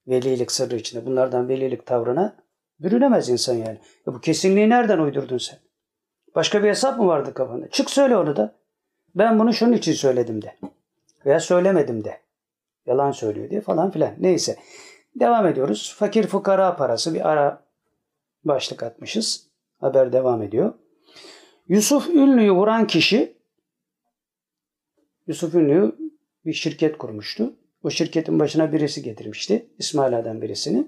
Velilik sırrı içinde. Bunlardan velilik tavrına bürünemez insan yani. Ya bu kesinliği nereden uydurdun sen? Başka bir hesap mı vardı kafanda? Çık söyle onu da. Ben bunu şunun için söyledim de. Veya söylemedim de. Yalan söylüyor diye falan filan. Neyse. Devam ediyoruz. Fakir fukara parası bir ara başlık atmışız. Haber devam ediyor. Yusuf Ünlü'yü vuran kişi Yusuf Ünlü bir şirket kurmuştu. O şirketin başına birisi getirmişti. İsmail Adem birisini.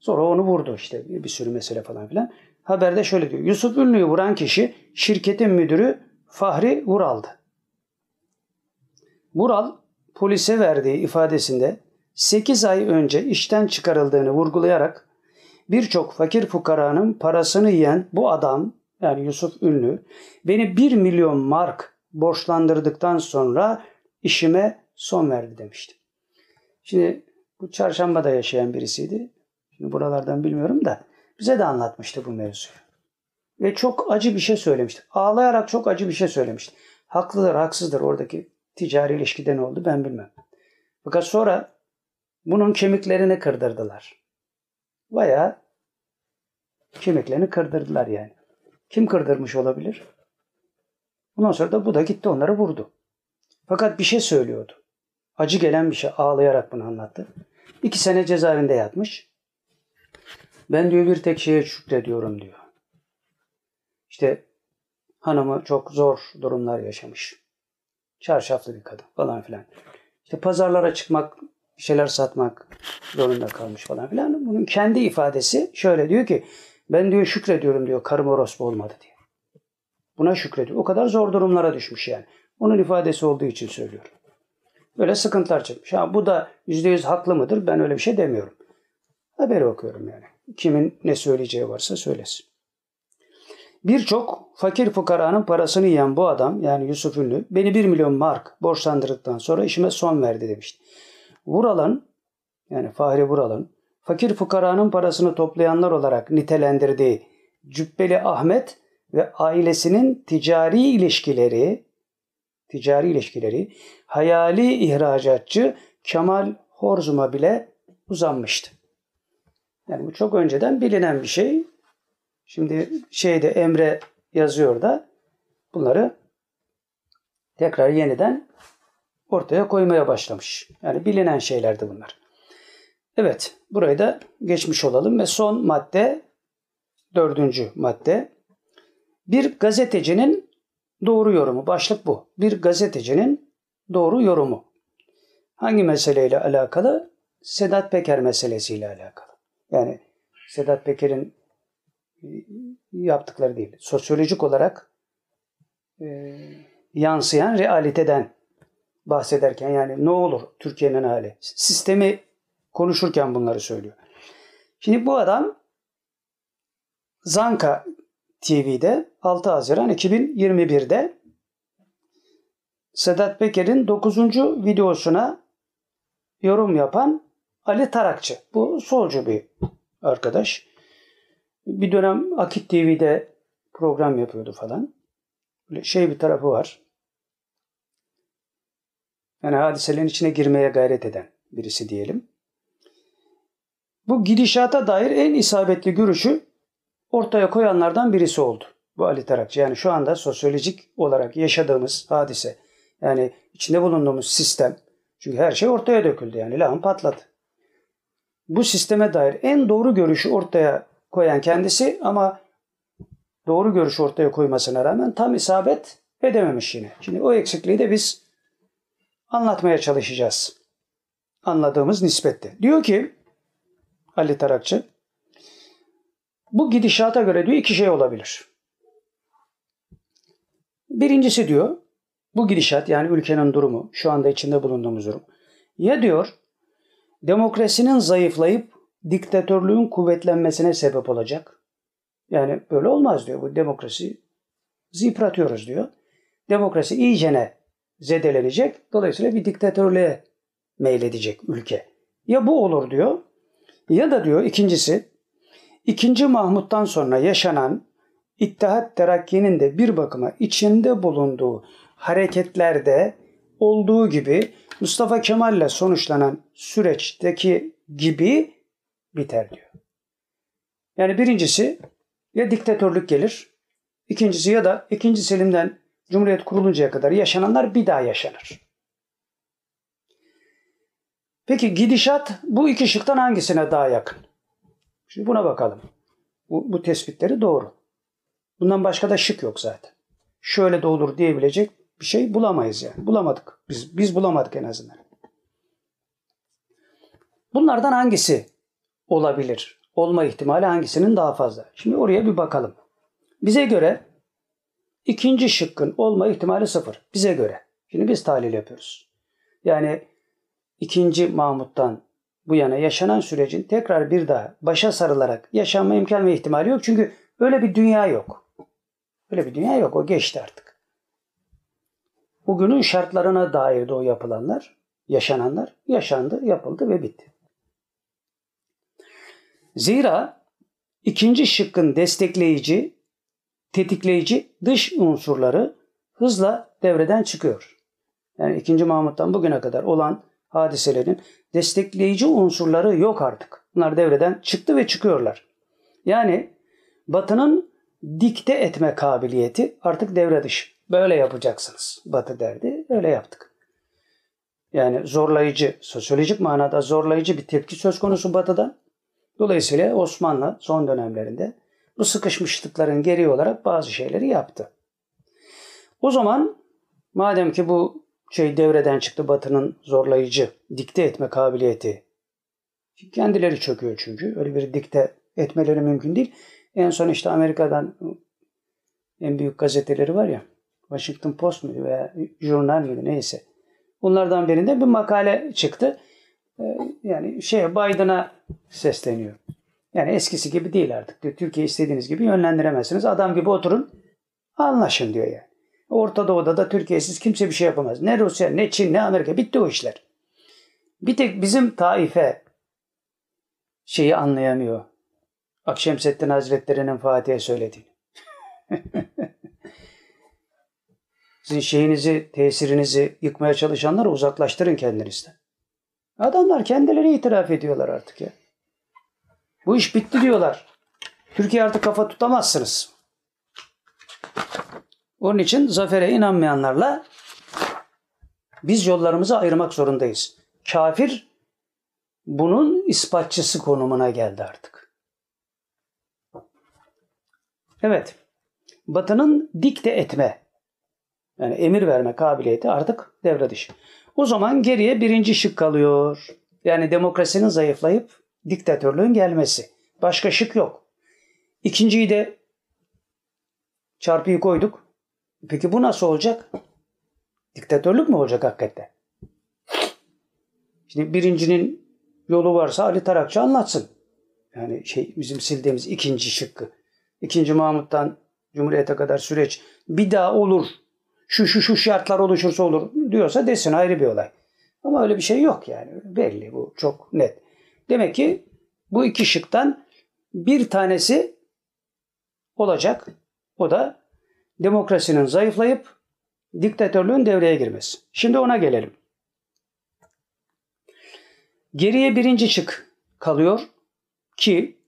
Sonra onu vurdu işte bir sürü mesele falan filan. Haberde şöyle diyor. Yusuf Ünlü'yü vuran kişi şirketin müdürü Fahri Vural'dı. Vural polise verdiği ifadesinde 8 ay önce işten çıkarıldığını vurgulayarak birçok fakir fukaranın parasını yiyen bu adam yani Yusuf Ünlü beni 1 milyon mark borçlandırdıktan sonra işime son verdi demişti. Şimdi bu çarşambada yaşayan birisiydi. Şimdi buralardan bilmiyorum da bize de anlatmıştı bu mevzuyu. Ve çok acı bir şey söylemişti. Ağlayarak çok acı bir şey söylemişti. Haklıdır, haksızdır oradaki ticari ilişkide ne oldu ben bilmem. Fakat sonra bunun kemiklerini kırdırdılar. Baya kemiklerini kırdırdılar yani. Kim kırdırmış olabilir? Ondan sonra da bu da gitti onları vurdu. Fakat bir şey söylüyordu. Acı gelen bir şey ağlayarak bunu anlattı. İki sene cezaevinde yatmış. Ben diyor bir tek şeye şükrediyorum diyor. İşte hanımı çok zor durumlar yaşamış. Çarşaflı bir kadın falan filan. İşte pazarlara çıkmak, şeyler satmak zorunda kalmış falan filan. Bunun kendi ifadesi şöyle diyor ki ben diyor şükrediyorum diyor karım orospu olmadı diye. Buna şükrediyor. O kadar zor durumlara düşmüş yani. Onun ifadesi olduğu için söylüyorum. Böyle sıkıntılar çekmiş. Ha, bu da %100 haklı mıdır? Ben öyle bir şey demiyorum. Haberi okuyorum yani. Kimin ne söyleyeceği varsa söylesin. Birçok fakir fukaranın parasını yiyen bu adam yani Yusuf Ünlü beni 1 milyon mark borçlandırdıktan sonra işime son verdi demişti. Vural'ın yani Fahri Vural'ın fakir fukaranın parasını toplayanlar olarak nitelendirdiği Cübbeli Ahmet ve ailesinin ticari ilişkileri ticari ilişkileri hayali ihracatçı Kemal Horzum'a bile uzanmıştı. Yani bu çok önceden bilinen bir şey. Şimdi şeyde Emre yazıyor da bunları tekrar yeniden ortaya koymaya başlamış. Yani bilinen şeylerdi bunlar. Evet, burayı da geçmiş olalım ve son madde, dördüncü madde. Bir gazetecinin doğru yorumu, başlık bu. Bir gazetecinin doğru yorumu. Hangi meseleyle alakalı? Sedat Peker meselesiyle alakalı. Yani Sedat Peker'in e, yaptıkları değil. Sosyolojik olarak e, yansıyan realiteden bahsederken yani ne olur Türkiye'nin hali. Sistemi konuşurken bunları söylüyor. Şimdi bu adam Zanka TV'de 6 Haziran 2021'de Sedat Peker'in 9. videosuna yorum yapan Ali Tarakçı. Bu solcu bir arkadaş. Bir dönem Akit TV'de program yapıyordu falan. Böyle şey bir tarafı var. Yani hadiselerin içine girmeye gayret eden birisi diyelim. Bu gidişata dair en isabetli görüşü ortaya koyanlardan birisi oldu. Bu Ali Tarakçı. Yani şu anda sosyolojik olarak yaşadığımız hadise. Yani içinde bulunduğumuz sistem. Çünkü her şey ortaya döküldü. Yani lağım patladı. Bu sisteme dair en doğru görüşü ortaya koyan kendisi ama doğru görüş ortaya koymasına rağmen tam isabet edememiş yine. Şimdi o eksikliği de biz anlatmaya çalışacağız. Anladığımız nispette. Diyor ki Ali Tarakçı bu gidişata göre diyor iki şey olabilir. Birincisi diyor bu gidişat yani ülkenin durumu şu anda içinde bulunduğumuz durum. Ya diyor demokrasinin zayıflayıp diktatörlüğün kuvvetlenmesine sebep olacak. Yani böyle olmaz diyor. Bu demokrasi yıpratıyoruz diyor. Demokrasi iyicene zedelenecek. Dolayısıyla bir diktatörlüğe meyledecek ülke. Ya bu olur diyor. Ya da diyor ikincisi ikinci Mahmut'tan sonra yaşanan İttihat Terakki'nin de bir bakıma içinde bulunduğu hareketlerde olduğu gibi Mustafa Kemal'le sonuçlanan süreçteki gibi biter diyor. Yani birincisi ya diktatörlük gelir, ikincisi ya da ikinci Selim'den Cumhuriyet kuruluncaya kadar yaşananlar bir daha yaşanır. Peki gidişat bu iki şıktan hangisine daha yakın? Şimdi buna bakalım. Bu, bu tespitleri doğru. Bundan başka da şık yok zaten. Şöyle de olur diyebilecek bir şey bulamayız yani. Bulamadık. Biz, biz bulamadık en azından. Bunlardan hangisi olabilir? Olma ihtimali hangisinin daha fazla? Şimdi oraya bir bakalım. Bize göre ikinci şıkkın olma ihtimali sıfır. Bize göre. Şimdi biz tahlil yapıyoruz. Yani ikinci Mahmut'tan bu yana yaşanan sürecin tekrar bir daha başa sarılarak yaşanma imkan ve ihtimali yok. Çünkü öyle bir dünya yok. Öyle bir dünya yok. O geçti artık. Bugünün şartlarına dair de o yapılanlar, yaşananlar yaşandı, yapıldı ve bitti. Zira ikinci şıkkın destekleyici, tetikleyici dış unsurları hızla devreden çıkıyor. Yani ikinci Mahmut'tan bugüne kadar olan hadiselerin destekleyici unsurları yok artık. Bunlar devreden çıktı ve çıkıyorlar. Yani Batı'nın dikte etme kabiliyeti artık devre dışı. Böyle yapacaksınız Batı derdi. Öyle yaptık. Yani zorlayıcı, sosyolojik manada zorlayıcı bir tepki söz konusu Batı'da. Dolayısıyla Osmanlı son dönemlerinde bu sıkışmışlıkların geri olarak bazı şeyleri yaptı. O zaman madem ki bu şey devreden çıktı Batı'nın zorlayıcı, dikte etme kabiliyeti. Kendileri çöküyor çünkü. Öyle bir dikte etmeleri mümkün değil. En son işte Amerika'dan en büyük gazeteleri var ya. Washington Post muydu veya Journal mıydı neyse. Bunlardan birinde bir makale çıktı. Ee, yani şey Biden'a sesleniyor. Yani eskisi gibi değil artık diyor. Türkiye istediğiniz gibi yönlendiremezsiniz. Adam gibi oturun anlaşın diyor yani. Orta Doğu'da da Türkiye'siz kimse bir şey yapamaz. Ne Rusya, ne Çin, ne Amerika. Bitti o işler. Bir tek bizim taife şeyi anlayamıyor. Akşemseddin Hazretleri'nin Fatih'e söylediğini. Sizin şeyinizi, tesirinizi yıkmaya çalışanları uzaklaştırın kendinizden. Adamlar kendileri itiraf ediyorlar artık ya. Bu iş bitti diyorlar. Türkiye artık kafa tutamazsınız. Onun için zafere inanmayanlarla biz yollarımızı ayırmak zorundayız. Kafir bunun ispatçısı konumuna geldi artık. Evet. Batı'nın dikte etme yani emir verme kabiliyeti artık devre dışı. O zaman geriye birinci şık kalıyor. Yani demokrasinin zayıflayıp diktatörlüğün gelmesi. Başka şık yok. İkinciyi de çarpıyı koyduk. Peki bu nasıl olacak? Diktatörlük mü olacak hakikaten? Şimdi birincinin yolu varsa Ali Tarakçı anlatsın. Yani şey bizim sildiğimiz ikinci şıkkı. İkinci Mahmut'tan Cumhuriyet'e kadar süreç bir daha olur. Şu şu şu şartlar oluşursa olur diyorsa desin ayrı bir olay. Ama öyle bir şey yok yani. Belli bu çok net. Demek ki bu iki şıktan bir tanesi olacak. O da demokrasinin zayıflayıp diktatörlüğün devreye girmesi. Şimdi ona gelelim. Geriye birinci şık kalıyor ki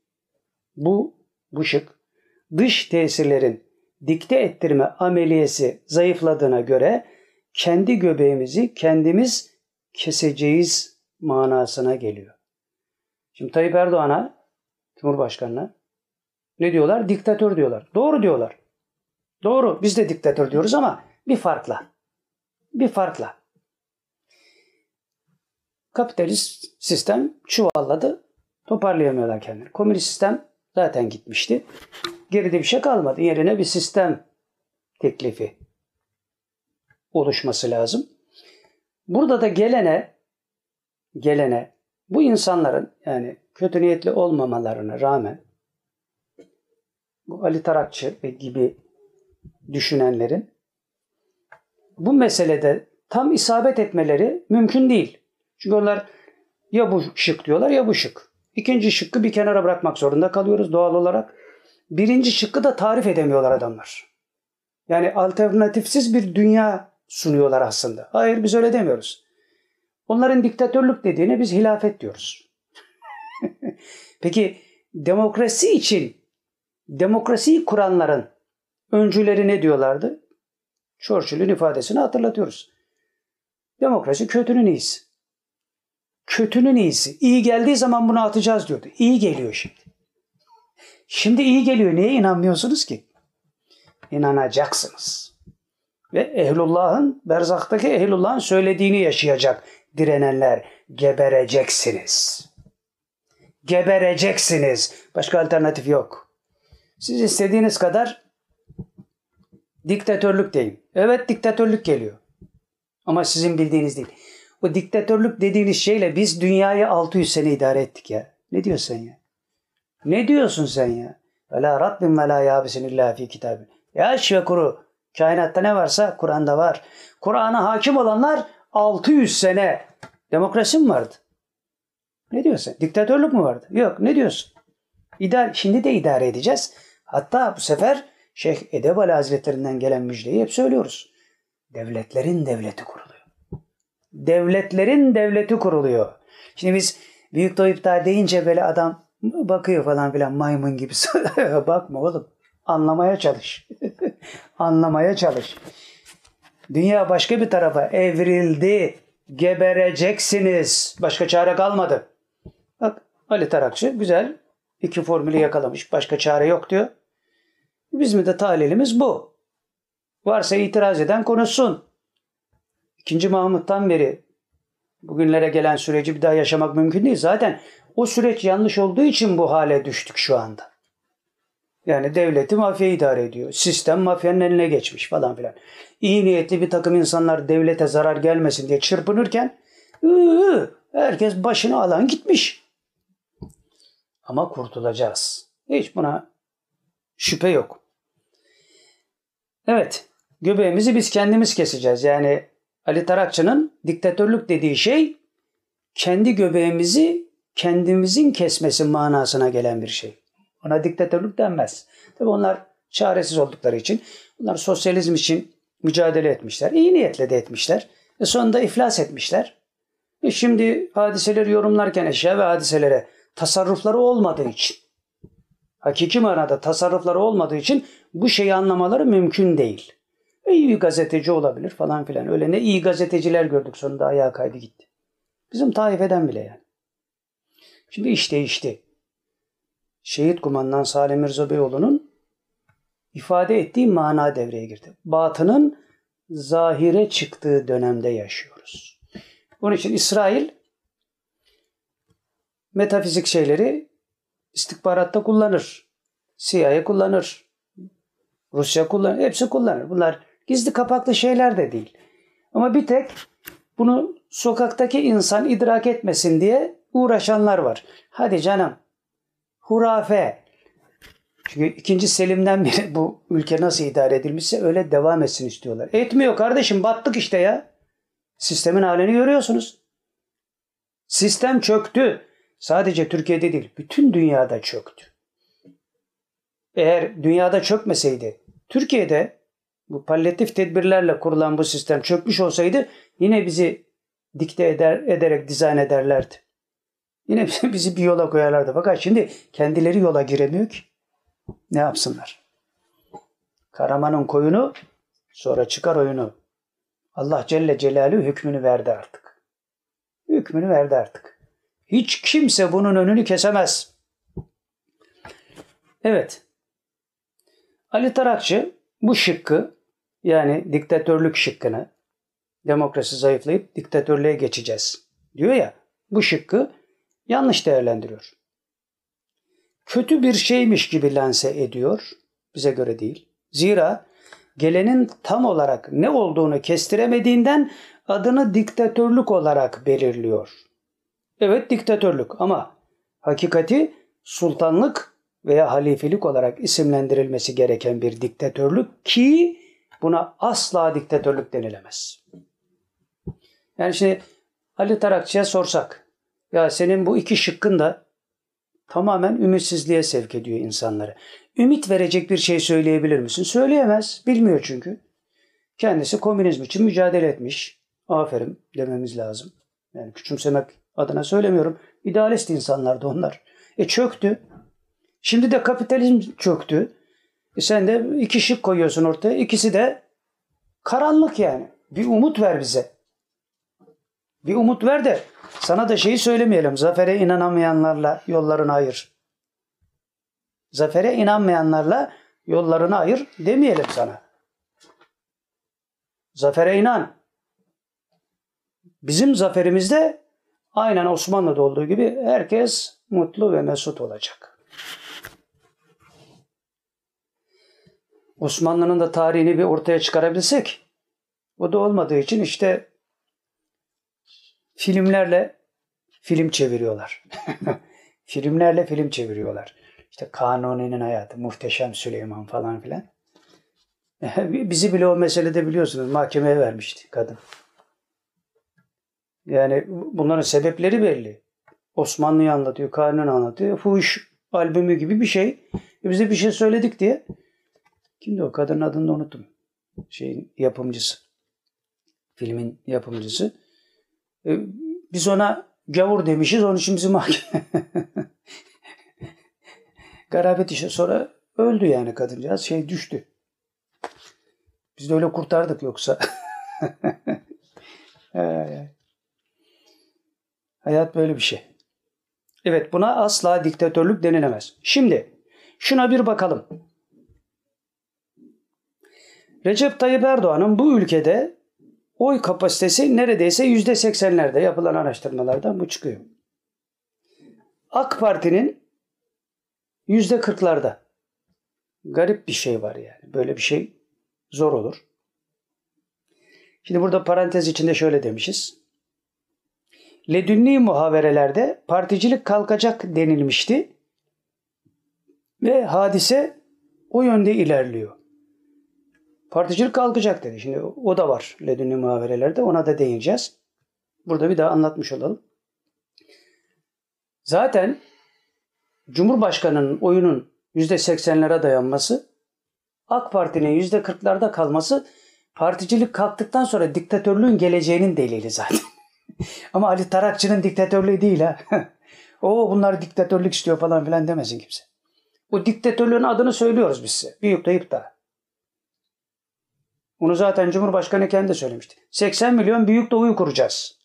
bu bu şık dış tesirlerin dikte ettirme ameliyesi zayıfladığına göre kendi göbeğimizi kendimiz keseceğiz manasına geliyor. Şimdi Tayyip Erdoğan'a, Cumhurbaşkanı'na ne diyorlar? Diktatör diyorlar. Doğru diyorlar. Doğru biz de diktatör diyoruz ama Bir farkla. Bir farkla. Kapitalist sistem çuvalladı. Toparlayamıyorlar kendini. Komünist sistem zaten gitmişti. Geride bir şey kalmadı. Yerine bir sistem teklifi oluşması lazım. Burada da gelene gelene bu insanların yani kötü niyetli olmamalarına rağmen bu Ali Tarakçı gibi düşünenlerin bu meselede tam isabet etmeleri mümkün değil. Çünkü onlar ya bu şık diyorlar ya bu şık. İkinci şıkkı bir kenara bırakmak zorunda kalıyoruz doğal olarak. Birinci şıkkı da tarif edemiyorlar adamlar. Yani alternatifsiz bir dünya sunuyorlar aslında. Hayır biz öyle demiyoruz. Onların diktatörlük dediğine biz hilafet diyoruz. Peki demokrasi için demokrasiyi kuranların öncüleri ne diyorlardı? Churchill'in ifadesini hatırlatıyoruz. Demokrasi kötünün iyisi. Kötünün iyisi. İyi geldiği zaman bunu atacağız diyordu. İyi geliyor şimdi. Şimdi iyi geliyor. Niye inanmıyorsunuz ki? İnanacaksınız. Ve ehlullahın, berzaktaki ehlullahın söylediğini yaşayacak direnenler. Gebereceksiniz. Gebereceksiniz. Başka alternatif yok. Siz istediğiniz kadar diktatörlük deyin. Evet diktatörlük geliyor. Ama sizin bildiğiniz değil. O diktatörlük dediğiniz şeyle biz dünyayı 600 sene idare ettik ya. Ne diyorsun ya? Ne diyorsun sen ya? Ve la rabbin ve la yabisin illa fi kitabin. Yaş ve kuru. Kainatta ne varsa Kur'an'da var. Kur'an'a hakim olanlar 600 sene demokrasi mi vardı? Ne diyorsun? Diktatörlük mü vardı? Yok. Ne diyorsun? İdare, şimdi de idare edeceğiz. Hatta bu sefer Şeyh Edebali Hazretlerinden gelen müjdeyi hep söylüyoruz. Devletlerin devleti kuruluyor. Devletlerin devleti kuruluyor. Şimdi biz büyük doyupta deyince böyle adam bakıyor falan filan maymun gibi. Bakma oğlum. Anlamaya çalış. Anlamaya çalış. Dünya başka bir tarafa evrildi. Gebereceksiniz. Başka çare kalmadı. Bak Ali Tarakçı güzel iki formülü yakalamış. Başka çare yok diyor. Bizim de talilimiz bu. Varsa itiraz eden konuşsun. İkinci Mahmut'tan beri bugünlere gelen süreci bir daha yaşamak mümkün değil. Zaten o süreç yanlış olduğu için bu hale düştük şu anda. Yani devleti mafya idare ediyor. Sistem mafyanın eline geçmiş falan filan. İyi niyetli bir takım insanlar devlete zarar gelmesin diye çırpınırken ıı, herkes başını alan gitmiş. Ama kurtulacağız. Hiç buna şüphe yok. Evet, göbeğimizi biz kendimiz keseceğiz. Yani Ali Tarakçı'nın diktatörlük dediği şey kendi göbeğimizi kendimizin kesmesi manasına gelen bir şey. Ona diktatörlük denmez. Tabi onlar çaresiz oldukları için, bunlar sosyalizm için mücadele etmişler. İyi niyetle de etmişler. E sonunda iflas etmişler. E şimdi hadiseleri yorumlarken eşya ve hadiselere tasarrufları olmadığı için, hakiki manada tasarrufları olmadığı için bu şeyi anlamaları mümkün değil. E iyi bir gazeteci olabilir falan filan. Öyle ne iyi gazeteciler gördük sonunda ayağa kaydı gitti. Bizim taifeden bile yani. Şimdi iş değişti. Şehit kumandan Salim Mirza ifade ettiği mana devreye girdi. Batının zahire çıktığı dönemde yaşıyoruz. Onun için İsrail metafizik şeyleri istihbaratta kullanır. CIA kullanır. Rusya kullanır. Hepsi kullanır. Bunlar gizli kapaklı şeyler de değil. Ama bir tek bunu sokaktaki insan idrak etmesin diye uğraşanlar var. Hadi canım hurafe. Çünkü ikinci Selim'den beri bu ülke nasıl idare edilmişse öyle devam etsin istiyorlar. Etmiyor kardeşim battık işte ya. Sistemin halini görüyorsunuz. Sistem çöktü. Sadece Türkiye'de değil, bütün dünyada çöktü. Eğer dünyada çökmeseydi, Türkiye'de bu palyatif tedbirlerle kurulan bu sistem çökmüş olsaydı yine bizi dikte eder, ederek dizayn ederlerdi. Yine bizi bir yola koyarlardı. Fakat şimdi kendileri yola giremiyor ki. Ne yapsınlar? Karamanın koyunu sonra çıkar oyunu. Allah Celle Celaluhu hükmünü verdi artık. Hükmünü verdi artık. Hiç kimse bunun önünü kesemez. Evet. Ali Tarakçı bu şıkkı Yani diktatörlük şıkkını demokrasi zayıflayıp diktatörlüğe geçeceğiz diyor ya bu şıkkı yanlış değerlendiriyor. Kötü bir şeymiş gibi lanse ediyor. Bize göre değil. Zira gelenin tam olarak ne olduğunu kestiremediğinden adını diktatörlük olarak belirliyor. Evet diktatörlük ama hakikati sultanlık veya halifelik olarak isimlendirilmesi gereken bir diktatörlük ki buna asla diktatörlük denilemez. Yani şimdi Ali Tarakçı'ya sorsak ya senin bu iki şıkkın da tamamen ümitsizliğe sevk ediyor insanları. Ümit verecek bir şey söyleyebilir misin? Söyleyemez. Bilmiyor çünkü. Kendisi komünizm için mücadele etmiş. Aferin dememiz lazım. Yani küçümsemek adına söylemiyorum. İdealist insanlardı onlar. E çöktü. Şimdi de kapitalizm çöktü. E sen de iki şık koyuyorsun ortaya. İkisi de karanlık yani. Bir umut ver bize. Bir umut ver de sana da şeyi söylemeyelim. Zafere inanamayanlarla yollarını ayır. Zafere inanmayanlarla yollarını ayır demeyelim sana. Zafere inan. Bizim zaferimizde aynen Osmanlı'da olduğu gibi herkes mutlu ve mesut olacak. Osmanlı'nın da tarihini bir ortaya çıkarabilsek o da olmadığı için işte filmlerle film çeviriyorlar. filmlerle film çeviriyorlar. İşte Kanuni'nin hayatı, Muhteşem Süleyman falan filan. Bizi bile o meselede biliyorsunuz mahkemeye vermişti kadın. Yani bunların sebepleri belli. Osmanlı'yı anlatıyor, Kanuni anlatıyor. Fuhuş albümü gibi bir şey. E bize bir şey söyledik diye. Kimdi o? Kadının adını da unuttum. Şeyin yapımcısı. Filmin yapımcısı. E, biz ona gavur demişiz. Onun için bizi mahkeme... Garabet işe sonra öldü yani kadıncağız. Şey düştü. Biz de öyle kurtardık yoksa. Hayat böyle bir şey. Evet buna asla diktatörlük denilemez. Şimdi şuna bir bakalım. Recep Tayyip Erdoğan'ın bu ülkede oy kapasitesi neredeyse yüzde seksenlerde yapılan araştırmalardan bu çıkıyor. AK Parti'nin yüzde kırklarda. Garip bir şey var yani. Böyle bir şey zor olur. Şimdi burada parantez içinde şöyle demişiz. Ledünni muhaverelerde particilik kalkacak denilmişti ve hadise o yönde ilerliyor. Particilik kalkacak dedi. Şimdi o da var ledünni muhaverelerde ona da değineceğiz. Burada bir daha anlatmış olalım. Zaten Cumhurbaşkanı'nın oyunun %80'lere dayanması, AK Parti'nin %40'larda kalması particilik kalktıktan sonra diktatörlüğün geleceğinin delili zaten. Ama Ali Tarakçı'nın diktatörlüğü değil ha. o bunlar diktatörlük istiyor falan filan demesin kimse. O diktatörlüğün adını söylüyoruz biz size. Büyük de iptal. Bunu zaten Cumhurbaşkanı kendi söylemişti. 80 milyon büyük doğuyu kuracağız.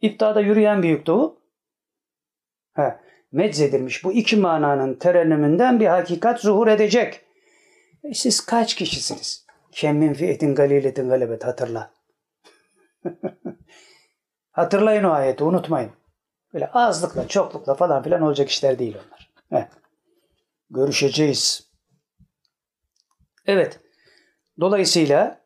İptada yürüyen büyük doğu. Ha, meczedilmiş bu iki mananın terennümünden bir hakikat zuhur edecek. E siz kaç kişisiniz? Kemmin fiyetin galiletin galebet hatırla. Hatırlayın o ayeti unutmayın. Böyle azlıkla çoklukla falan filan olacak işler değil onlar. Heh. Görüşeceğiz. Evet. Dolayısıyla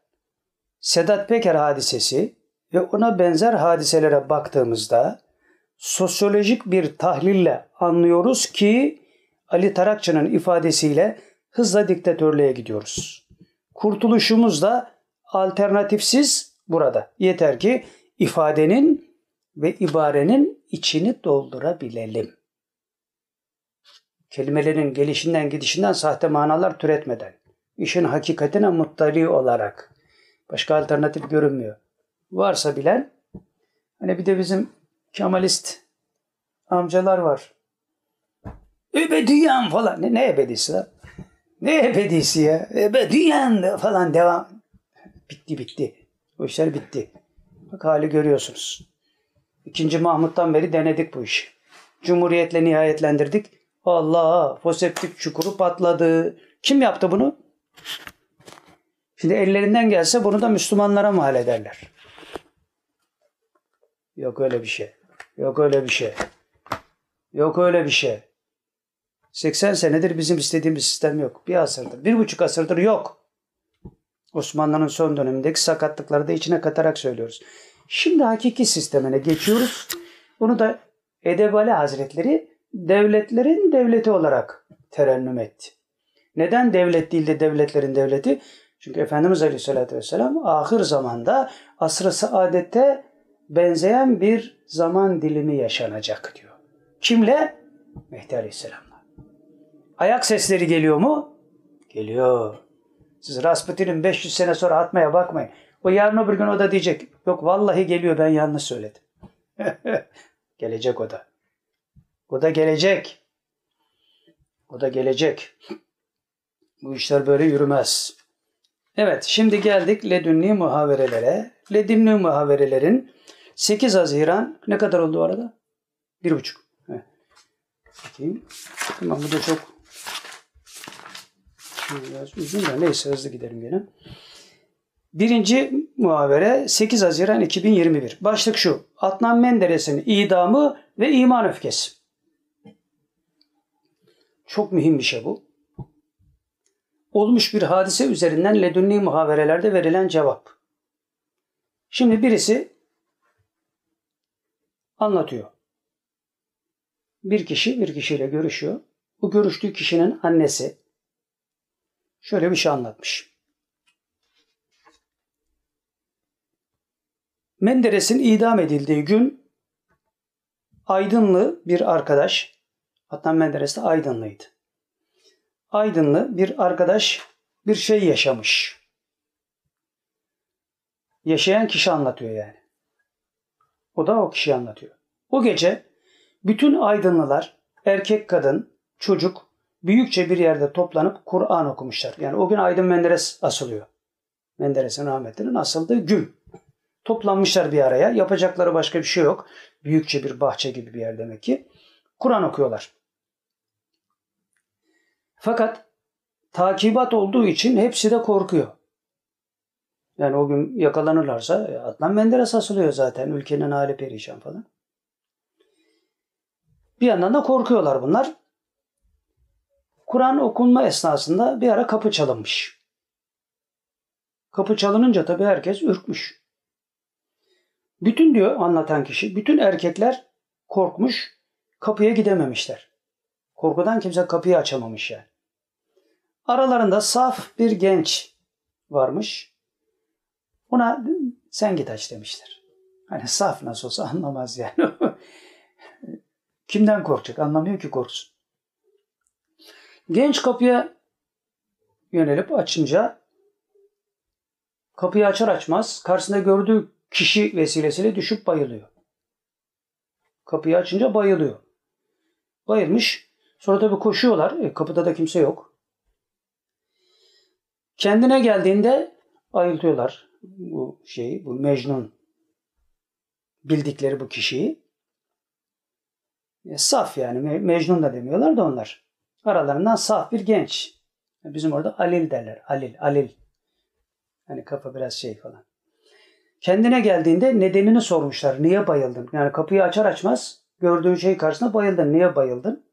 Sedat Peker hadisesi ve ona benzer hadiselere baktığımızda sosyolojik bir tahlille anlıyoruz ki Ali Tarakçı'nın ifadesiyle hızla diktatörlüğe gidiyoruz. Kurtuluşumuz da alternatifsiz burada. Yeter ki ifadenin ve ibarenin içini doldurabilelim. Kelimelerin gelişinden gidişinden sahte manalar türetmeden, işin hakikatine muttali olarak başka alternatif görünmüyor. Varsa bilen, hani bir de bizim Kemalist amcalar var. Ebediyen falan. Ne, ne ebedisi lan? Ne ebedisi ya? Ebediyen falan devam. Bitti bitti. O işler bitti. Bak hali görüyorsunuz. İkinci Mahmut'tan beri denedik bu işi. Cumhuriyetle nihayetlendirdik. Allah foseptik çukuru patladı. Kim yaptı bunu? Şimdi ellerinden gelse bunu da Müslümanlara mal ederler. Yok öyle bir şey. Yok öyle bir şey. Yok öyle bir şey. 80 senedir bizim istediğimiz sistem yok. Bir asırdır, bir buçuk asırdır yok. Osmanlı'nın son dönemindeki sakatlıkları da içine katarak söylüyoruz. Şimdi hakiki sistemine geçiyoruz. Bunu da Edebali Hazretleri devletlerin devleti olarak terennüm etti. Neden devlet değil de devletlerin devleti? Çünkü Efendimiz Aleyhisselatü Vesselam ahir zamanda asr-ı benzeyen bir zaman dilimi yaşanacak diyor. Kimle? Mehdi Aleyhisselam'la. Ayak sesleri geliyor mu? Geliyor. Siz Rasputin'in 500 sene sonra atmaya bakmayın. O yarın öbür gün o da diyecek. Yok vallahi geliyor ben yanlış söyledim. gelecek o da. O da gelecek. O da gelecek. Bu işler böyle yürümez. Evet şimdi geldik ledünni muhaverelere. Ledünni muhaverelerin 8 Haziran ne kadar oldu arada? Bir buçuk. Evet. Bakayım. Tamam bu da çok biraz uzun da neyse hızlı gidelim gene. Birinci muhavere 8 Haziran 2021. Başlık şu. Adnan Menderes'in idamı ve iman öfkesi. Çok mühim bir şey bu. Olmuş bir hadise üzerinden ledünni muhaverelerde verilen cevap. Şimdi birisi anlatıyor. Bir kişi bir kişiyle görüşüyor. Bu görüştüğü kişinin annesi şöyle bir şey anlatmış. Menderes'in idam edildiği gün Aydınlı bir arkadaş, hatta Menderes de Aydınlıydı. Aydınlı bir arkadaş bir şey yaşamış. Yaşayan kişi anlatıyor yani. O da o kişi anlatıyor. O gece bütün Aydınlılar, erkek kadın, çocuk büyükçe bir yerde toplanıp Kur'an okumuşlar. Yani o gün Aydın Menderes asılıyor. Menderes'in rahmetinin asıldığı gün. Toplanmışlar bir araya. Yapacakları başka bir şey yok. Büyükçe bir bahçe gibi bir yer demek ki. Kur'an okuyorlar. Fakat takibat olduğu için hepsi de korkuyor. Yani o gün yakalanırlarsa e, Adnan Menderes asılıyor zaten. Ülkenin hali perişan falan. Bir yandan da korkuyorlar bunlar. Kur'an okunma esnasında bir ara kapı çalınmış. Kapı çalınınca tabii herkes ürkmüş. Bütün diyor anlatan kişi, bütün erkekler korkmuş, kapıya gidememişler. Korkudan kimse kapıyı açamamış yani. Aralarında saf bir genç varmış. Ona sen git aç demişler. Hani saf nasıl olsa anlamaz yani. Kimden korkacak? Anlamıyor ki korksun. Genç kapıya yönelip açınca kapıyı açar açmaz karşısında gördüğü kişi vesilesiyle düşüp bayılıyor. Kapıyı açınca bayılıyor. Bayılmış. Sonra tabii koşuyorlar. E, kapıda da kimse yok. Kendine geldiğinde ayıltıyorlar bu şeyi, bu Mecnun bildikleri bu kişiyi. E, saf yani Mecnun da demiyorlar da onlar. Aralarından saf bir genç. Bizim orada Alil derler. Alil, Alil. Hani kafa biraz şey falan. Kendine geldiğinde nedenini sormuşlar. Niye bayıldın? Yani kapıyı açar açmaz gördüğün şey karşısında bayıldın. Niye bayıldın?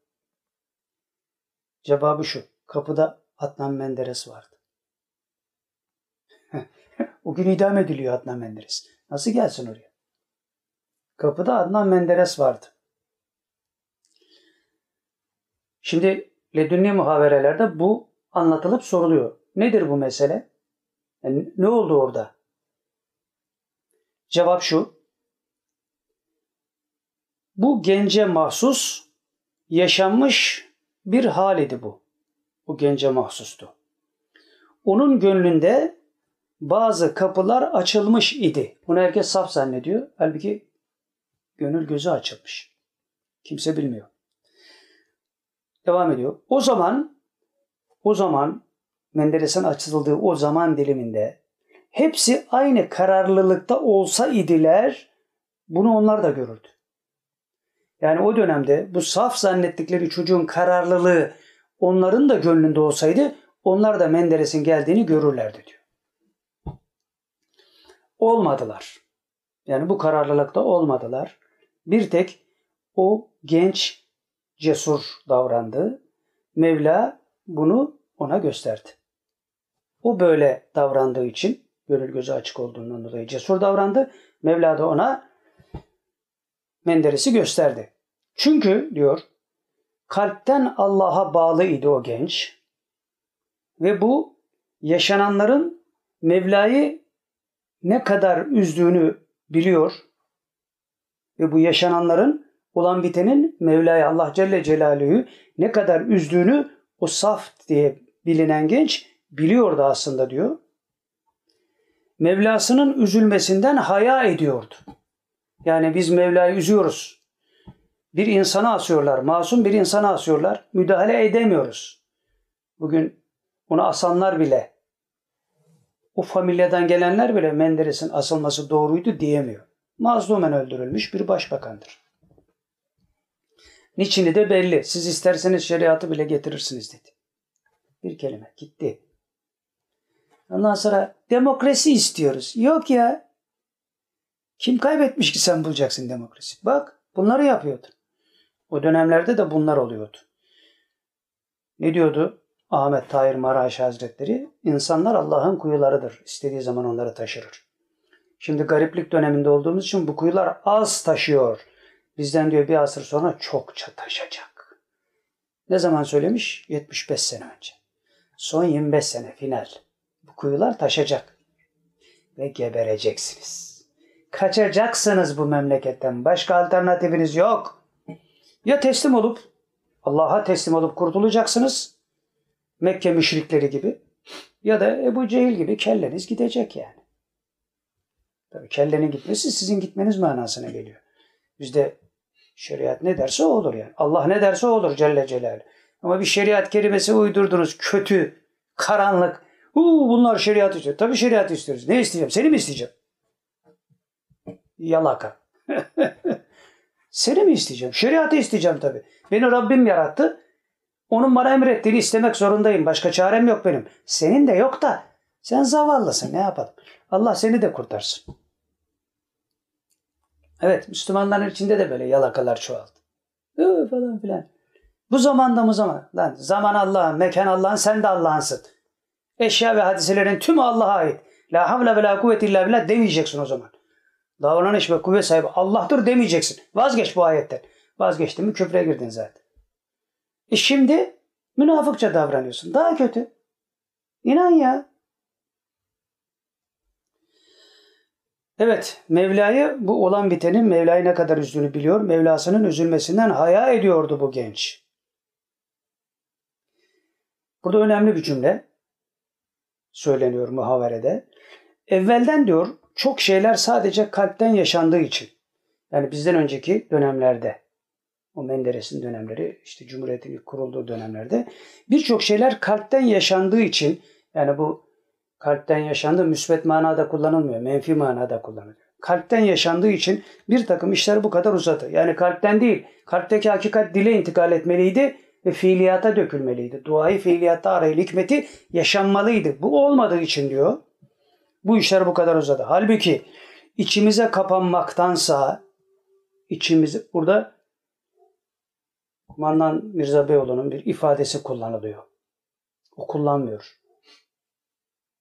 Cevabı şu. Kapıda Adnan Menderes vardı. o gün idam ediliyor Adnan Menderes. Nasıl gelsin oraya? Kapıda Adnan Menderes vardı. Şimdi ledünni muhaverelerde bu anlatılıp soruluyor. Nedir bu mesele? Yani ne oldu orada? Cevap şu. Bu gence mahsus yaşanmış bir hal idi bu. Bu gence mahsustu. Onun gönlünde bazı kapılar açılmış idi. Bunu herkes saf zannediyor. Halbuki gönül gözü açılmış. Kimse bilmiyor. Devam ediyor. O zaman o zaman Menderes'in açıldığı o zaman diliminde hepsi aynı kararlılıkta olsa idiler bunu onlar da görürdü. Yani o dönemde bu saf zannettikleri çocuğun kararlılığı onların da gönlünde olsaydı onlar da Menderes'in geldiğini görürlerdi diyor. olmadılar. Yani bu kararlılıkta olmadılar. Bir tek o genç cesur davrandı. Mevla bunu ona gösterdi. O böyle davrandığı için gönül gözü açık olduğundan dolayı cesur davrandı. Mevla da ona Menderes'i gösterdi. Çünkü diyor kalpten Allah'a bağlı idi o genç. Ve bu yaşananların Mevla'yı ne kadar üzdüğünü biliyor. Ve bu yaşananların olan bitenin Mevla'yı Allah Celle Celaluhu ne kadar üzdüğünü o saf diye bilinen genç biliyordu aslında diyor. Mevlasının üzülmesinden haya ediyordu. Yani biz Mevla'yı üzüyoruz. Bir insana asıyorlar, masum bir insana asıyorlar. Müdahale edemiyoruz. Bugün onu asanlar bile, o familyadan gelenler bile Menderes'in asılması doğruydu diyemiyor. Mazlumen öldürülmüş bir başbakandır. Niçini de belli. Siz isterseniz şeriatı bile getirirsiniz dedi. Bir kelime gitti. Ondan sonra demokrasi istiyoruz. Yok ya. Kim kaybetmiş ki sen bulacaksın demokrasi? Bak bunları yapıyordu. O dönemlerde de bunlar oluyordu. Ne diyordu Ahmet Tahir Maraş Hazretleri? İnsanlar Allah'ın kuyularıdır. İstediği zaman onları taşırır. Şimdi gariplik döneminde olduğumuz için bu kuyular az taşıyor. Bizden diyor bir asır sonra çokça taşacak. Ne zaman söylemiş? 75 sene önce. Son 25 sene final. Kuyular taşacak. Ve gebereceksiniz. Kaçacaksınız bu memleketten. Başka alternatifiniz yok. Ya teslim olup Allah'a teslim olup kurtulacaksınız. Mekke müşrikleri gibi. Ya da Ebu Cehil gibi kelleniz gidecek yani. Tabii kellenin gitmesi sizin gitmeniz manasına geliyor. Bizde şeriat ne derse o olur yani. Allah ne derse o olur Celle Celaluhu. Ama bir şeriat kelimesi uydurdunuz. Kötü, karanlık. Huu, bunlar şeriat istiyor. Tabii şeriat istiyoruz. Ne isteyeceğim? Seni mi isteyeceğim? Yalaka. Seni mi isteyeceğim? Şeriatı isteyeceğim tabii. Beni Rabbim yarattı. Onun bana emrettiğini istemek zorundayım. Başka çarem yok benim. Senin de yok da sen zavallısın. Ne yapalım? Allah seni de kurtarsın. Evet Müslümanların içinde de böyle yalakalar çoğaldı. Ee, falan filan. Bu zamanda mı zaman? Lan zaman Allah'ın, mekan Allah'ın, sen de Allah'ınsın. Eşya ve hadiselerin tümü Allah'a ait. La havle ve la kuvvet illa billah demeyeceksin o zaman. Davranış ve kuvvet sahibi Allah'tır demeyeceksin. Vazgeç bu ayetten. Vazgeçtin mi küfre girdin zaten. E şimdi münafıkça davranıyorsun. Daha kötü. İnan ya. Evet, Mevla'yı bu olan bitenin Mevla'yı ne kadar üzdüğünü biliyor. Mevlasının üzülmesinden haya ediyordu bu genç. Burada önemli bir cümle söyleniyor muhaverede. Evvelden diyor çok şeyler sadece kalpten yaşandığı için. Yani bizden önceki dönemlerde o Menderes'in dönemleri işte Cumhuriyet'in kurulduğu dönemlerde birçok şeyler kalpten yaşandığı için yani bu kalpten yaşandığı müsbet manada kullanılmıyor. Menfi manada kullanılıyor. Kalpten yaşandığı için bir takım işler bu kadar uzadı. Yani kalpten değil, kalpteki hakikat dile intikal etmeliydi ve fiiliyata dökülmeliydi. Duayı fiiliyatta arayın hikmeti yaşanmalıydı. Bu olmadığı için diyor. Bu işler bu kadar uzadı. Halbuki içimize kapanmaktansa içimizi burada Mandan Mirza Beyoğlu'nun bir ifadesi kullanılıyor. O kullanmıyor.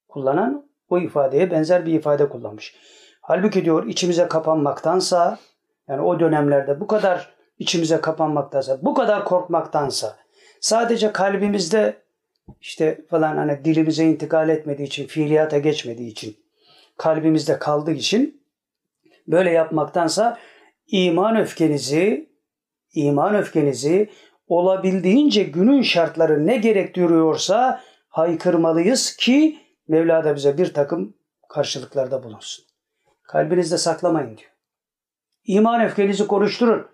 Kullanan o ifadeye benzer bir ifade kullanmış. Halbuki diyor içimize kapanmaktansa yani o dönemlerde bu kadar içimize kapanmaktansa, bu kadar korkmaktansa sadece kalbimizde işte falan hani dilimize intikal etmediği için, fiiliyata geçmediği için, kalbimizde kaldığı için böyle yapmaktansa iman öfkenizi, iman öfkenizi olabildiğince günün şartları ne gerektiriyorsa haykırmalıyız ki Mevla da bize bir takım karşılıklarda bulunsun. Kalbinizde saklamayın diyor. İman öfkenizi konuşturun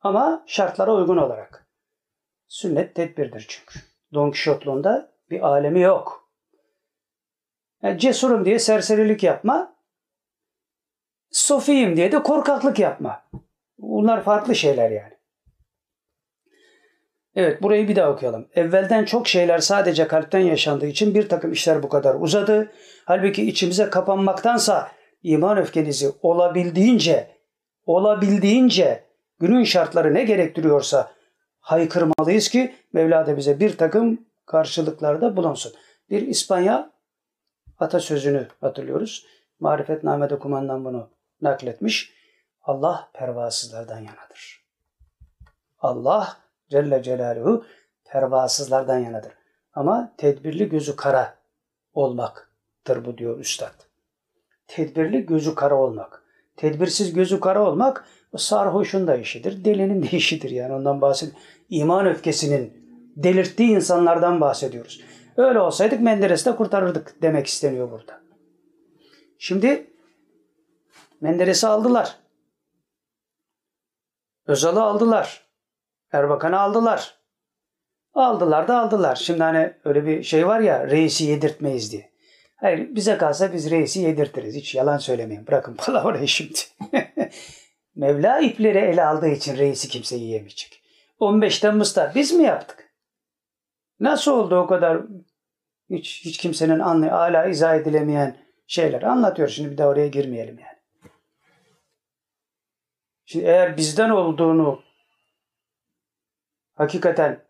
ama şartlara uygun olarak. Sünnet tedbirdir çünkü. Don Quixote'luğunda bir alemi yok. Yani cesurum diye serserilik yapma. Sofiyim diye de korkaklık yapma. Bunlar farklı şeyler yani. Evet burayı bir daha okuyalım. Evvelden çok şeyler sadece kalpten yaşandığı için bir takım işler bu kadar uzadı. Halbuki içimize kapanmaktansa iman öfkenizi olabildiğince olabildiğince günün şartları ne gerektiriyorsa haykırmalıyız ki Mevla da bize bir takım karşılıklarda bulunsun. Bir İspanya atasözünü hatırlıyoruz. Marifetname'de kumandan bunu nakletmiş. Allah pervasızlardan yanadır. Allah Celle Celaluhu pervasızlardan yanadır. Ama tedbirli gözü kara olmaktır bu diyor üstad. Tedbirli gözü kara olmak. Tedbirsiz gözü kara olmak sarhoşun da işidir, delinin de işidir yani ondan bahsediyor. İman öfkesinin delirttiği insanlardan bahsediyoruz. Öyle olsaydık Menderes'te kurtarırdık demek isteniyor burada. Şimdi Menderes'i aldılar. Özal'ı aldılar. Erbakan'ı aldılar. Aldılar da aldılar. Şimdi hani öyle bir şey var ya reisi yedirtmeyiz diye. Hayır bize kalsa biz reisi yedirtiriz. Hiç yalan söylemeyin. Bırakın palavrayı şimdi. Mevla ipleri ele aldığı için reisi kimse yiyemeyecek. 15 Temmuz'da biz mi yaptık? Nasıl oldu o kadar hiç, hiç kimsenin anlay hala izah edilemeyen şeyler anlatıyor. Şimdi bir de oraya girmeyelim yani. Şimdi eğer bizden olduğunu hakikaten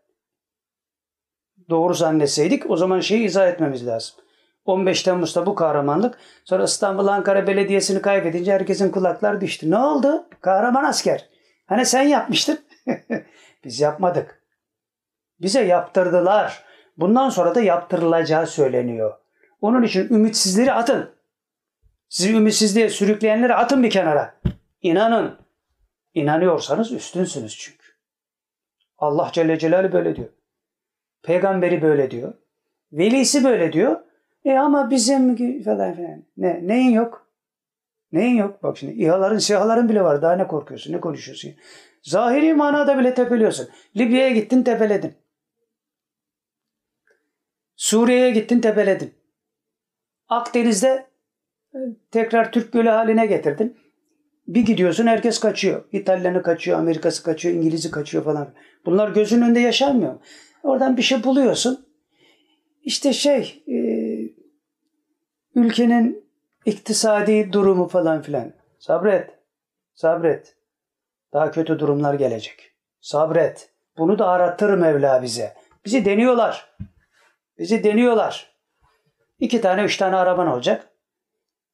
doğru zannetseydik o zaman şeyi izah etmemiz lazım. 15 Temmuz'da bu kahramanlık. Sonra İstanbul Ankara Belediyesi'ni kaybedince herkesin kulaklar düştü. Ne oldu? Kahraman asker. Hani sen yapmıştın? Biz yapmadık. Bize yaptırdılar. Bundan sonra da yaptırılacağı söyleniyor. Onun için ümitsizleri atın. Sizi ümitsizliğe sürükleyenleri atın bir kenara. İnanın. İnanıyorsanız üstünsünüz çünkü. Allah Celle Celaluhu böyle diyor. Peygamberi böyle diyor. Velisi böyle diyor. E ama bizim falan filan. Ne, neyin yok? Neyin yok? Bak şimdi İHA'ların, SİHA'ların bile var. Daha ne korkuyorsun? Ne konuşuyorsun? Zahiri manada bile tepeliyorsun. Libya'ya gittin tepeledin. Suriye'ye gittin tepeledin. Akdeniz'de e, tekrar Türk Gölü haline getirdin. Bir gidiyorsun herkes kaçıyor. İtalyanı kaçıyor, Amerikası kaçıyor, İngiliz'i kaçıyor falan. Bunlar gözün önünde yaşanmıyor. Oradan bir şey buluyorsun. İşte şey e, ülkenin iktisadi durumu falan filan. Sabret. Sabret. Daha kötü durumlar gelecek. Sabret. Bunu da arattır Mevla bize. Bizi deniyorlar. Bizi deniyorlar. İki tane, üç tane araban olacak.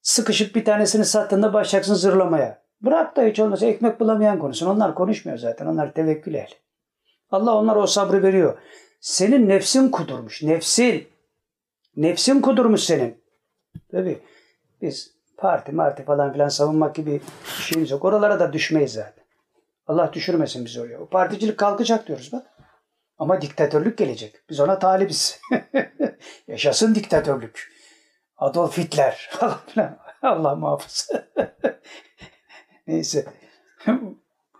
Sıkışıp bir tanesini sattığında başlayacaksın zırlamaya. Bırak da hiç olmazsa ekmek bulamayan konuşsun. Onlar konuşmuyor zaten. Onlar tevekkül ehli. Allah onlar o sabrı veriyor. Senin nefsin kudurmuş. Nefsin. Nefsin kudurmuş senin. Tabii biz parti marti falan filan savunmak gibi şeyimiz yok. Oralara da düşmeyiz zaten. Allah düşürmesin bizi oraya. O particilik kalkacak diyoruz bak. Ama diktatörlük gelecek. Biz ona talibiz. Yaşasın diktatörlük. Adolf Hitler. Allah muhafaza. Neyse.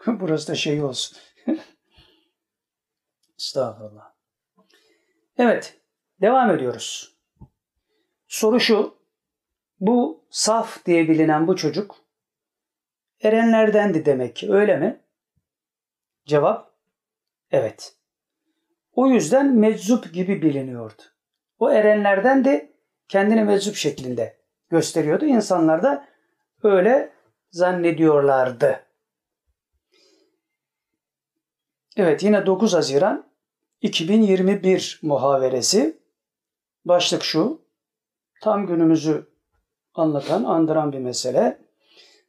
Burası da şey olsun. Estağfurullah. Evet. Devam ediyoruz. Soru şu. Bu saf diye bilinen bu çocuk erenlerdendi demek ki öyle mi? Cevap evet. O yüzden meczup gibi biliniyordu. O erenlerden de kendini meczup şeklinde gösteriyordu. İnsanlar da öyle zannediyorlardı. Evet yine 9 Haziran 2021 muhaveresi. Başlık şu. Tam günümüzü anlatan, andıran bir mesele.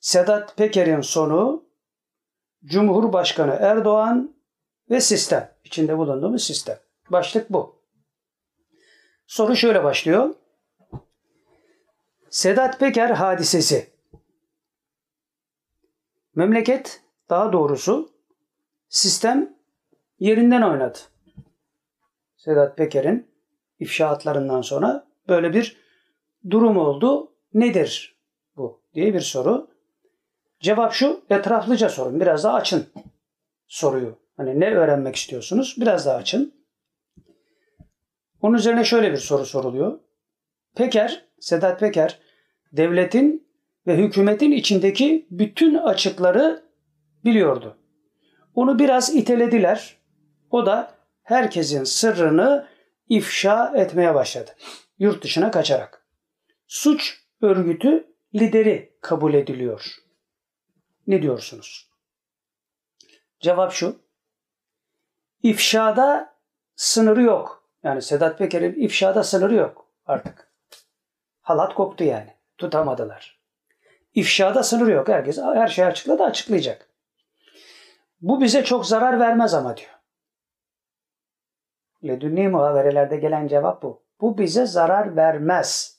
Sedat Peker'in sonu Cumhurbaşkanı Erdoğan ve sistem. içinde bulunduğumuz sistem. Başlık bu. Soru şöyle başlıyor. Sedat Peker hadisesi. Memleket daha doğrusu sistem yerinden oynadı. Sedat Peker'in ifşaatlarından sonra böyle bir durum oldu. Nedir bu diye bir soru. Cevap şu etraflıca sorun. Biraz daha açın soruyu. Hani ne öğrenmek istiyorsunuz? Biraz daha açın. Onun üzerine şöyle bir soru soruluyor. Peker, Sedat Peker devletin ve hükümetin içindeki bütün açıkları biliyordu. Onu biraz itelediler. O da herkesin sırrını ifşa etmeye başladı. Yurt dışına kaçarak. Suç örgütü lideri kabul ediliyor. Ne diyorsunuz? Cevap şu. İfşada sınırı yok. Yani Sedat Peker'in ifşada sınırı yok artık. Halat koptu yani. Tutamadılar. İfşada sınırı yok. Herkes her şeyi açıkladı açıklayacak. Bu bize çok zarar vermez ama diyor. Ledünni muhaverelerde gelen cevap bu. Bu bize zarar vermez.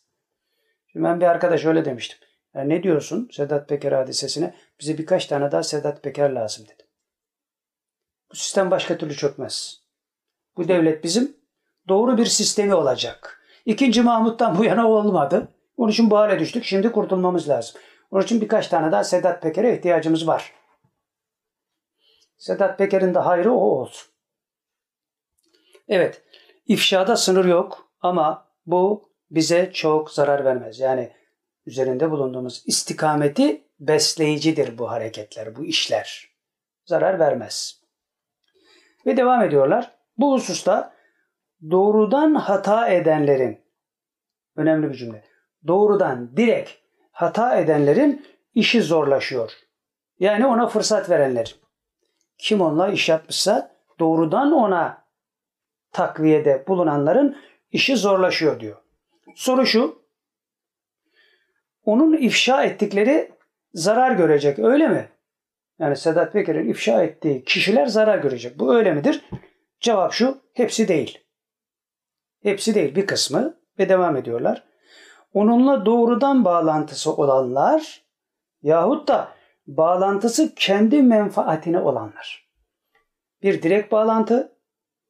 Şimdi ben bir arkadaş öyle demiştim. Yani ne diyorsun Sedat Peker hadisesine? Bize birkaç tane daha Sedat Peker lazım dedim. Bu sistem başka türlü çökmez. Bu devlet bizim doğru bir sistemi olacak. İkinci Mahmut'tan bu yana olmadı. Onun için bu hale düştük. Şimdi kurtulmamız lazım. Onun için birkaç tane daha Sedat Peker'e ihtiyacımız var. Sedat Peker'in de hayrı o olsun. Evet, ifşada sınır yok ama bu bize çok zarar vermez. Yani üzerinde bulunduğumuz istikameti besleyicidir bu hareketler, bu işler. Zarar vermez. Ve devam ediyorlar. Bu hususta doğrudan hata edenlerin, önemli bir cümle, doğrudan direkt hata edenlerin işi zorlaşıyor. Yani ona fırsat verenler. Kim onunla iş yapmışsa doğrudan ona takviyede bulunanların işi zorlaşıyor diyor. Soru şu. Onun ifşa ettikleri zarar görecek öyle mi? Yani Sedat Peker'in ifşa ettiği kişiler zarar görecek. Bu öyle midir? Cevap şu. Hepsi değil. Hepsi değil. Bir kısmı ve devam ediyorlar. Onunla doğrudan bağlantısı olanlar yahut da bağlantısı kendi menfaatine olanlar. Bir direkt bağlantı,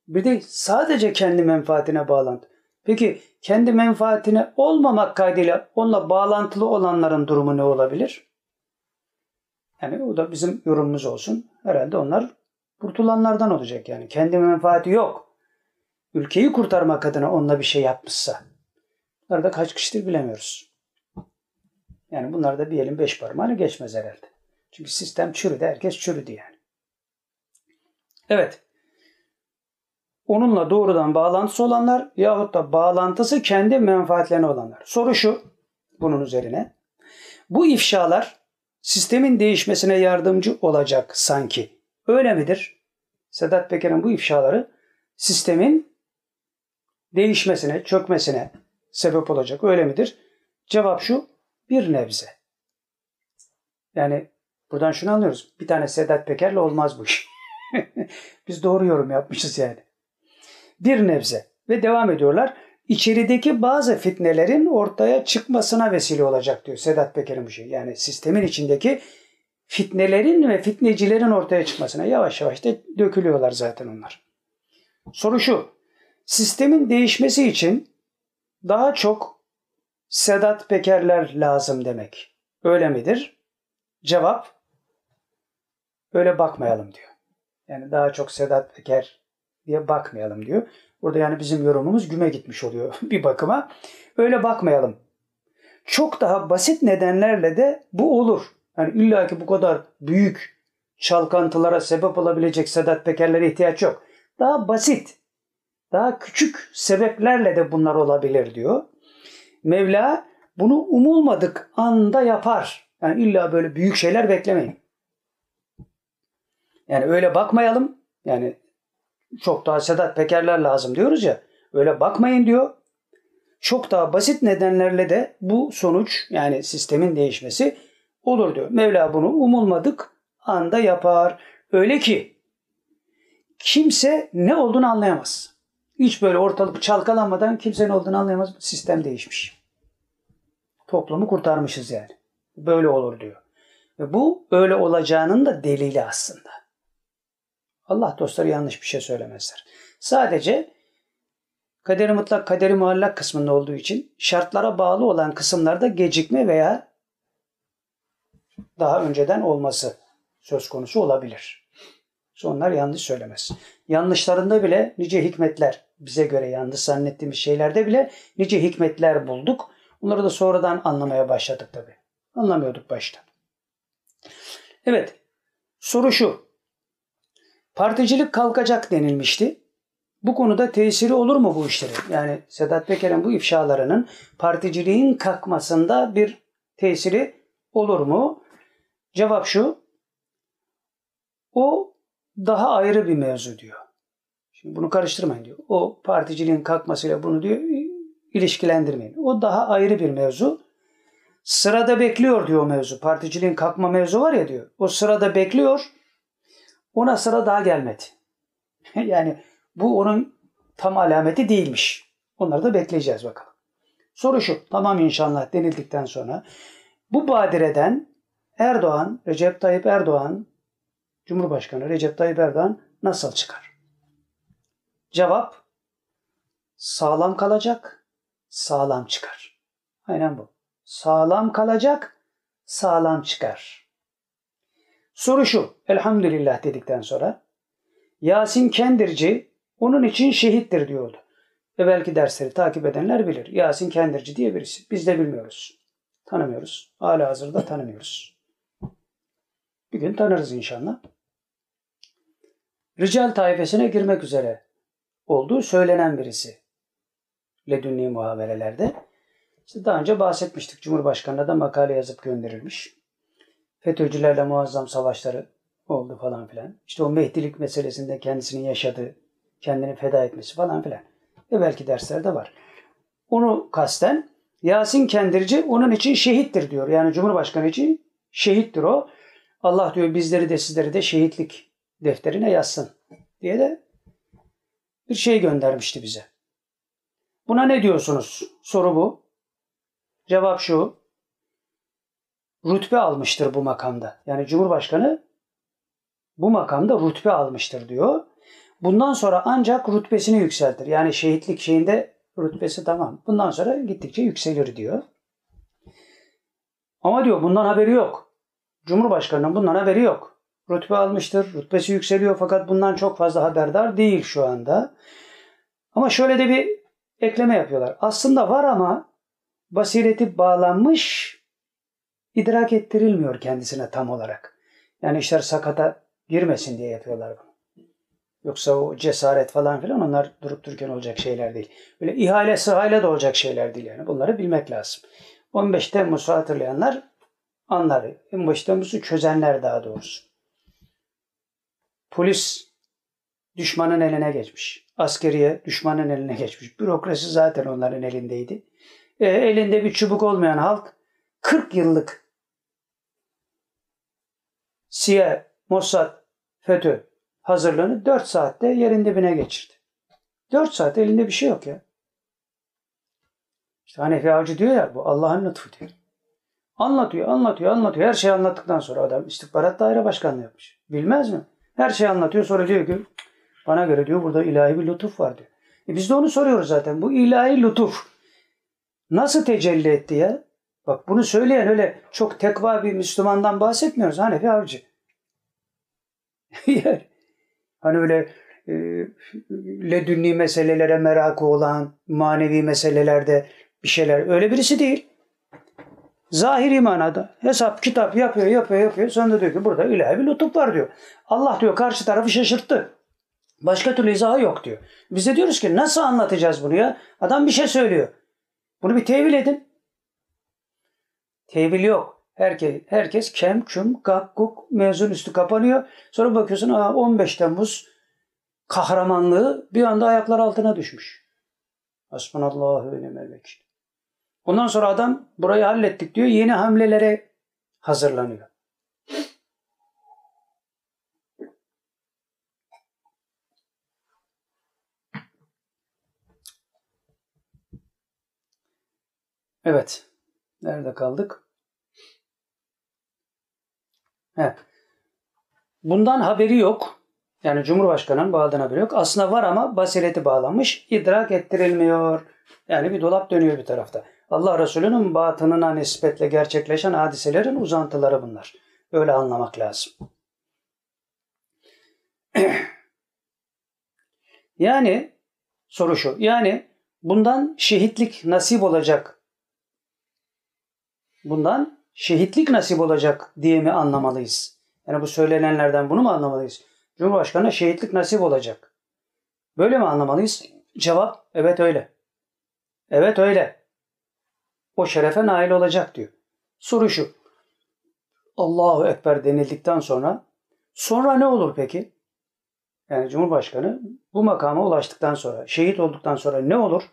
bir de sadece kendi menfaatine bağlantı. Peki kendi menfaatine olmamak kaydıyla onunla bağlantılı olanların durumu ne olabilir? Yani o da bizim yorumumuz olsun. Herhalde onlar kurtulanlardan olacak yani. Kendi menfaati yok. Ülkeyi kurtarmak adına onunla bir şey yapmışsa. Bunlar da kaç kişidir bilemiyoruz. Yani bunlar da bir elin beş parmağını geçmez herhalde. Çünkü sistem çürüdü. Herkes çürüdü yani. Evet. Onunla doğrudan bağlantısı olanlar yahut da bağlantısı kendi menfaatlerine olanlar. Soru şu bunun üzerine. Bu ifşalar sistemin değişmesine yardımcı olacak sanki. Öyle midir? Sedat Peker'in bu ifşaları sistemin değişmesine, çökmesine sebep olacak. Öyle midir? Cevap şu. Bir nebze. Yani buradan şunu anlıyoruz. Bir tane Sedat Peker'le olmaz bu iş. Biz doğru yorum yapmışız yani. Bir nebze. Ve devam ediyorlar. İçerideki bazı fitnelerin ortaya çıkmasına vesile olacak diyor Sedat Peker'in bu şey. Yani sistemin içindeki fitnelerin ve fitnecilerin ortaya çıkmasına yavaş yavaş da dökülüyorlar zaten onlar. Soru şu. Sistemin değişmesi için daha çok Sedat Pekerler lazım demek. Öyle midir? Cevap öyle bakmayalım diyor. Yani daha çok Sedat Peker diye bakmayalım diyor. Burada yani bizim yorumumuz güme gitmiş oluyor bir bakıma. Öyle bakmayalım. Çok daha basit nedenlerle de bu olur. Yani illa ki bu kadar büyük çalkantılara sebep olabilecek Sedat Pekerlere ihtiyaç yok. Daha basit, daha küçük sebeplerle de bunlar olabilir diyor. Mevla bunu umulmadık anda yapar. Yani illa böyle büyük şeyler beklemeyin. Yani öyle bakmayalım. Yani çok daha Sedat Pekerler lazım diyoruz ya. Öyle bakmayın diyor. Çok daha basit nedenlerle de bu sonuç yani sistemin değişmesi olur diyor. Mevla bunu umulmadık anda yapar. Öyle ki kimse ne olduğunu anlayamaz. Hiç böyle ortalık çalkalanmadan kimse ne olduğunu anlayamaz. Sistem değişmiş. Toplumu kurtarmışız yani. Böyle olur diyor. Ve bu öyle olacağının da delili aslında. Allah dostları yanlış bir şey söylemezler. Sadece kaderi mutlak, kaderi muallak kısmında olduğu için şartlara bağlı olan kısımlarda gecikme veya daha önceden olması söz konusu olabilir. Onlar yanlış söylemez. Yanlışlarında bile nice hikmetler, bize göre yanlış zannettiğimiz şeylerde bile nice hikmetler bulduk. Bunları da sonradan anlamaya başladık tabi. Anlamıyorduk başta. Evet, soru şu. Particilik kalkacak denilmişti. Bu konuda tesiri olur mu bu işlerin? Yani Sedat Peker'in bu ifşalarının particiliğin kalkmasında bir tesiri olur mu? Cevap şu. O daha ayrı bir mevzu diyor. Şimdi bunu karıştırmayın diyor. O particiliğin kalkmasıyla bunu diyor ilişkilendirmeyin. O daha ayrı bir mevzu. Sırada bekliyor diyor o mevzu. Particiliğin kalkma mevzu var ya diyor. O sırada bekliyor. Ona sıra daha gelmedi. yani bu onun tam alameti değilmiş. Onları da bekleyeceğiz bakalım. Soru şu. Tamam inşallah denildikten sonra bu badireden Erdoğan, Recep Tayyip Erdoğan, Cumhurbaşkanı Recep Tayyip Erdoğan nasıl çıkar? Cevap sağlam kalacak, sağlam çıkar. Aynen bu. Sağlam kalacak, sağlam çıkar. Soru şu. Elhamdülillah dedikten sonra Yasin Kendirci onun için şehittir diyordu. Ve belki dersleri takip edenler bilir. Yasin Kendirci diye birisi. Biz de bilmiyoruz. Tanımıyoruz. Hala hazırda tanımıyoruz. Bir gün tanırız inşallah. Rical taifesine girmek üzere olduğu söylenen birisi. Ledünni muhaberelerde. İşte daha önce bahsetmiştik. Cumhurbaşkanı'na da makale yazıp gönderilmiş. FETÖ'cülerle muazzam savaşları oldu falan filan. İşte o Mehdilik meselesinde kendisinin yaşadığı, kendini feda etmesi falan filan. Ve belki derslerde var. Onu kasten Yasin Kendirci onun için şehittir diyor. Yani Cumhurbaşkanı için şehittir o. Allah diyor bizleri de sizleri de şehitlik defterine yazsın diye de bir şey göndermişti bize. Buna ne diyorsunuz? Soru bu. Cevap şu. Rütbe almıştır bu makamda. Yani Cumhurbaşkanı bu makamda rütbe almıştır diyor. Bundan sonra ancak rütbesini yükseltir. Yani şehitlik şeyinde rütbesi tamam. Bundan sonra gittikçe yükselir diyor. Ama diyor bundan haberi yok. Cumhurbaşkanının bundan haberi yok. Rütbe almıştır, rütbesi yükseliyor fakat bundan çok fazla haberdar değil şu anda. Ama şöyle de bir ekleme yapıyorlar. Aslında var ama basireti bağlanmış, idrak ettirilmiyor kendisine tam olarak. Yani işler sakata girmesin diye yapıyorlar bunu. Yoksa o cesaret falan filan onlar durup dururken olacak şeyler değil. Böyle ihale sırayla da olacak şeyler değil yani. Bunları bilmek lazım. 15 Temmuz'u hatırlayanlar anlar. 15 Temmuz'u çözenler daha doğrusu. Polis düşmanın eline geçmiş. Askeriye düşmanın eline geçmiş. Bürokrasi zaten onların elindeydi. E, elinde bir çubuk olmayan halk 40 yıllık CIA, Mossad, FETÖ hazırlığını 4 saatte yerin dibine geçirdi. 4 saat elinde bir şey yok ya. İşte Hanefi Avcı diyor ya bu Allah'ın lütfu diyor. Anlatıyor, anlatıyor, anlatıyor. Her şeyi anlattıktan sonra adam istihbarat daire başkanlığı yapmış. Bilmez mi? Her şeyi anlatıyor. Sonra diyor ki bana göre diyor burada ilahi bir lütuf var diyor. E biz de onu soruyoruz zaten. Bu ilahi lütuf nasıl tecelli etti ya? Bak bunu söyleyen öyle çok tekva bir Müslümandan bahsetmiyoruz. Hanefi Avcı. hani öyle e, ledünni meselelere merakı olan, manevi meselelerde bir şeyler öyle birisi değil. Zahiri manada hesap kitap yapıyor yapıyor yapıyor. Sonra diyor ki burada ilahi bir lütuf var diyor. Allah diyor karşı tarafı şaşırttı. Başka türlü izahı yok diyor. Biz de diyoruz ki nasıl anlatacağız bunu ya? Adam bir şey söylüyor. Bunu bir tevil edin. Tevil yok. Herkes, herkes kem, küm, gak, guk mezun üstü kapanıyor. Sonra bakıyorsun Aa, 15 Temmuz kahramanlığı bir anda ayaklar altına düşmüş. Hasbunallahu ve nimel vekil. Ondan sonra adam burayı hallettik diyor. Yeni hamlelere hazırlanıyor. Evet. Nerede kaldık? Evet. Bundan haberi yok. Yani Cumhurbaşkanı'nın bu haberi yok. Aslında var ama basireti bağlanmış. idrak ettirilmiyor. Yani bir dolap dönüyor bir tarafta. Allah Resulü'nün batınına nispetle gerçekleşen hadiselerin uzantıları bunlar. Öyle anlamak lazım. yani soru şu. Yani bundan şehitlik nasip olacak. Bundan şehitlik nasip olacak diye mi anlamalıyız? Yani bu söylenenlerden bunu mu anlamalıyız? Cumhurbaşkanına şehitlik nasip olacak. Böyle mi anlamalıyız? Cevap evet öyle. Evet öyle o şerefe nail olacak diyor. Soru şu. Allahu Ekber denildikten sonra sonra ne olur peki? Yani Cumhurbaşkanı bu makama ulaştıktan sonra, şehit olduktan sonra ne olur?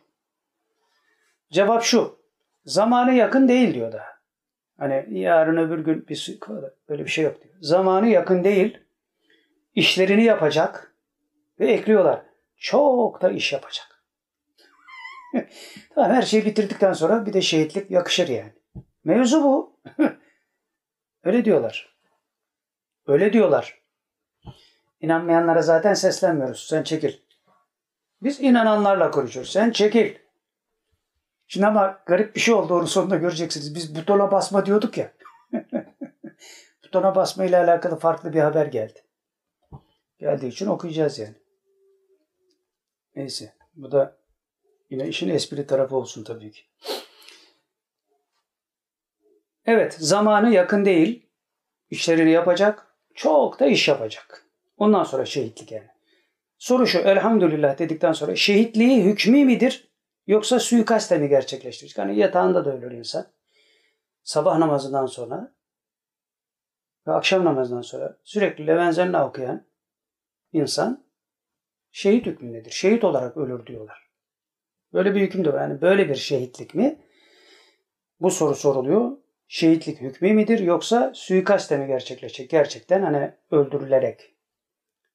Cevap şu. Zamanı yakın değil diyor da. Hani yarın öbür gün bir böyle bir şey yok diyor. Zamanı yakın değil. İşlerini yapacak ve ekliyorlar. Çok da iş yapacak. tamam her şeyi bitirdikten sonra bir de şehitlik yakışır yani. Mevzu bu. Öyle diyorlar. Öyle diyorlar. İnanmayanlara zaten seslenmiyoruz. Sen çekil. Biz inananlarla konuşuyoruz. Sen çekil. Şimdi ama garip bir şey oldu onun sonunda göreceksiniz. Biz butona basma diyorduk ya. butona basma ile alakalı farklı bir haber geldi. Geldiği için okuyacağız yani. Neyse. Bu da yine işin espri tarafı olsun tabii ki. Evet, zamanı yakın değil. İşlerini yapacak. Çok da iş yapacak. Ondan sonra şehitlik yani. Soru şu, elhamdülillah dedikten sonra şehitliği hükmü midir? Yoksa suikaste mi gerçekleştirecek? Hani yatağında da ölür insan. Sabah namazından sonra ve akşam namazından sonra sürekli Levenzenna okuyan insan şehit hükmündedir. Şehit olarak ölür diyorlar. Böyle bir hüküm de var. Yani böyle bir şehitlik mi? Bu soru soruluyor. Şehitlik hükmü midir yoksa suikaste mi gerçekleşecek? Gerçekten hani öldürülerek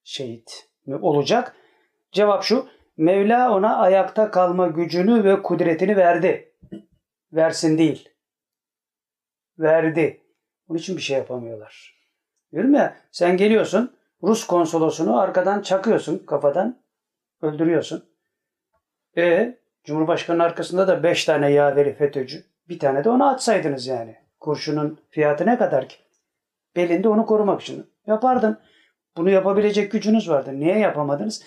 şehit mi olacak? Cevap şu. Mevla ona ayakta kalma gücünü ve kudretini verdi. Versin değil. Verdi. Onun için bir şey yapamıyorlar. Diyorum ya sen geliyorsun Rus konsolosunu arkadan çakıyorsun kafadan öldürüyorsun. E Cumhurbaşkanı'nın arkasında da 5 tane yaveri FETÖ'cü. Bir tane de ona atsaydınız yani. Kurşunun fiyatı ne kadar ki? Belinde onu korumak için. Yapardın. Bunu yapabilecek gücünüz vardı. Niye yapamadınız?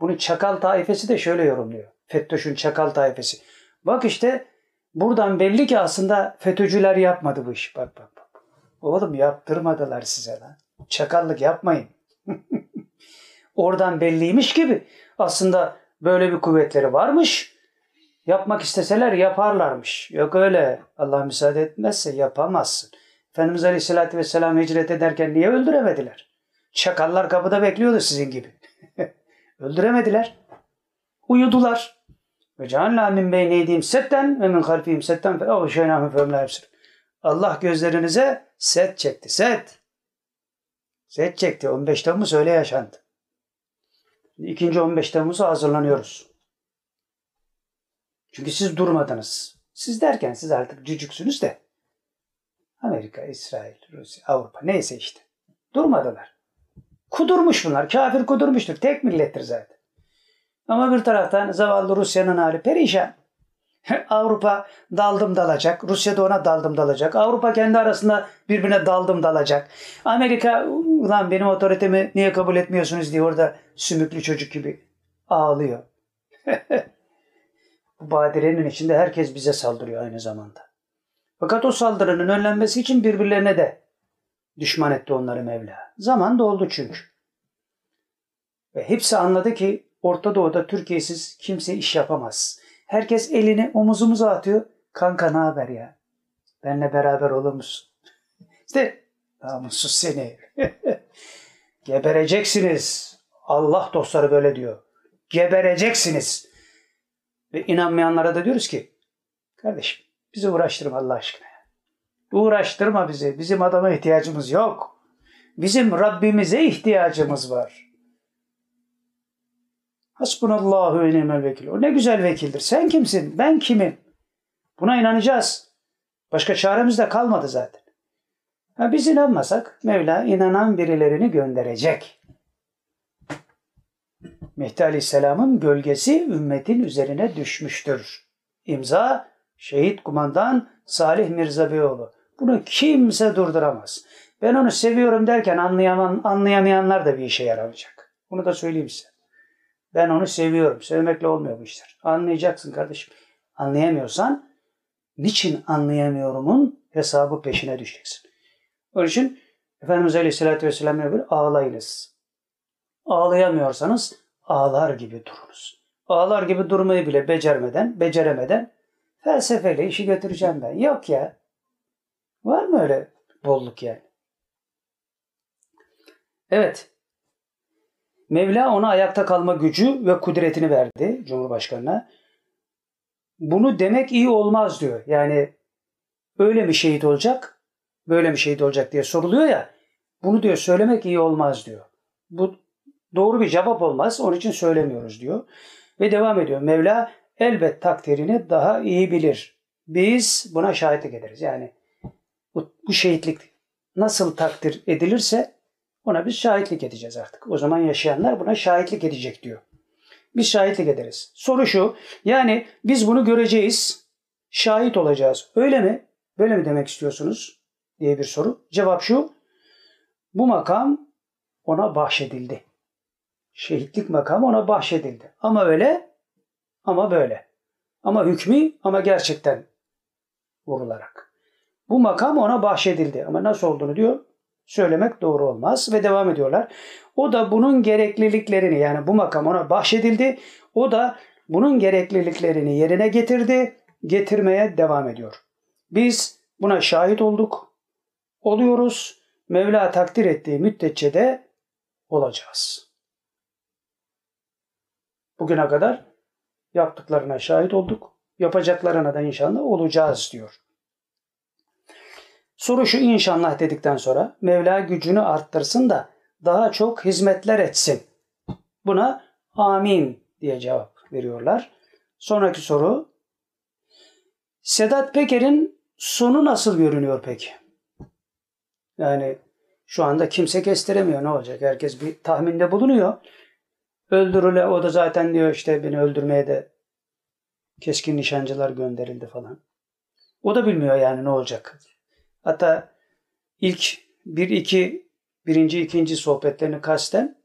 Bunu çakal taifesi de şöyle yorumluyor. FETÖ'şün çakal taifesi. Bak işte buradan belli ki aslında FETÖ'cüler yapmadı bu iş. Bak bak bak. Oğlum yaptırmadılar size lan. Çakallık yapmayın. Oradan belliymiş gibi aslında böyle bir kuvvetleri varmış. Yapmak isteseler yaparlarmış. Yok öyle. Allah müsaade etmezse yapamazsın. Efendimiz Aleyhisselatü Vesselam hicret ederken niye öldüremediler? Çakallar kapıda bekliyordu sizin gibi. Öldüremediler. Uyudular. Ve cealna min beyneydim setten ve min halfihim setten fe avşeynahum femla Allah gözlerinize set çekti. Set. Set çekti. 15 Temmuz öyle yaşandı. İkinci 15 Temmuz'a hazırlanıyoruz. Çünkü siz durmadınız. Siz derken siz artık cücüksünüz de. Amerika, İsrail, Rusya, Avrupa neyse işte. Durmadılar. Kudurmuş bunlar. Kafir kudurmuştur. Tek millettir zaten. Ama bir taraftan zavallı Rusya'nın hali perişan. Avrupa daldım dalacak. Rusya da ona daldım dalacak. Avrupa kendi arasında birbirine daldım dalacak. Amerika ulan benim otoritemi niye kabul etmiyorsunuz diye orada sümüklü çocuk gibi ağlıyor. Bu badirenin içinde herkes bize saldırıyor aynı zamanda. Fakat o saldırının önlenmesi için birbirlerine de düşman etti onları Mevla. Zaman doldu çünkü. Ve hepsi anladı ki Orta Doğu'da Türkiye'siz kimse iş yapamaz. Herkes elini omuzumuza atıyor. Kanka ne haber ya? Benle beraber olur musun? İşte namussuz seni. Gebereceksiniz. Allah dostları böyle diyor. Gebereceksiniz. Ve inanmayanlara da diyoruz ki kardeşim bizi uğraştırma Allah aşkına. Uğraştırma bizi. Bizim adama ihtiyacımız yok. Bizim Rabbimize ihtiyacımız var. Hasbunallahu ve ni'mel vekil. O ne güzel vekildir. Sen kimsin? Ben kimim? Buna inanacağız. Başka çaremiz de kalmadı zaten. Ha, biz inanmasak Mevla inanan birilerini gönderecek. Mehdi Aleyhisselam'ın gölgesi ümmetin üzerine düşmüştür. İmza şehit kumandan Salih Mirza Beyoğlu. Bunu kimse durduramaz. Ben onu seviyorum derken anlayaman, anlayamayanlar da bir işe yaramayacak. Bunu da söyleyeyim size. Ben onu seviyorum. Sevmekle olmuyor bu işler. Anlayacaksın kardeşim. Anlayamıyorsan niçin anlayamıyorumun hesabı peşine düşeceksin. Onun için Efendimiz Aleyhisselatü Vesselam böyle ağlayınız. Ağlayamıyorsanız ağlar gibi durunuz. Ağlar gibi durmayı bile becermeden, beceremeden felsefeyle işi götüreceğim ben. Yok ya. Var mı öyle bolluk yani? Evet. Mevla ona ayakta kalma gücü ve kudretini verdi Cumhurbaşkanı'na. Bunu demek iyi olmaz diyor. Yani öyle mi şehit olacak, böyle mi şehit olacak diye soruluyor ya. Bunu diyor söylemek iyi olmaz diyor. Bu doğru bir cevap olmaz. Onun için söylemiyoruz diyor. Ve devam ediyor. Mevla elbet takdirini daha iyi bilir. Biz buna şahitlik ederiz. Yani bu, bu şehitlik nasıl takdir edilirse ona biz şahitlik edeceğiz artık. O zaman yaşayanlar buna şahitlik edecek diyor. Biz şahitlik ederiz. Soru şu. Yani biz bunu göreceğiz. Şahit olacağız. Öyle mi? Böyle mi demek istiyorsunuz? diye bir soru. Cevap şu. Bu makam ona bahşedildi. Şehitlik makamı ona bahşedildi. Ama öyle ama böyle. Ama hükmü ama gerçekten vurularak. Bu makam ona bahşedildi. Ama nasıl olduğunu diyor söylemek doğru olmaz ve devam ediyorlar. O da bunun gerekliliklerini yani bu makam ona bahşedildi. O da bunun gerekliliklerini yerine getirdi, getirmeye devam ediyor. Biz buna şahit olduk, oluyoruz. Mevla takdir ettiği müddetçe de olacağız. Bugüne kadar yaptıklarına şahit olduk. Yapacaklarına da inşallah olacağız diyor. Soru şu inşallah dedikten sonra Mevla gücünü arttırsın da daha çok hizmetler etsin. Buna amin diye cevap veriyorlar. Sonraki soru Sedat Peker'in sonu nasıl görünüyor peki? Yani şu anda kimse kestiremiyor ne olacak? Herkes bir tahminde bulunuyor. Öldürüle o da zaten diyor işte beni öldürmeye de keskin nişancılar gönderildi falan. O da bilmiyor yani ne olacak. Hatta ilk bir iki birinci ikinci sohbetlerini kasten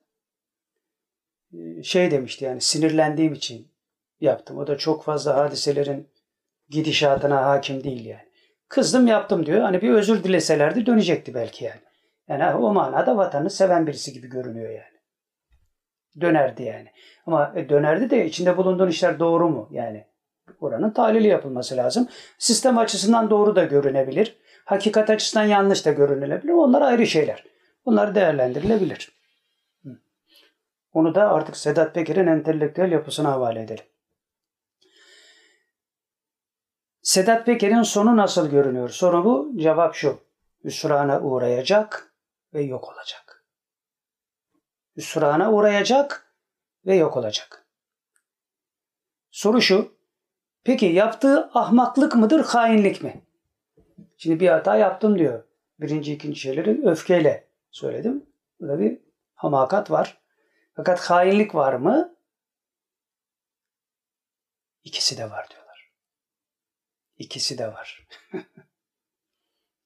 e, şey demişti yani sinirlendiğim için yaptım. O da çok fazla hadiselerin gidişatına hakim değil yani. Kızdım yaptım diyor. Hani bir özür dileselerdi dönecekti belki yani. Yani o manada vatanı seven birisi gibi görünüyor yani. Dönerdi yani. Ama e, dönerdi de içinde bulunduğun işler doğru mu yani? Oranın tahlili yapılması lazım. Sistem açısından doğru da görünebilir. Hakikat açısından yanlış da görünülebilir. Onlar ayrı şeyler. Bunlar değerlendirilebilir. Onu da artık Sedat Peker'in entelektüel yapısına havale edelim. Sedat Peker'in sonu nasıl görünüyor? Soru bu. Cevap şu. Hüsrana uğrayacak ve yok olacak. Hüsrana uğrayacak ve yok olacak. Soru şu. Peki yaptığı ahmaklık mıdır, hainlik mi? Şimdi bir hata yaptım diyor. Birinci, ikinci şeyleri öfkeyle söyledim. Burada bir hamakat var. Fakat hainlik var mı? İkisi de var diyorlar. İkisi de var.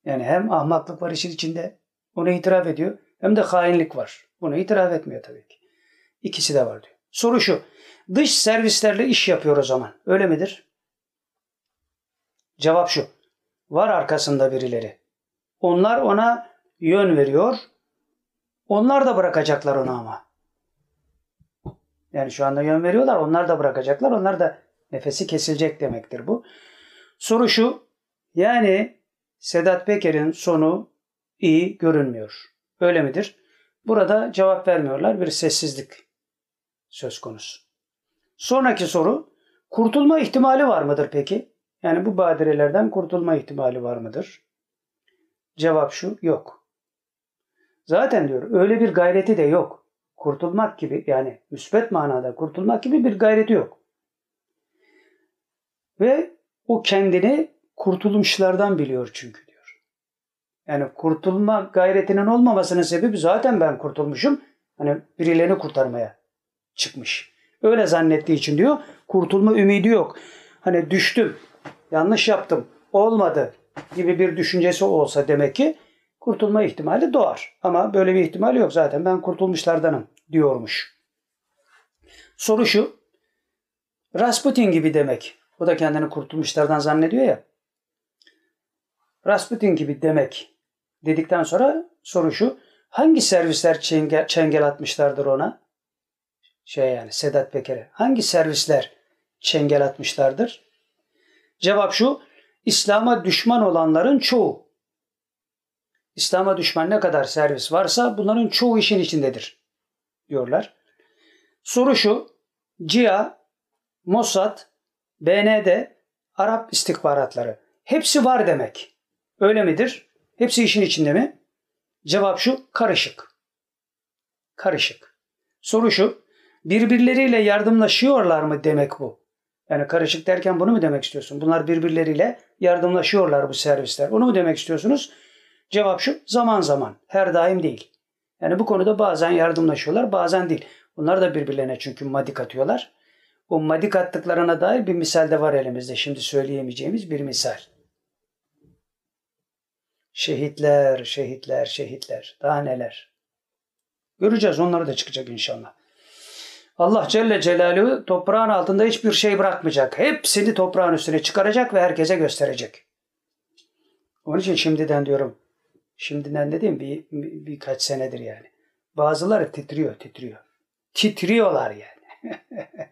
yani hem ahmaklık var işin içinde, onu itiraf ediyor. Hem de hainlik var. Bunu itiraf etmiyor tabii ki. İkisi de var diyor. Soru şu. Dış servislerle iş yapıyor o zaman. Öyle midir? Cevap şu. Var arkasında birileri. Onlar ona yön veriyor. Onlar da bırakacaklar onu ama. Yani şu anda yön veriyorlar. Onlar da bırakacaklar. Onlar da nefesi kesilecek demektir bu. Soru şu. Yani Sedat Peker'in sonu iyi görünmüyor. Öyle midir? Burada cevap vermiyorlar. Bir sessizlik söz konusu. Sonraki soru. Kurtulma ihtimali var mıdır peki? Yani bu badirelerden kurtulma ihtimali var mıdır? Cevap şu, yok. Zaten diyor öyle bir gayreti de yok. Kurtulmak gibi yani müsbet manada kurtulmak gibi bir gayreti yok. Ve o kendini kurtulmuşlardan biliyor çünkü diyor. Yani kurtulma gayretinin olmamasının sebebi zaten ben kurtulmuşum. Hani birilerini kurtarmaya çıkmış. Öyle zannettiği için diyor kurtulma ümidi yok. Hani düştüm, yanlış yaptım, olmadı gibi bir düşüncesi olsa demek ki kurtulma ihtimali doğar. Ama böyle bir ihtimal yok zaten ben kurtulmuşlardanım diyormuş. Soru şu. Rasputin gibi demek. O da kendini kurtulmuşlardan zannediyor ya. Rasputin gibi demek dedikten sonra soru şu. Hangi servisler çengel, çengel atmışlardır ona? Şey yani Sedat Peker'e. Hangi servisler çengel atmışlardır? Cevap şu. İslam'a düşman olanların çoğu. İslam'a düşman ne kadar servis varsa bunların çoğu işin içindedir diyorlar. Soru şu, CIA, Mossad, BND, Arap istihbaratları hepsi var demek. Öyle midir? Hepsi işin içinde mi? Cevap şu, karışık. Karışık. Soru şu, birbirleriyle yardımlaşıyorlar mı demek bu? Yani karışık derken bunu mu demek istiyorsun? Bunlar birbirleriyle yardımlaşıyorlar bu servisler. Onu mu demek istiyorsunuz? Cevap şu, zaman zaman, her daim değil. Yani bu konuda bazen yardımlaşıyorlar, bazen değil. Bunlar da birbirlerine çünkü madik atıyorlar. O madik attıklarına dair bir misal de var elimizde. Şimdi söyleyemeyeceğimiz bir misal. Şehitler, şehitler, şehitler. Daha neler. Göreceğiz onları da çıkacak inşallah. Allah Celle Celaluhu toprağın altında hiçbir şey bırakmayacak. Hepsini toprağın üstüne çıkaracak ve herkese gösterecek. Onun için şimdiden diyorum. Şimdiden dediğim bir, bir, birkaç senedir yani. Bazıları titriyor, titriyor. Titriyorlar yani.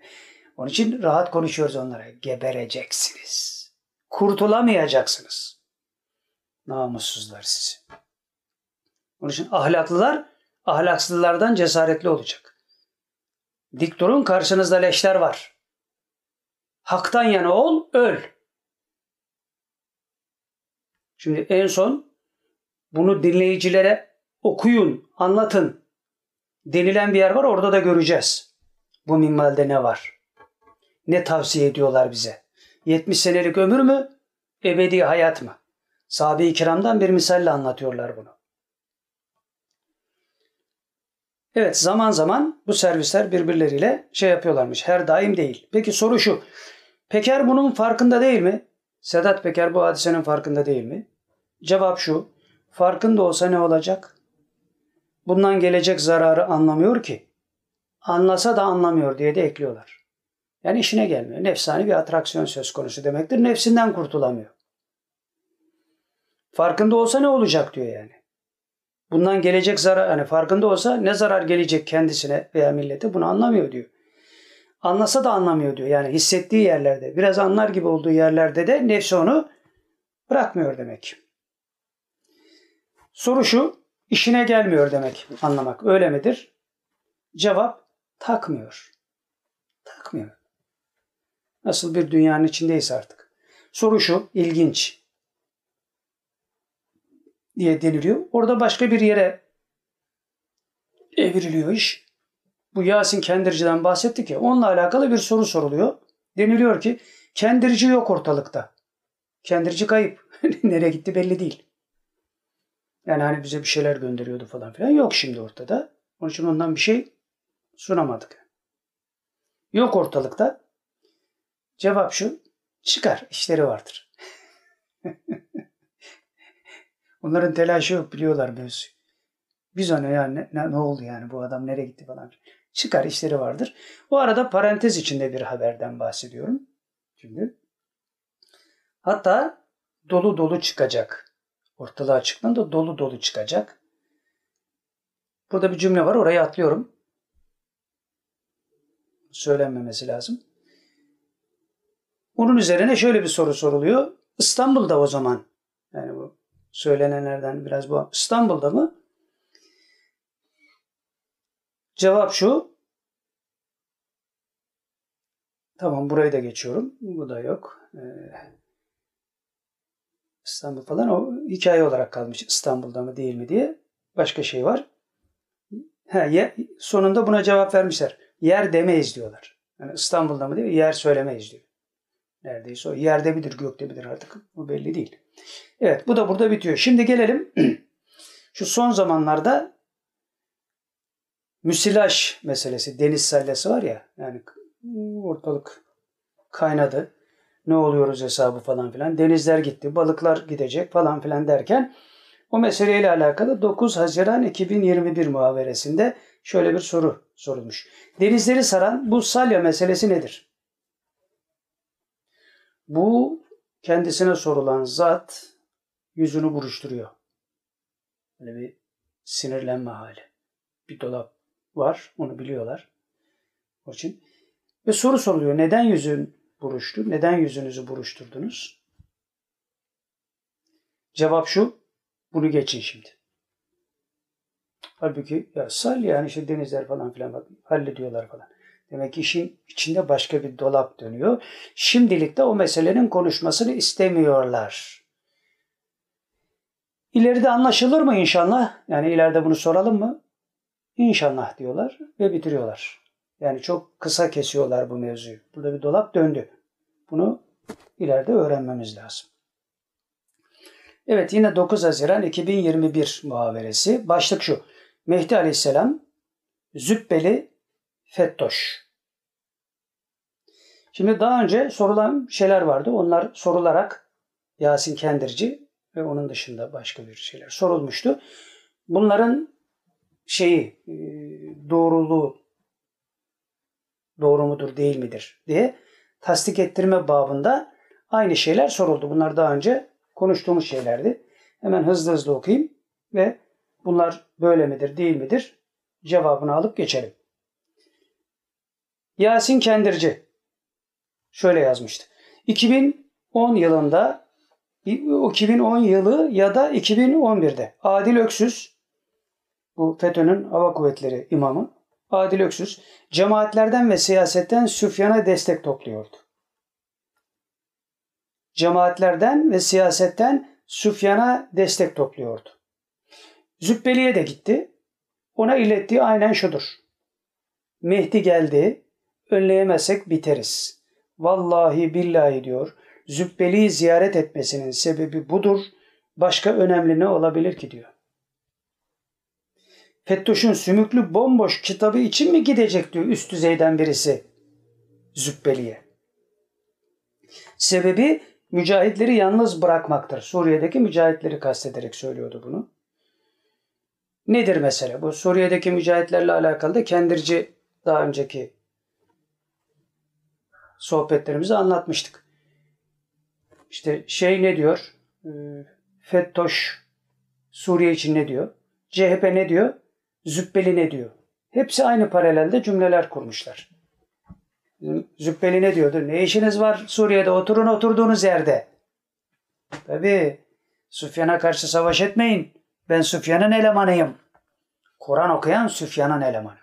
Onun için rahat konuşuyoruz onlara. Gebereceksiniz. Kurtulamayacaksınız. Namussuzlar sizi. Onun için ahlaklılar ahlaksızlardan cesaretli olacak. Dik durun karşınızda leşler var. Haktan yana ol, öl. Şimdi en son bunu dinleyicilere okuyun, anlatın denilen bir yer var orada da göreceğiz. Bu minvalde ne var? Ne tavsiye ediyorlar bize? 70 senelik ömür mü? Ebedi hayat mı? Sahabe-i kiramdan bir misalle anlatıyorlar bunu. Evet zaman zaman bu servisler birbirleriyle şey yapıyorlarmış. Her daim değil. Peki soru şu. Peker bunun farkında değil mi? Sedat Peker bu hadisenin farkında değil mi? Cevap şu. Farkında olsa ne olacak? Bundan gelecek zararı anlamıyor ki. Anlasa da anlamıyor diye de ekliyorlar. Yani işine gelmiyor. Nefsani bir atraksiyon söz konusu demektir. Nefsinden kurtulamıyor. Farkında olsa ne olacak diyor yani. Bundan gelecek zarar, hani farkında olsa ne zarar gelecek kendisine veya millete bunu anlamıyor diyor. Anlasa da anlamıyor diyor. Yani hissettiği yerlerde, biraz anlar gibi olduğu yerlerde de nefsi onu bırakmıyor demek. Soru şu, işine gelmiyor demek anlamak. Öyle midir? Cevap takmıyor. Takmıyor. Nasıl bir dünyanın içindeyiz artık. Soru şu, ilginç diye deniliyor. Orada başka bir yere evriliyor iş. Bu Yasin Kendirci'den bahsettik ya. Onunla alakalı bir soru soruluyor. Deniliyor ki Kendirci yok ortalıkta. Kendirci kayıp. Nereye gitti belli değil. Yani hani bize bir şeyler gönderiyordu falan filan. Yok şimdi ortada. Onun için ondan bir şey sunamadık. Yok ortalıkta. Cevap şu. Çıkar. işleri vardır. Onların telaşı yok biliyorlar mevzuyu. Biz ona yani ne, ne, oldu yani bu adam nereye gitti falan. Çıkar işleri vardır. O arada parantez içinde bir haberden bahsediyorum. Şimdi hatta dolu dolu çıkacak. Ortalığa çıktığında dolu dolu çıkacak. Burada bir cümle var orayı atlıyorum. Söylenmemesi lazım. Onun üzerine şöyle bir soru soruluyor. İstanbul'da o zaman bu söylenenlerden biraz bu. İstanbul'da mı? Cevap şu. Tamam burayı da geçiyorum. Bu da yok. Ee, İstanbul falan o hikaye olarak kalmış. İstanbul'da mı değil mi diye. Başka şey var. Ha, ye, sonunda buna cevap vermişler. Yer demeyiz diyorlar. Yani İstanbul'da mı diyor, yer söylemeyiz diyor. Neredeyse o yerde midir gökte midir artık o belli değil. Evet bu da burada bitiyor. Şimdi gelelim şu son zamanlarda müsilaj meselesi, deniz sallası var ya yani ortalık kaynadı. Ne oluyoruz hesabı falan filan. Denizler gitti, balıklar gidecek falan filan derken o meseleyle alakalı 9 Haziran 2021 muhaberesinde şöyle bir soru sorulmuş. Denizleri saran bu salya meselesi nedir? Bu kendisine sorulan zat yüzünü buruşturuyor. Böyle bir sinirlenme hali. Bir dolap var, onu biliyorlar. O için. Ve soru soruluyor. Neden yüzün buruştu? Neden yüzünüzü buruşturdunuz? Cevap şu. Bunu geçin şimdi. Halbuki ya sal yani işte denizler falan filan hallediyorlar falan. Demek ki işin içinde başka bir dolap dönüyor. Şimdilik de o meselenin konuşmasını istemiyorlar. İleride anlaşılır mı inşallah? Yani ileride bunu soralım mı? İnşallah diyorlar ve bitiriyorlar. Yani çok kısa kesiyorlar bu mevzuyu. Burada bir dolap döndü. Bunu ileride öğrenmemiz lazım. Evet yine 9 Haziran 2021 muhaberesi. Başlık şu. Mehdi Aleyhisselam Zübbeli Fettoş. Şimdi daha önce sorulan şeyler vardı. Onlar sorularak Yasin Kendirci ve onun dışında başka bir şeyler sorulmuştu. Bunların şeyi e, doğruluğu doğru mudur değil midir diye tasdik ettirme babında aynı şeyler soruldu. Bunlar daha önce konuştuğumuz şeylerdi. Hemen hızlı hızlı okuyayım ve bunlar böyle midir değil midir cevabını alıp geçelim. Yasin Kendirci şöyle yazmıştı. 2010 yılında 2010 yılı ya da 2011'de Adil Öksüz bu FETÖ'nün hava kuvvetleri imamı Adil Öksüz cemaatlerden ve siyasetten Süfyan'a destek topluyordu. Cemaatlerden ve siyasetten Süfyan'a destek topluyordu. Zübbeli'ye de gitti. Ona ilettiği aynen şudur. Mehdi geldi, önleyemezsek biteriz. Vallahi billahi diyor, Zübbeli'yi ziyaret etmesinin sebebi budur. Başka önemli ne olabilir ki diyor. Fettoş'un sümüklü bomboş kitabı için mi gidecek diyor üst düzeyden birisi Zübbeli'ye. Sebebi mücahitleri yalnız bırakmaktır. Suriye'deki mücahitleri kastederek söylüyordu bunu. Nedir mesele? Bu Suriye'deki mücahitlerle alakalı da kendirci daha önceki sohbetlerimizi anlatmıştık. İşte şey ne diyor? Ee, Fettoş Suriye için ne diyor? CHP ne diyor? Zübbeli ne diyor? Hepsi aynı paralelde cümleler kurmuşlar. Zübbeli ne diyordu? Ne işiniz var Suriye'de? Oturun oturduğunuz yerde. Tabi Süfyan'a karşı savaş etmeyin. Ben Süfyan'ın elemanıyım. Kur'an okuyan Süfyan'ın elemanı.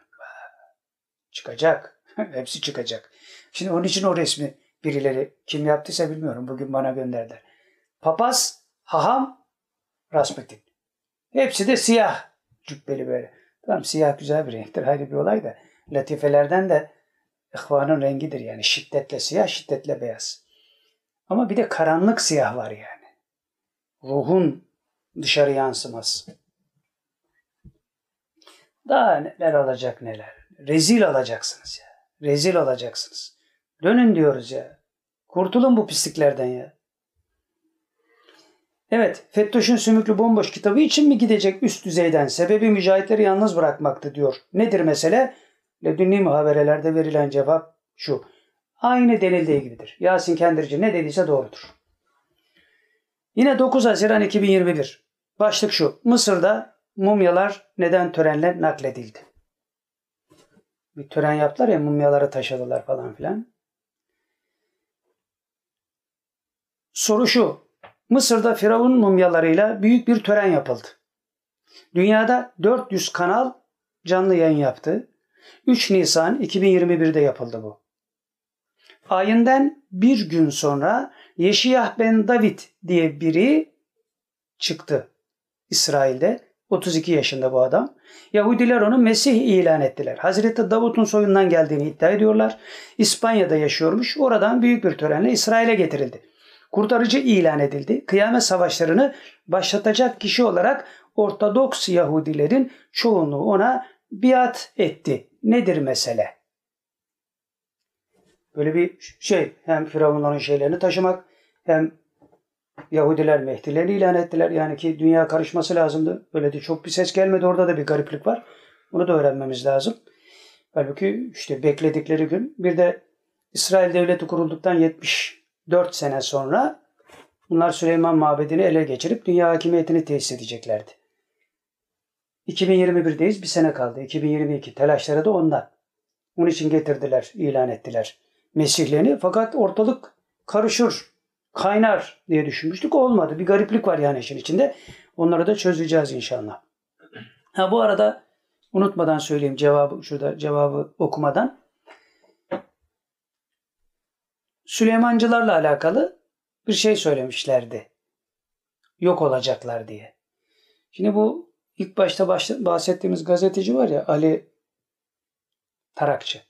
Çıkacak. Hepsi çıkacak. Şimdi onun için o resmi birileri kim yaptıysa bilmiyorum. Bugün bana gönderdiler. Papaz, haham, Rasputin. Hepsi de siyah cübbeli böyle. Tamam siyah güzel bir renktir. Hayır bir olay da. Latifelerden de ihvanın rengidir yani. Şiddetle siyah, şiddetle beyaz. Ama bir de karanlık siyah var yani. Ruhun dışarı yansıması. Daha neler olacak neler. Rezil olacaksınız ya. Rezil olacaksınız. Dönün diyoruz ya. Kurtulun bu pisliklerden ya. Evet, Fettoş'un sümüklü bomboş kitabı için mi gidecek üst düzeyden? Sebebi mücahitleri yalnız bırakmaktı diyor. Nedir mesele? Ledünni muhaberelerde verilen cevap şu. Aynı denildiği gibidir. Yasin Kendirci ne dediyse doğrudur. Yine 9 Haziran 2021. Başlık şu. Mısır'da mumyalar neden törenle nakledildi? Bir tören yaptılar ya mumyaları taşıdılar falan filan. Soru şu. Mısır'da Firavun mumyalarıyla büyük bir tören yapıldı. Dünyada 400 kanal canlı yayın yaptı. 3 Nisan 2021'de yapıldı bu. Ayından bir gün sonra Yeşiyah ben David diye biri çıktı İsrail'de. 32 yaşında bu adam. Yahudiler onu Mesih ilan ettiler. Hazreti Davut'un soyundan geldiğini iddia ediyorlar. İspanya'da yaşıyormuş. Oradan büyük bir törenle İsrail'e getirildi kurtarıcı ilan edildi. Kıyamet savaşlarını başlatacak kişi olarak Ortodoks Yahudilerin çoğunluğu ona biat etti. Nedir mesele? Böyle bir şey hem Firavunların şeylerini taşımak hem Yahudiler Mehdilerini ilan ettiler. Yani ki dünya karışması lazımdı. Öyle de çok bir ses gelmedi. Orada da bir gariplik var. Bunu da öğrenmemiz lazım. Halbuki işte bekledikleri gün bir de İsrail devleti kurulduktan 70 4 sene sonra bunlar Süleyman Mabedi'ni ele geçirip dünya hakimiyetini tesis edeceklerdi. 2021'deyiz bir sene kaldı. 2022 telaşları da ondan. Onun için getirdiler, ilan ettiler Mesihlerini. Fakat ortalık karışır, kaynar diye düşünmüştük. Olmadı. Bir gariplik var yani işin içinde. Onları da çözeceğiz inşallah. Ha bu arada unutmadan söyleyeyim cevabı şurada cevabı okumadan. Süleymancılarla alakalı bir şey söylemişlerdi. Yok olacaklar diye. Şimdi bu ilk başta bahsettiğimiz gazeteci var ya Ali Tarakçı.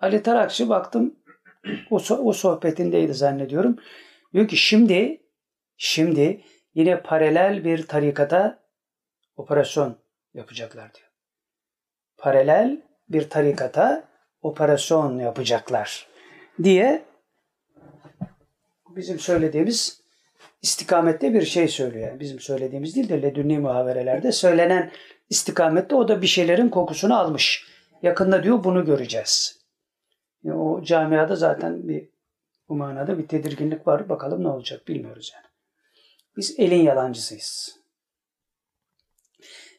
Ali Tarakçı baktım o, o sohbetindeydi zannediyorum. Diyor ki şimdi şimdi yine paralel bir tarikata operasyon yapacaklar diyor. Paralel bir tarikata operasyon yapacaklar diye bizim söylediğimiz istikamette bir şey söylüyor. Bizim söylediğimiz değil de ledünni muhaverelerde söylenen istikamette o da bir şeylerin kokusunu almış. Yakında diyor bunu göreceğiz. Yani o camiada zaten bir bu manada bir tedirginlik var. Bakalım ne olacak bilmiyoruz yani. Biz elin yalancısıyız.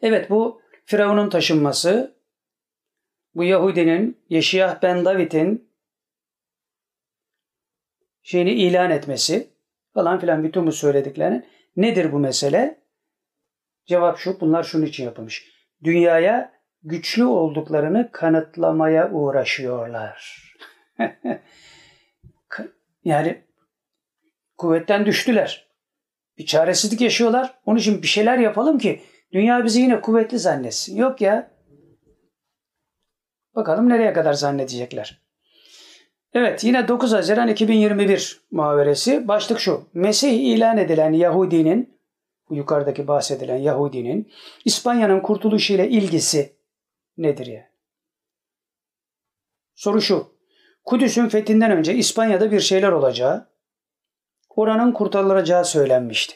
Evet bu Firavun'un taşınması, bu Yahudinin Yeşiyah ben David'in şeyini ilan etmesi falan filan bütün bu söylediklerini nedir bu mesele? Cevap şu, bunlar şunun için yapılmış. Dünyaya güçlü olduklarını kanıtlamaya uğraşıyorlar. yani kuvvetten düştüler. Bir çaresizlik yaşıyorlar. Onun için bir şeyler yapalım ki dünya bizi yine kuvvetli zannetsin. Yok ya. Bakalım nereye kadar zannedecekler. Evet yine 9 Haziran 2021 muhaveresi. Başlık şu. Mesih ilan edilen Yahudinin, bu yukarıdaki bahsedilen Yahudinin İspanya'nın kurtuluşu ile ilgisi nedir ya? Soru şu. Kudüs'ün fethinden önce İspanya'da bir şeyler olacağı, oranın kurtarılacağı söylenmişti.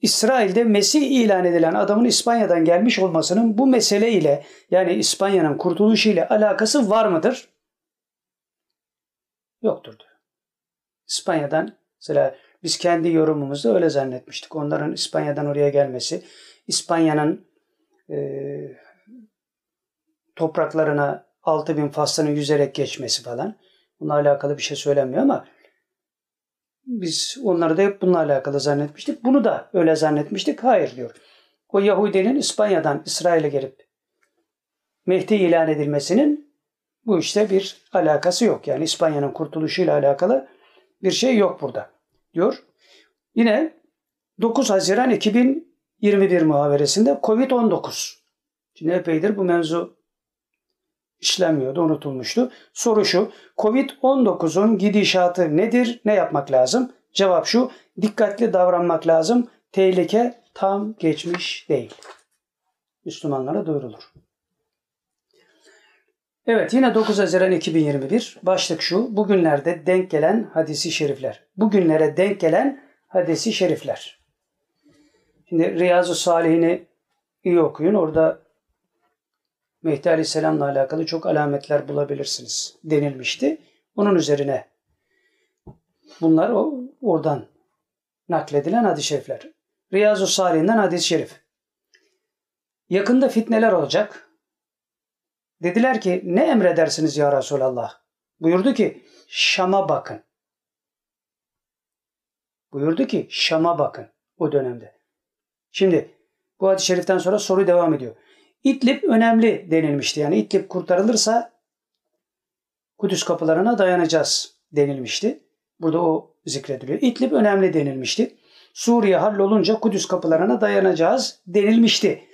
İsrail'de Mesih ilan edilen adamın İspanya'dan gelmiş olmasının bu mesele ile yani İspanya'nın kurtuluşu ile alakası var mıdır? Yoktur diyor. İspanya'dan mesela biz kendi yorumumuzda öyle zannetmiştik. Onların İspanya'dan oraya gelmesi, İspanya'nın e, topraklarına 6000 faslının yüzerek geçmesi falan. Bununla alakalı bir şey söylenmiyor ama biz onları da hep bununla alakalı zannetmiştik. Bunu da öyle zannetmiştik. Hayır diyor. O Yahudinin İspanya'dan İsrail'e gelip Mehdi ilan edilmesinin bu işte bir alakası yok. Yani İspanya'nın kurtuluşuyla alakalı bir şey yok burada diyor. Yine 9 Haziran 2021 muhaberesinde Covid-19. Şimdi epeydir bu mevzu işlenmiyordu, unutulmuştu. Soru şu, Covid-19'un gidişatı nedir, ne yapmak lazım? Cevap şu, dikkatli davranmak lazım, tehlike tam geçmiş değil. Müslümanlara duyurulur. Evet yine 9 Haziran 2021 başlık şu. Bugünlerde denk gelen hadisi şerifler. Bugünlere denk gelen hadisi şerifler. Şimdi Riyazu Salihini iyi okuyun. Orada Mehdi Aleyhisselam'la alakalı çok alametler bulabilirsiniz denilmişti. Onun üzerine bunlar o, oradan nakledilen hadis-i şerifler. Riyazu Salih'inden hadis-i şerif. Yakında fitneler olacak. Dediler ki ne emredersiniz ya Resulallah? Buyurdu ki Şam'a bakın. Buyurdu ki Şam'a bakın o dönemde. Şimdi bu hadis-i şeriften sonra soru devam ediyor. İdlib önemli denilmişti. Yani İdlib kurtarılırsa Kudüs kapılarına dayanacağız denilmişti. Burada o zikrediliyor. İdlib önemli denilmişti. Suriye hallolunca Kudüs kapılarına dayanacağız denilmişti.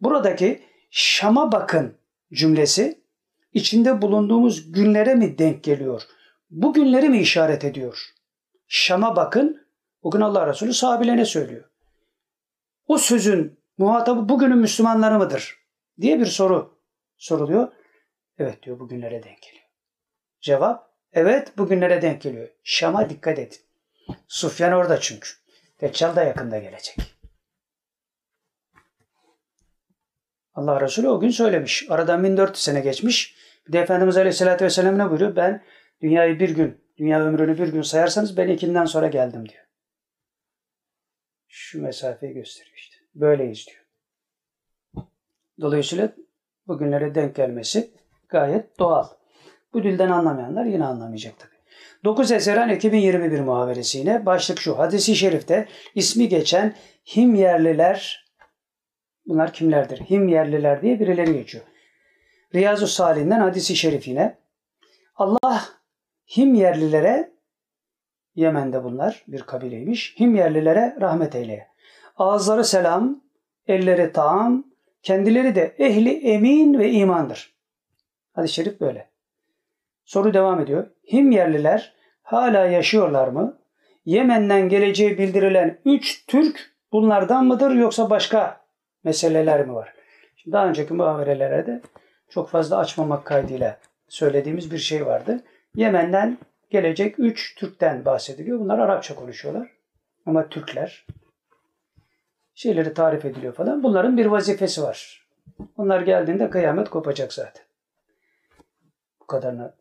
Buradaki Şam'a bakın cümlesi içinde bulunduğumuz günlere mi denk geliyor? Bu günleri mi işaret ediyor? Şam'a bakın. Bugün Allah Resulü sahabelerine söylüyor. O sözün muhatabı bugünün Müslümanları mıdır? diye bir soru soruluyor. Evet diyor bugünlere denk geliyor. Cevap evet bugünlere denk geliyor. Şam'a dikkat edin. Sufyan orada çünkü. Deccal da yakında gelecek. Allah Resulü o gün söylemiş. Aradan 1400 sene geçmiş. Bir de Efendimiz Aleyhisselatü Vesselam ne buyuruyor? Ben dünyayı bir gün, dünya ömrünü bir gün sayarsanız ben ikinden sonra geldim diyor. Şu mesafeyi gösteriyor işte. Böyleyiz diyor. Dolayısıyla bugünlere denk gelmesi gayet doğal. Bu dilden anlamayanlar yine anlamayacak tabii. 9 Haziran 2021 muhaberesi yine başlık şu. Hadisi şerifte ismi geçen Himyerliler Bunlar kimlerdir? Himyerliler diye birileri geçiyor. Riyazu Salih'den hadisi şerifine Allah Himyerlilere Yemen'de bunlar bir kabileymiş. Himyerlilere rahmet eyleye. Ağızları selam, elleri taam, kendileri de ehli emin ve imandır. Hadis-i şerif böyle. Soru devam ediyor. Himyerliler hala yaşıyorlar mı? Yemen'den geleceği bildirilen üç Türk bunlardan mıdır yoksa başka meseleler mi var? Şimdi daha önceki muhaberelerde çok fazla açmamak kaydıyla söylediğimiz bir şey vardı. Yemen'den gelecek üç Türk'ten bahsediliyor. Bunlar Arapça konuşuyorlar. Ama Türkler şeyleri tarif ediliyor falan. Bunların bir vazifesi var. Onlar geldiğinde kıyamet kopacak zaten. Bu kadarını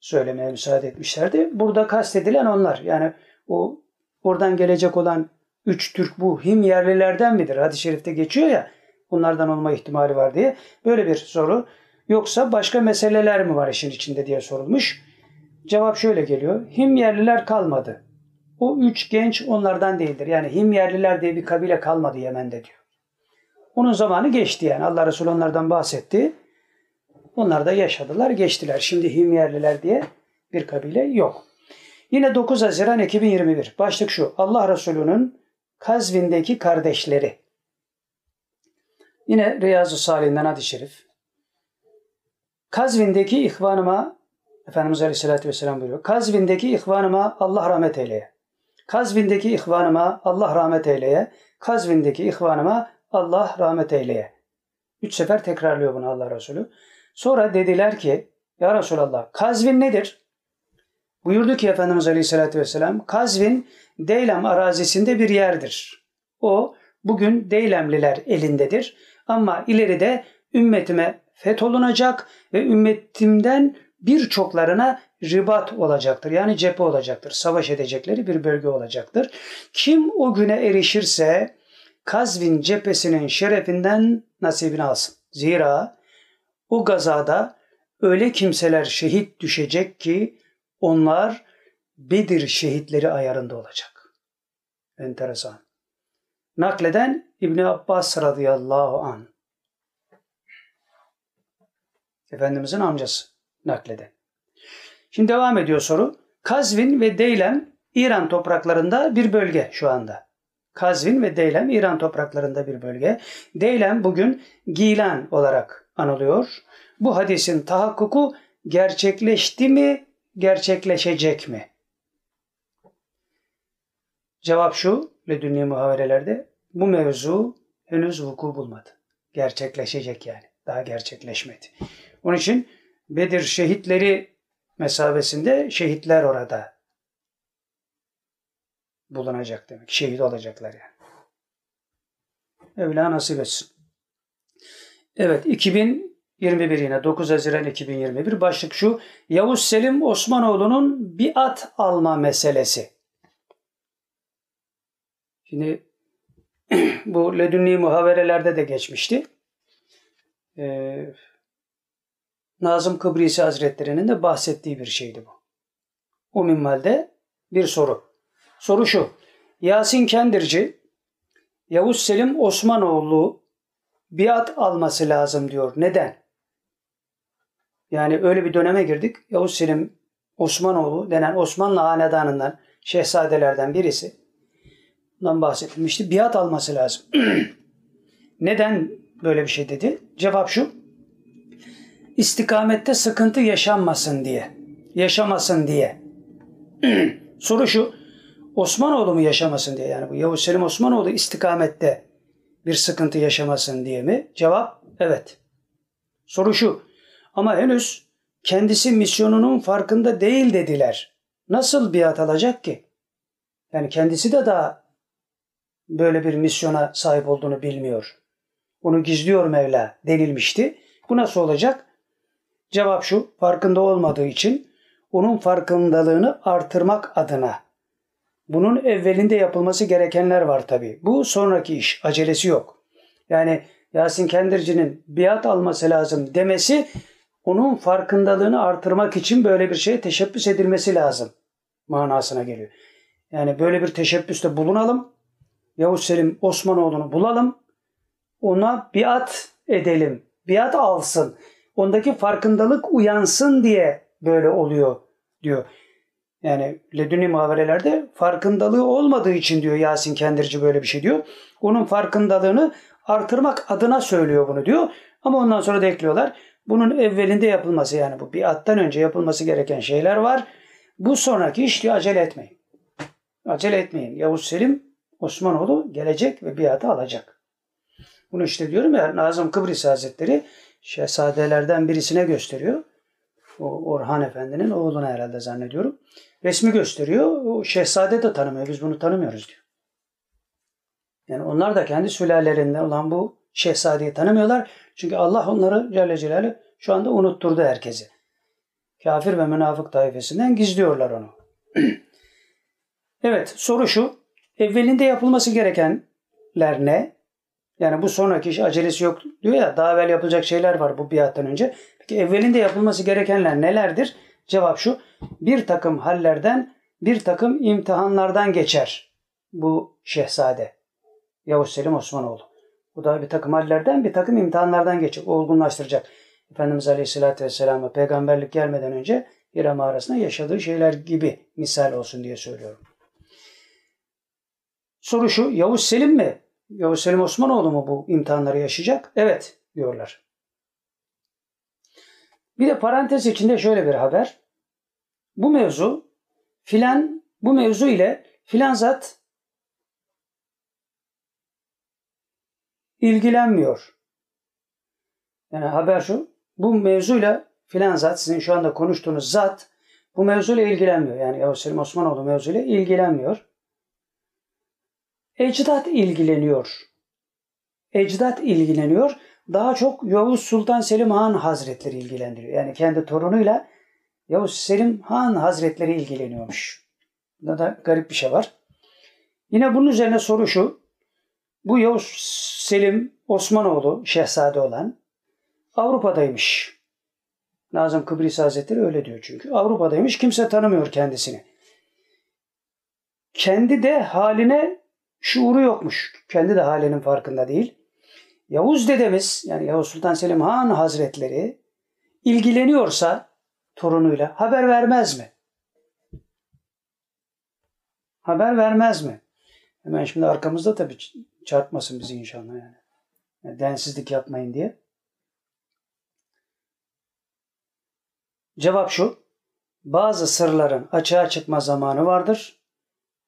söylemeye müsaade etmişlerdi. Burada kastedilen onlar. Yani o oradan gelecek olan üç Türk bu Him yerlilerden midir? Hadis-i şerifte geçiyor ya bunlardan olma ihtimali var diye. Böyle bir soru. Yoksa başka meseleler mi var işin içinde diye sorulmuş. Cevap şöyle geliyor. Him yerliler kalmadı. O üç genç onlardan değildir. Yani Him yerliler diye bir kabile kalmadı Yemen'de diyor. Onun zamanı geçti yani. Allah Resulü onlardan bahsetti. Onlar da yaşadılar, geçtiler. Şimdi Himyerliler diye bir kabile yok. Yine 9 Haziran 2021. Başlık şu. Allah Resulü'nün Kazvin'deki kardeşleri. Yine Riyazu Salih'den hadis-i şerif. Kazvin'deki ihvanıma Efendimiz Aleyhisselatü Vesselam buyuruyor. Kazvin'deki ihvanıma Allah rahmet eyleye. Kazvin'deki ihvanıma Allah rahmet eyleye. Kazvin'deki ihvanıma Allah rahmet eyleye. Üç sefer tekrarlıyor bunu Allah Resulü. Sonra dediler ki Ya Resulallah Kazvin nedir? Buyurdu ki Efendimiz Aleyhisselatü Vesselam Kazvin Deylem arazisinde bir yerdir. O bugün Deylemliler elindedir. Ama ileride ümmetime fetholunacak ve ümmetimden birçoklarına ribat olacaktır. Yani cephe olacaktır. Savaş edecekleri bir bölge olacaktır. Kim o güne erişirse Kazvin cephesinin şerefinden nasibini alsın. Zira o gazada öyle kimseler şehit düşecek ki onlar Bedir şehitleri ayarında olacak. Enteresan. Nakleden İbni Abbas radıyallahu an. Efendimizin amcası nakleden. Şimdi devam ediyor soru. Kazvin ve Deylem İran topraklarında bir bölge şu anda. Kazvin ve Deylem İran topraklarında bir bölge. Deylem bugün Gilan olarak anılıyor. Bu hadisin tahakkuku gerçekleşti mi, gerçekleşecek mi? Cevap şu, ledünni muhaverelerde bu mevzu henüz vuku bulmadı. Gerçekleşecek yani. Daha gerçekleşmedi. Onun için Bedir şehitleri mesabesinde şehitler orada bulunacak demek. Şehit olacaklar yani. Evla nasip etsin. Evet 2021 yine 9 Haziran 2021 başlık şu. Yavuz Selim Osmanoğlu'nun biat alma meselesi. Şimdi bu ledünni muhaverelerde de geçmişti. Ee, Nazım Kıbrisi Hazretleri'nin de bahsettiği bir şeydi bu. O minvalde bir soru. Soru şu. Yasin Kendirci, Yavuz Selim Osmanoğlu biat alması lazım diyor. Neden? Yani öyle bir döneme girdik. Yavuz Selim Osmanoğlu denen Osmanlı hanedanından, şehzadelerden birisi. Bundan bahsedilmişti. Biat alması lazım. Neden böyle bir şey dedi? Cevap şu. İstikamette sıkıntı yaşanmasın diye. Yaşamasın diye. Soru şu. Osmanoğlu mu yaşamasın diye yani bu Yavuz Selim Osmanoğlu istikamette bir sıkıntı yaşamasın diye mi? Cevap evet. Soru şu. Ama henüz kendisi misyonunun farkında değil dediler. Nasıl biat alacak ki? Yani kendisi de daha böyle bir misyona sahip olduğunu bilmiyor. Onu gizliyor Mevla denilmişti. Bu nasıl olacak? Cevap şu. Farkında olmadığı için onun farkındalığını artırmak adına bunun evvelinde yapılması gerekenler var tabi. Bu sonraki iş. Acelesi yok. Yani Yasin Kendirci'nin biat alması lazım demesi onun farkındalığını artırmak için böyle bir şeye teşebbüs edilmesi lazım manasına geliyor. Yani böyle bir teşebbüste bulunalım. Yavuz Selim Osmanoğlu'nu bulalım. ona biat edelim, biat alsın, ondaki farkındalık uyansın diye böyle oluyor diyor. Yani ledünni muhaberelerde farkındalığı olmadığı için diyor Yasin Kendirci böyle bir şey diyor. Onun farkındalığını artırmak adına söylüyor bunu diyor. Ama ondan sonra da ekliyorlar. Bunun evvelinde yapılması yani bu biattan önce yapılması gereken şeyler var. Bu sonraki iş diyor acele etmeyin. Acele etmeyin. Yavuz Selim Osmanoğlu gelecek ve biatı alacak. Bunu işte diyorum ya Nazım Kıbrıs Hazretleri şehzadelerden birisine gösteriyor. O Orhan Efendi'nin oğluna herhalde zannediyorum. Resmi gösteriyor. O şehzade de tanımıyor. Biz bunu tanımıyoruz diyor. Yani onlar da kendi sülalelerinden olan bu şehzadeyi tanımıyorlar. Çünkü Allah onları Celle Celaluhu şu anda unutturdu herkesi. Kafir ve münafık taifesinden gizliyorlar onu. evet soru şu. Evvelinde yapılması gerekenler ne? Yani bu sonraki iş acelesi yok diyor ya daha evvel yapılacak şeyler var bu biattan önce. Peki evvelinde yapılması gerekenler nelerdir? Cevap şu. Bir takım hallerden bir takım imtihanlardan geçer bu şehzade. Yavuz Selim Osmanoğlu. Bu da bir takım hallerden bir takım imtihanlardan geçecek. Olgunlaştıracak. Efendimiz Aleyhisselatü Vesselam'a peygamberlik gelmeden önce Hira mağarasında yaşadığı şeyler gibi misal olsun diye söylüyorum. Soru şu, Yavuz Selim mi? Yavuz Selim Osmanoğlu mu bu imtihanları yaşayacak? Evet diyorlar. Bir de parantez içinde şöyle bir haber. Bu mevzu filan bu mevzu ile filan zat ilgilenmiyor. Yani haber şu. Bu mevzuyla filan zat sizin şu anda konuştuğunuz zat bu mevzuyla ilgilenmiyor. Yani Yavuz Selim Osmanoğlu mevzuyla ilgilenmiyor. Ecdat ilgileniyor. Ecdat ilgileniyor. Daha çok Yavuz Sultan Selim Han Hazretleri ilgilendiriyor. Yani kendi torunuyla Yavuz Selim Han Hazretleri ilgileniyormuş. Bunda da garip bir şey var. Yine bunun üzerine soru şu. Bu Yavuz Selim Osmanoğlu şehzade olan Avrupa'daymış. Nazım Kıbrıs Hazretleri öyle diyor çünkü. Avrupa'daymış. Kimse tanımıyor kendisini. Kendi de haline şuuru yokmuş. Kendi de halinin farkında değil. Yavuz dedemiz yani Yavuz Sultan Selim Han Hazretleri ilgileniyorsa torunuyla haber vermez mi? Haber vermez mi? Hemen şimdi arkamızda tabii çarpmasın bizi inşallah yani. yani densizlik yapmayın diye. Cevap şu. Bazı sırların açığa çıkma zamanı vardır.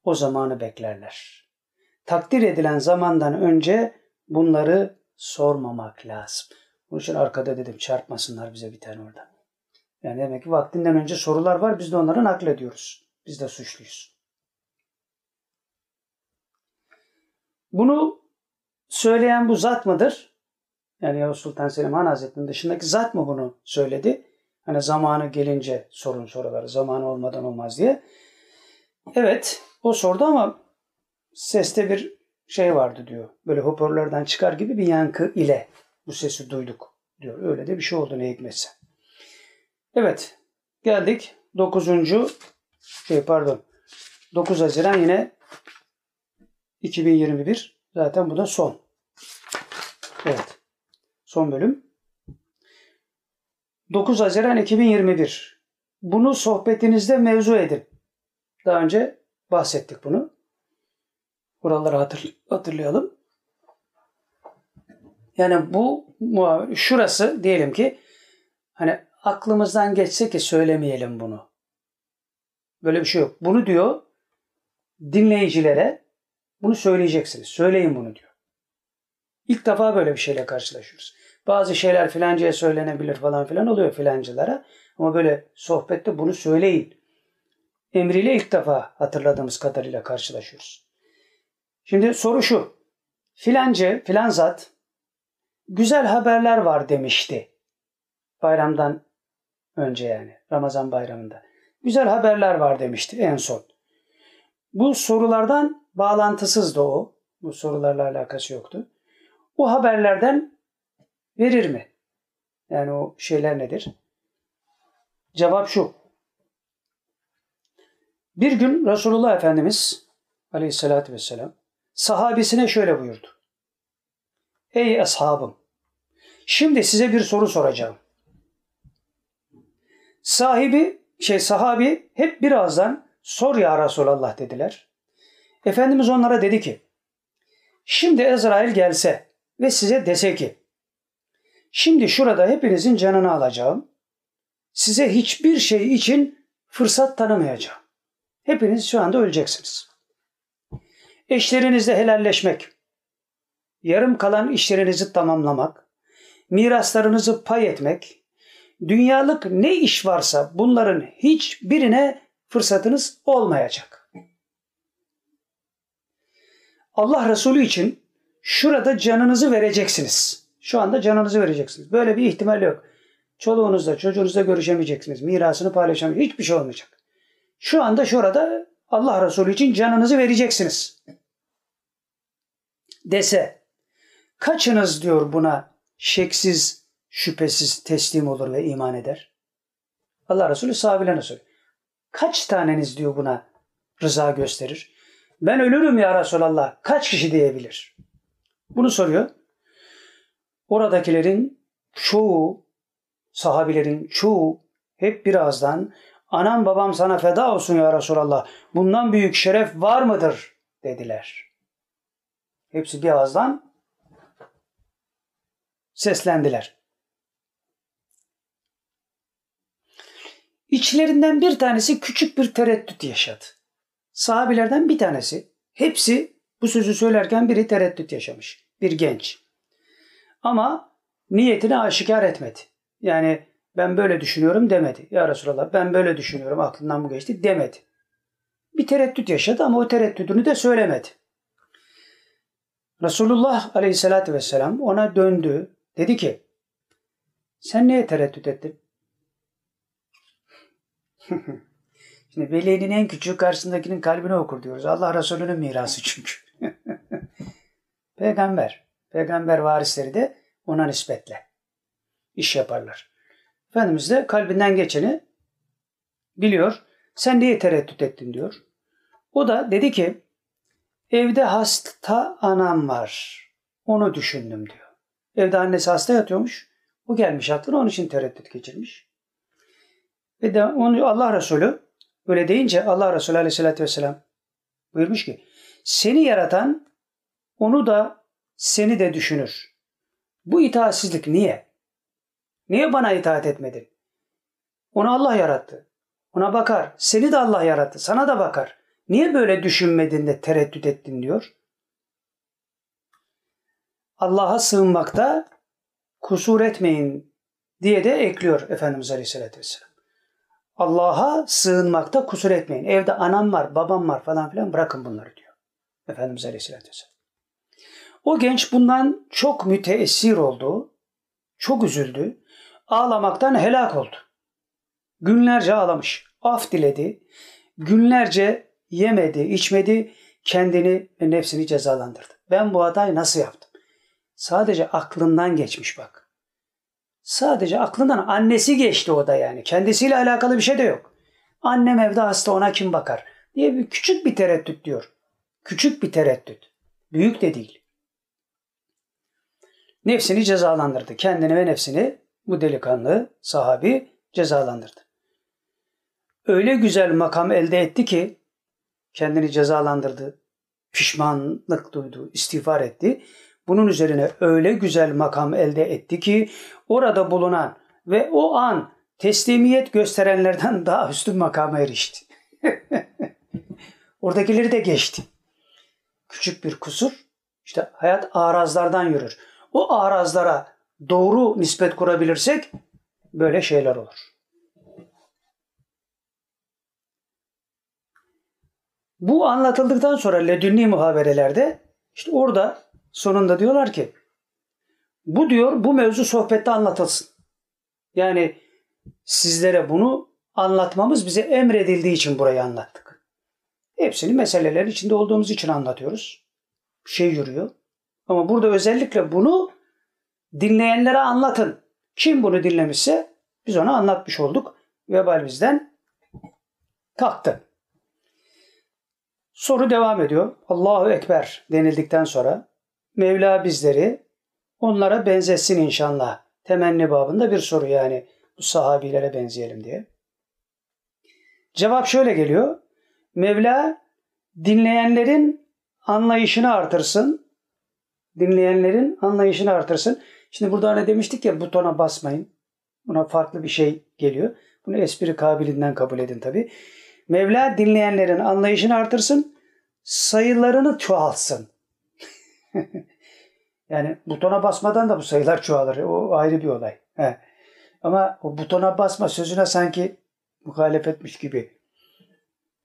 O zamanı beklerler. Takdir edilen zamandan önce bunları sormamak lazım. Bunun için arkada dedim çarpmasınlar bize bir tane orada. Yani demek ki vaktinden önce sorular var biz de onları naklediyoruz. Biz de suçluyuz. Bunu söyleyen bu zat mıdır? Yani Yavuz Sultan Selim Han Hazretleri'nin dışındaki zat mı bunu söyledi? Hani zamanı gelince sorun soruları, zamanı olmadan olmaz diye. Evet, o sordu ama seste bir şey vardı diyor. Böyle hoparlörden çıkar gibi bir yankı ile bu sesi duyduk diyor. Öyle de bir şey oldu ne hikmetse. Evet, geldik 9. şey pardon 9 Haziran yine 2021. Zaten bu da son. Evet. Son bölüm. 9 Haziran 2021. Bunu sohbetinizde mevzu edin. Daha önce bahsettik bunu. Buraları hatır, hatırlayalım. Yani bu şurası diyelim ki hani aklımızdan geçse ki söylemeyelim bunu. Böyle bir şey yok. Bunu diyor dinleyicilere bunu söyleyeceksiniz. Söyleyin bunu diyor. İlk defa böyle bir şeyle karşılaşıyoruz. Bazı şeyler filancaya söylenebilir falan filan oluyor filancılara. Ama böyle sohbette bunu söyleyin. Emriyle ilk defa hatırladığımız kadarıyla karşılaşıyoruz. Şimdi soru şu. Filancı, filan zat güzel haberler var demişti. Bayramdan önce yani. Ramazan bayramında. Güzel haberler var demişti en son. Bu sorulardan bağlantısızdı o. Bu sorularla alakası yoktu. O haberlerden verir mi? Yani o şeyler nedir? Cevap şu. Bir gün Resulullah Efendimiz aleyhissalatü vesselam sahabesine şöyle buyurdu. Ey ashabım! Şimdi size bir soru soracağım. Sahibi, şey sahabi hep birazdan sor ya Resulallah dediler. Efendimiz onlara dedi ki, şimdi Ezrail gelse ve size dese ki, şimdi şurada hepinizin canını alacağım, size hiçbir şey için fırsat tanımayacağım. Hepiniz şu anda öleceksiniz. Eşlerinizle helalleşmek, yarım kalan işlerinizi tamamlamak, miraslarınızı pay etmek, dünyalık ne iş varsa bunların hiçbirine fırsatınız olmayacak. Allah Resulü için şurada canınızı vereceksiniz. Şu anda canınızı vereceksiniz. Böyle bir ihtimal yok. Çoluğunuzla, çocuğunuzla görüşemeyeceksiniz. Mirasını paylaşamayeceksiniz. Hiçbir şey olmayacak. Şu anda şurada Allah Resulü için canınızı vereceksiniz. Dese, kaçınız diyor buna şeksiz, şüphesiz teslim olur ve iman eder? Allah Resulü sahabelerine soruyor. Kaç taneniz diyor buna rıza gösterir? Ben ölürüm ya Resulallah. Kaç kişi diyebilir? Bunu soruyor. Oradakilerin çoğu, sahabilerin çoğu hep birazdan anam babam sana feda olsun ya Resulallah. Bundan büyük şeref var mıdır? dediler. Hepsi bir ağızdan seslendiler. İçlerinden bir tanesi küçük bir tereddüt yaşadı. Sahabilerden bir tanesi, hepsi bu sözü söylerken biri tereddüt yaşamış. Bir genç. Ama niyetini aşikar etmedi. Yani ben böyle düşünüyorum demedi. Ya Resulallah ben böyle düşünüyorum aklından bu geçti demedi. Bir tereddüt yaşadı ama o tereddütünü de söylemedi. Resulullah aleyhissalatü vesselam ona döndü. Dedi ki sen neye tereddüt ettin? Şimdi velinin en küçüğü karşısındakinin kalbini okur diyoruz. Allah Resulü'nün mirası çünkü. Peygamber. Peygamber varisleri de ona nispetle iş yaparlar. Efendimiz de kalbinden geçeni biliyor. Sen niye tereddüt ettin diyor. O da dedi ki evde hasta anam var. Onu düşündüm diyor. Evde annesi hasta yatıyormuş. O gelmiş aklına onun için tereddüt geçirmiş. Ve de onu Allah Resulü öyle deyince Allah Resulü Aleyhisselatü Vesselam buyurmuş ki seni yaratan onu da seni de düşünür. Bu itaatsizlik niye? Niye bana itaat etmedin? Onu Allah yarattı. Ona bakar. Seni de Allah yarattı. Sana da bakar. Niye böyle düşünmedin de tereddüt ettin diyor. Allah'a sığınmakta kusur etmeyin diye de ekliyor Efendimiz Aleyhisselatü Vesselam. Allah'a sığınmakta kusur etmeyin. Evde anam var, babam var falan filan bırakın bunları diyor. Efendimiz Aleyhisselatü Vesselam. O genç bundan çok müteessir oldu. Çok üzüldü. Ağlamaktan helak oldu. Günlerce ağlamış. Af diledi. Günlerce yemedi, içmedi. Kendini ve nefsini cezalandırdı. Ben bu hatayı nasıl yaptım? Sadece aklından geçmiş bak. Sadece aklından annesi geçti o da yani. Kendisiyle alakalı bir şey de yok. Annem evde hasta ona kim bakar? diye bir küçük bir tereddüt diyor. Küçük bir tereddüt. Büyük de değil. Nefsini cezalandırdı. Kendini ve nefsini bu delikanlı sahabi cezalandırdı. Öyle güzel makam elde etti ki kendini cezalandırdı. Pişmanlık duydu, istiğfar etti. Bunun üzerine öyle güzel makam elde etti ki orada bulunan ve o an teslimiyet gösterenlerden daha üstün makama erişti. Oradakileri de geçti. Küçük bir kusur, işte hayat arazlardan yürür. O arazlara doğru nispet kurabilirsek böyle şeyler olur. Bu anlatıldıktan sonra ledünni muhaberelerde işte orada sonunda diyorlar ki bu diyor bu mevzu sohbette anlatılsın. Yani sizlere bunu anlatmamız bize emredildiği için burayı anlattık. Hepsini meseleler içinde olduğumuz için anlatıyoruz. Şey yürüyor. Ama burada özellikle bunu dinleyenlere anlatın. Kim bunu dinlemişse biz ona anlatmış olduk. Vebal bizden kalktı. Soru devam ediyor. Allahu Ekber denildikten sonra Mevla bizleri onlara benzetsin inşallah. Temenni babında bir soru yani bu sahabilere benzeyelim diye. Cevap şöyle geliyor. Mevla dinleyenlerin anlayışını artırsın. Dinleyenlerin anlayışını artırsın. Şimdi burada ne demiştik ya butona basmayın. Buna farklı bir şey geliyor. Bunu espri kabiliğinden kabul edin tabi. Mevla dinleyenlerin anlayışını artırsın. Sayılarını çoğalsın. yani butona basmadan da bu sayılar çoğalır. O ayrı bir olay. He. Ama o butona basma sözüne sanki muhalefetmiş gibi.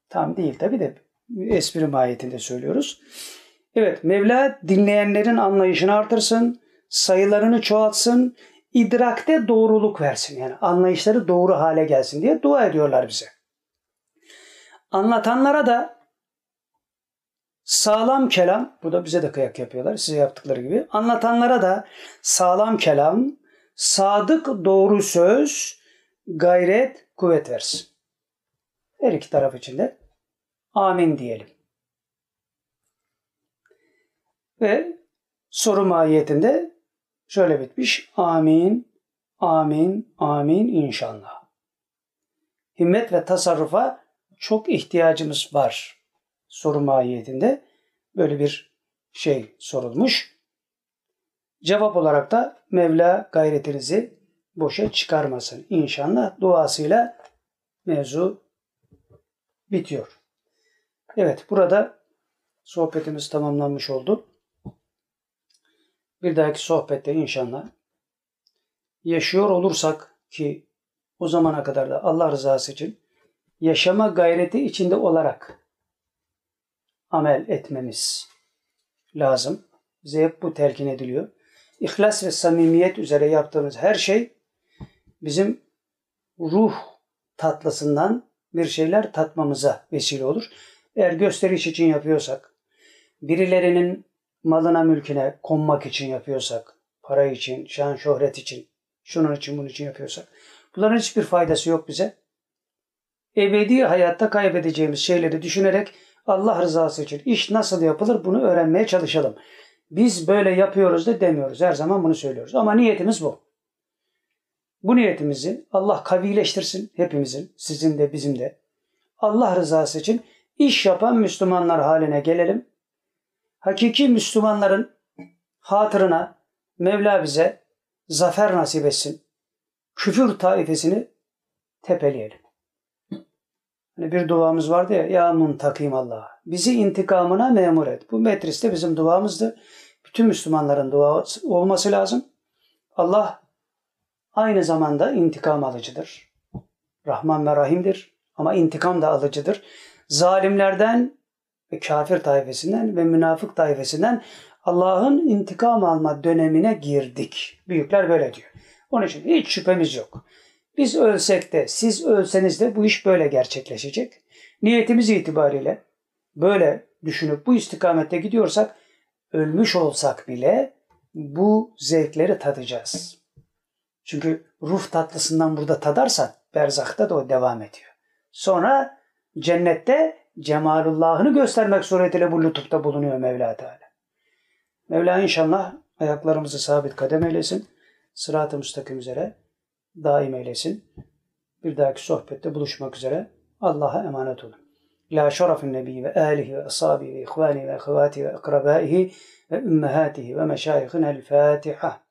Tam değil tabi de espri mahiyetinde söylüyoruz. Evet Mevla dinleyenlerin anlayışını artırsın, sayılarını çoğaltsın, idrakte doğruluk versin. Yani anlayışları doğru hale gelsin diye dua ediyorlar bize. Anlatanlara da sağlam kelam, bu bize de kıyak yapıyorlar size yaptıkları gibi. Anlatanlara da sağlam kelam, sadık doğru söz, gayret, kuvvet versin. Her iki taraf için de amin diyelim. Ve soru mahiyetinde şöyle bitmiş. Amin, amin, amin inşallah. Himmet ve tasarrufa çok ihtiyacımız var. Soru mahiyetinde böyle bir şey sorulmuş. Cevap olarak da Mevla gayretinizi boşa çıkarmasın. İnşallah duasıyla mevzu bitiyor. Evet burada sohbetimiz tamamlanmış oldu. Bir dahaki sohbette inşallah yaşıyor olursak ki o zamana kadar da Allah rızası için yaşama gayreti içinde olarak amel etmemiz lazım. Bize hep bu telkin ediliyor. İhlas ve samimiyet üzere yaptığımız her şey bizim ruh tatlısından bir şeyler tatmamıza vesile olur. Eğer gösteriş için yapıyorsak, birilerinin malına mülküne konmak için yapıyorsak, para için, şan şöhret için, şunun için bunun için yapıyorsak, bunların hiçbir faydası yok bize. Ebedi hayatta kaybedeceğimiz şeyleri düşünerek Allah rızası için iş nasıl yapılır bunu öğrenmeye çalışalım. Biz böyle yapıyoruz da demiyoruz. Her zaman bunu söylüyoruz. Ama niyetimiz bu. Bu niyetimizi Allah kavileştirsin hepimizin, sizin de bizim de. Allah rızası için iş yapan Müslümanlar haline gelelim. Hakiki Müslümanların hatırına Mevla bize zafer nasip etsin. Küfür taifesini tepeleyelim. Hani bir duamız vardı ya, ya muntakim Allah. Bizi intikamına memur et. Bu metriste bizim duamızdı. Bütün Müslümanların duası olması lazım. Allah aynı zamanda intikam alıcıdır. Rahman ve Rahim'dir ama intikam da alıcıdır. Zalimlerden ve kafir tayfesinden ve münafık tayfesinden Allah'ın intikam alma dönemine girdik. Büyükler böyle diyor. Onun için hiç şüphemiz yok. Biz ölsek de siz ölseniz de bu iş böyle gerçekleşecek. Niyetimiz itibariyle böyle düşünüp bu istikamette gidiyorsak ölmüş olsak bile bu zevkleri tadacağız. Çünkü ruh tatlısından burada tadarsan berzakta da o devam ediyor. Sonra cennette cemalullahını göstermek suretiyle bu lütufta bulunuyor Mevla Teala. Mevla inşallah ayaklarımızı sabit kadem eylesin. Sırat-ı müstakim üzere daim eylesin. Bir dahaki sohbette buluşmak üzere. Allah'a emanet olun. İlâ şerefin nebi ve âlihi ve ashabi ve ihvani ve ehvati ve akrabaihi ve ve meşayihine el.